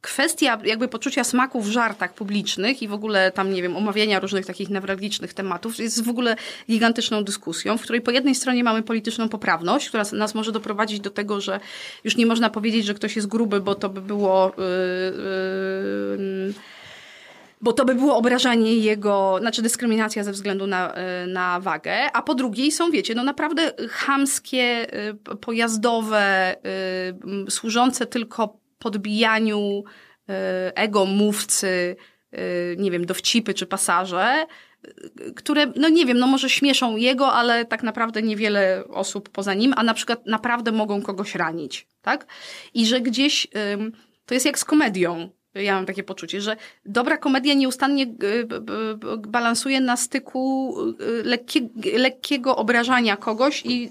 kwestia jakby poczucia smaku w żartach publicznych i w ogóle tam, nie wiem, omawiania różnych takich newralgicznych tematów jest w ogóle gigantyczną dyskusją, w której po jednej stronie mamy polityczną poprawność, która nas może doprowadzić do tego, że już nie można powiedzieć, że ktoś jest gruby, bo to by było... Yy, yy, bo to by było obrażanie jego, znaczy dyskryminacja ze względu na, y, na wagę, a po drugiej są, wiecie, no naprawdę chamskie, y, pojazdowe, y, służące tylko podbijaniu y, ego mówcy, y, nie wiem, dowcipy czy pasaże, y, które, no nie wiem, no może śmieszą jego, ale tak naprawdę niewiele osób poza nim, a na przykład naprawdę mogą kogoś ranić, tak? I że gdzieś to jest jak z komedią. Ja mam takie poczucie, że dobra komedia nieustannie balansuje na styku lekkie, lekkiego obrażania kogoś i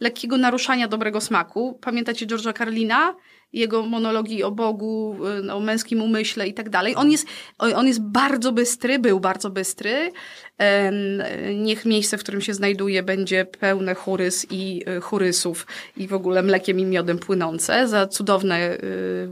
lekkiego naruszania dobrego smaku. Pamiętacie George'a Carlina? Jego monologi o Bogu, y, o męskim umyśle i tak dalej. On jest, on jest bardzo bystry, był bardzo bystry. Niech miejsce, w którym się znajduje, będzie pełne churys i y, churysów i w ogóle mlekiem i miodem płynące za cudowne y,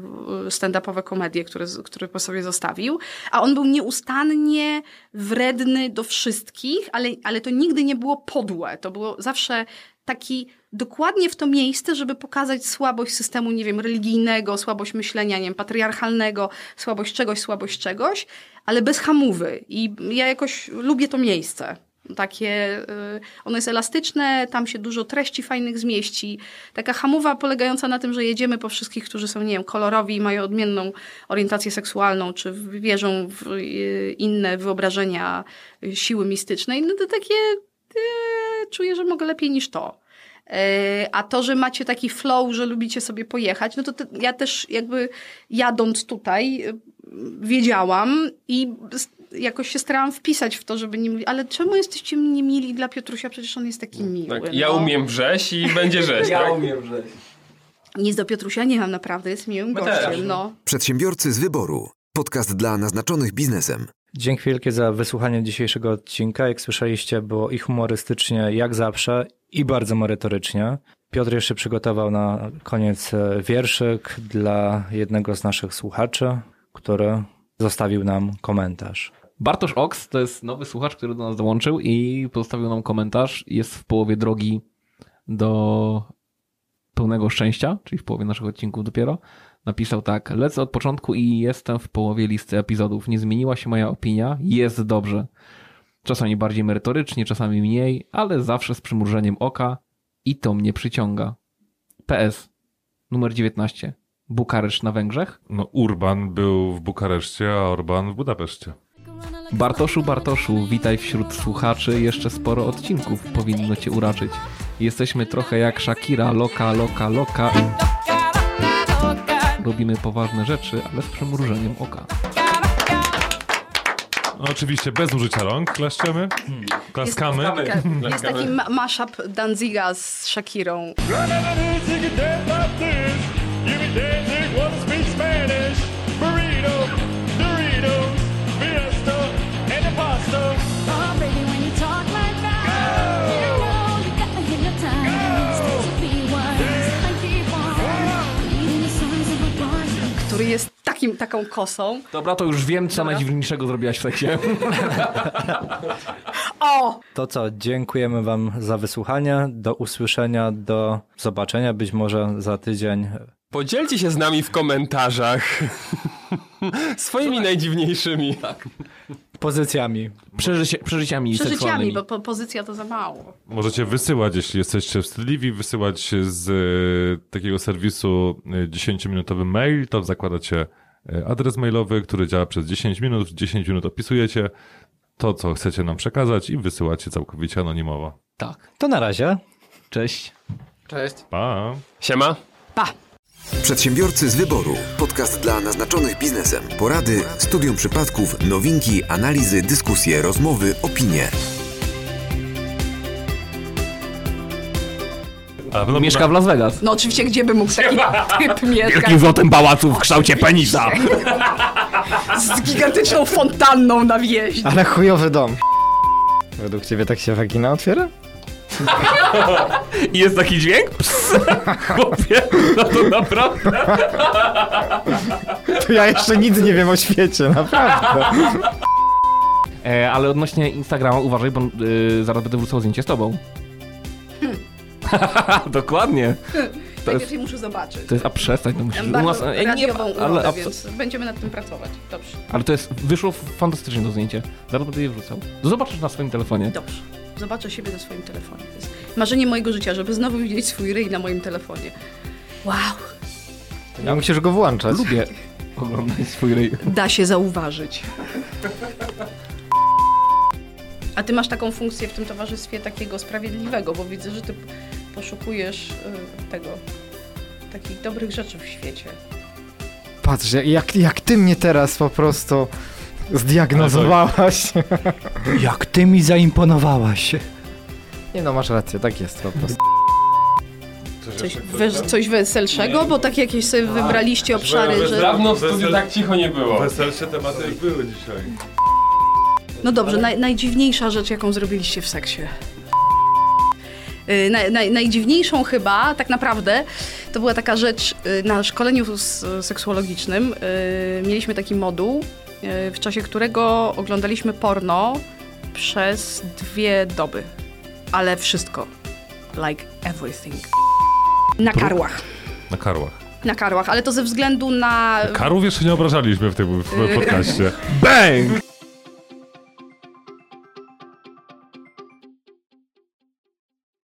stand-upowe komedie, które, które po sobie zostawił. A on był nieustannie wredny do wszystkich, ale, ale to nigdy nie było podłe. To było zawsze taki dokładnie w to miejsce, żeby pokazać słabość systemu, nie wiem, religijnego, słabość myślenia, nie wiem, patriarchalnego, słabość czegoś, słabość czegoś, ale bez hamówy. I ja jakoś lubię to miejsce. Takie, y, ono jest elastyczne, tam się dużo treści fajnych zmieści. Taka hamowa polegająca na tym, że jedziemy po wszystkich, którzy są, nie wiem, kolorowi mają odmienną orientację seksualną, czy wierzą w y, inne wyobrażenia siły mistycznej. No to takie, czuję, że mogę lepiej niż to. E, A to, że macie taki flow, że lubicie sobie pojechać, no to te, ja też jakby jadąc tutaj y, wiedziałam i jakoś się starałam wpisać w to, żeby nie mówić, ale czemu jesteście mnie mili dla Piotrusia? Przecież on jest taki miły. Tak, ja no. umiem wrześ i będzie rzeź, (laughs) tak? Nic do Piotrusia nie mam naprawdę, jest miłym gościem, no. Przedsiębiorcy z wyboru. Podcast dla naznaczonych biznesem. Dzięki wielkie za wysłuchanie dzisiejszego odcinka. Jak słyszeliście, było i humorystycznie, jak zawsze, i bardzo merytorycznie. Piotr jeszcze przygotował na koniec e, wierszyk dla jednego z naszych słuchaczy, który zostawił nam komentarz. Bartosz Ox to jest nowy słuchacz, który do nas dołączył i pozostawił nam komentarz. Jest w połowie drogi do pełnego szczęścia, czyli w połowie naszych odcinków dopiero. Napisał tak: Lecę od początku i jestem w połowie listy epizodów. Nie zmieniła się moja opinia, jest dobrze. Czasami bardziej merytorycznie, czasami mniej, ale zawsze z przymrużeniem oka i to mnie przyciąga. PS. Numer 19. Bukareszt na Węgrzech. No, Urban był w Bukareszcie, a Orban w Budapeszcie. Bartoszu, Bartoszu, witaj wśród słuchaczy. Jeszcze sporo odcinków powinno cię uraczyć. Jesteśmy trochę jak Shakira, loka, loka, loka. Robimy poważne rzeczy, ale z przymrużeniem oka. No, oczywiście bez użycia rąk klaszczemy, klaskamy. Jest, jest taki ma- mashup Danziga z Shakirą. Takim, taką kosą. Dobra, to już wiem, co Dobra. najdziwniejszego zrobiłaś w seksie. (laughs) O! To co, dziękujemy Wam za wysłuchanie. Do usłyszenia, do zobaczenia być może za tydzień. Podzielcie się z nami w komentarzach (laughs) swoimi najdziwniejszymi. Pozycjami. Przeżycie, przeżyciami Przeżyciami, bo po, pozycja to za mało. Możecie wysyłać, jeśli jesteście wstydliwi, wysyłać z e, takiego serwisu e, 10-minutowy mail, to zakładacie e, adres mailowy, który działa przez 10 minut. W 10 minut opisujecie to, co chcecie nam przekazać i wysyłacie całkowicie anonimowo. Tak. To na razie. Cześć. Cześć. Pa! Siema. Pa! Przedsiębiorcy z wyboru. Podcast dla naznaczonych biznesem. Porady, studium przypadków, nowinki, analizy, dyskusje, rozmowy, opinie. No, Mieszka w Las Vegas. No oczywiście, gdzie by mógł taki (laughs) typ mieszkać? Wielkim złotym pałacu w kształcie penisa. (laughs) Z gigantyczną fontanną na wjeździe. Ale chujowy dom. Według ciebie tak się wagina otwiera? I jest taki dźwięk? Ps. (laughs) Chłopie, no to naprawdę. To ja jeszcze nic nie wiem o świecie, naprawdę. E, ale odnośnie Instagrama uważaj, bo y, zaraz będę wrzucał zdjęcie z tobą. (laughs) Dokładnie. To jest, Najpierw muszę zobaczyć. to jest, a przestań, to musisz... U nas- e, ale, urodę, abso- więc będziemy nad tym pracować. Dobrze, ale to jest, wyszło fantastycznie to zdjęcie. Zaraz będę je wrzucał. Zobaczysz na swoim telefonie. dobrze. Zobaczę siebie na swoim telefonie. To jest marzenie mojego życia, żeby znowu widzieć swój ryj na moim telefonie. Wow, Nie musisz go włączać. Lubię (laughs) oglądać swój ryj. da się zauważyć. A ty masz taką funkcję w tym towarzystwie takiego sprawiedliwego, bo widzę, że ty poszukujesz y, tego, takich dobrych rzeczy w świecie. Patrz, jak, jak ty mnie teraz po prostu zdiagnozowałaś. Jak ty mi zaimponowałaś. Nie no, masz rację, tak jest po prostu. Coś, we, coś weselszego, bo tak jakieś sobie wybraliście obszary, że... Dawno w studiu tak cicho nie było. Weselsze tematy były dzisiaj. No dobrze, naj, najdziwniejsza rzecz, jaką zrobiliście w seksie. Yy, naj, naj, najdziwniejszą chyba, tak naprawdę, to była taka rzecz yy, na szkoleniu s- seksuologicznym. Yy, mieliśmy taki moduł, yy, w czasie którego oglądaliśmy porno przez dwie doby. Ale wszystko. Like everything. Na karłach. Na karłach. Na karłach, ale to ze względu na Karłów jeszcze nie obrażaliśmy w tym w podcaście. (laughs) Bang!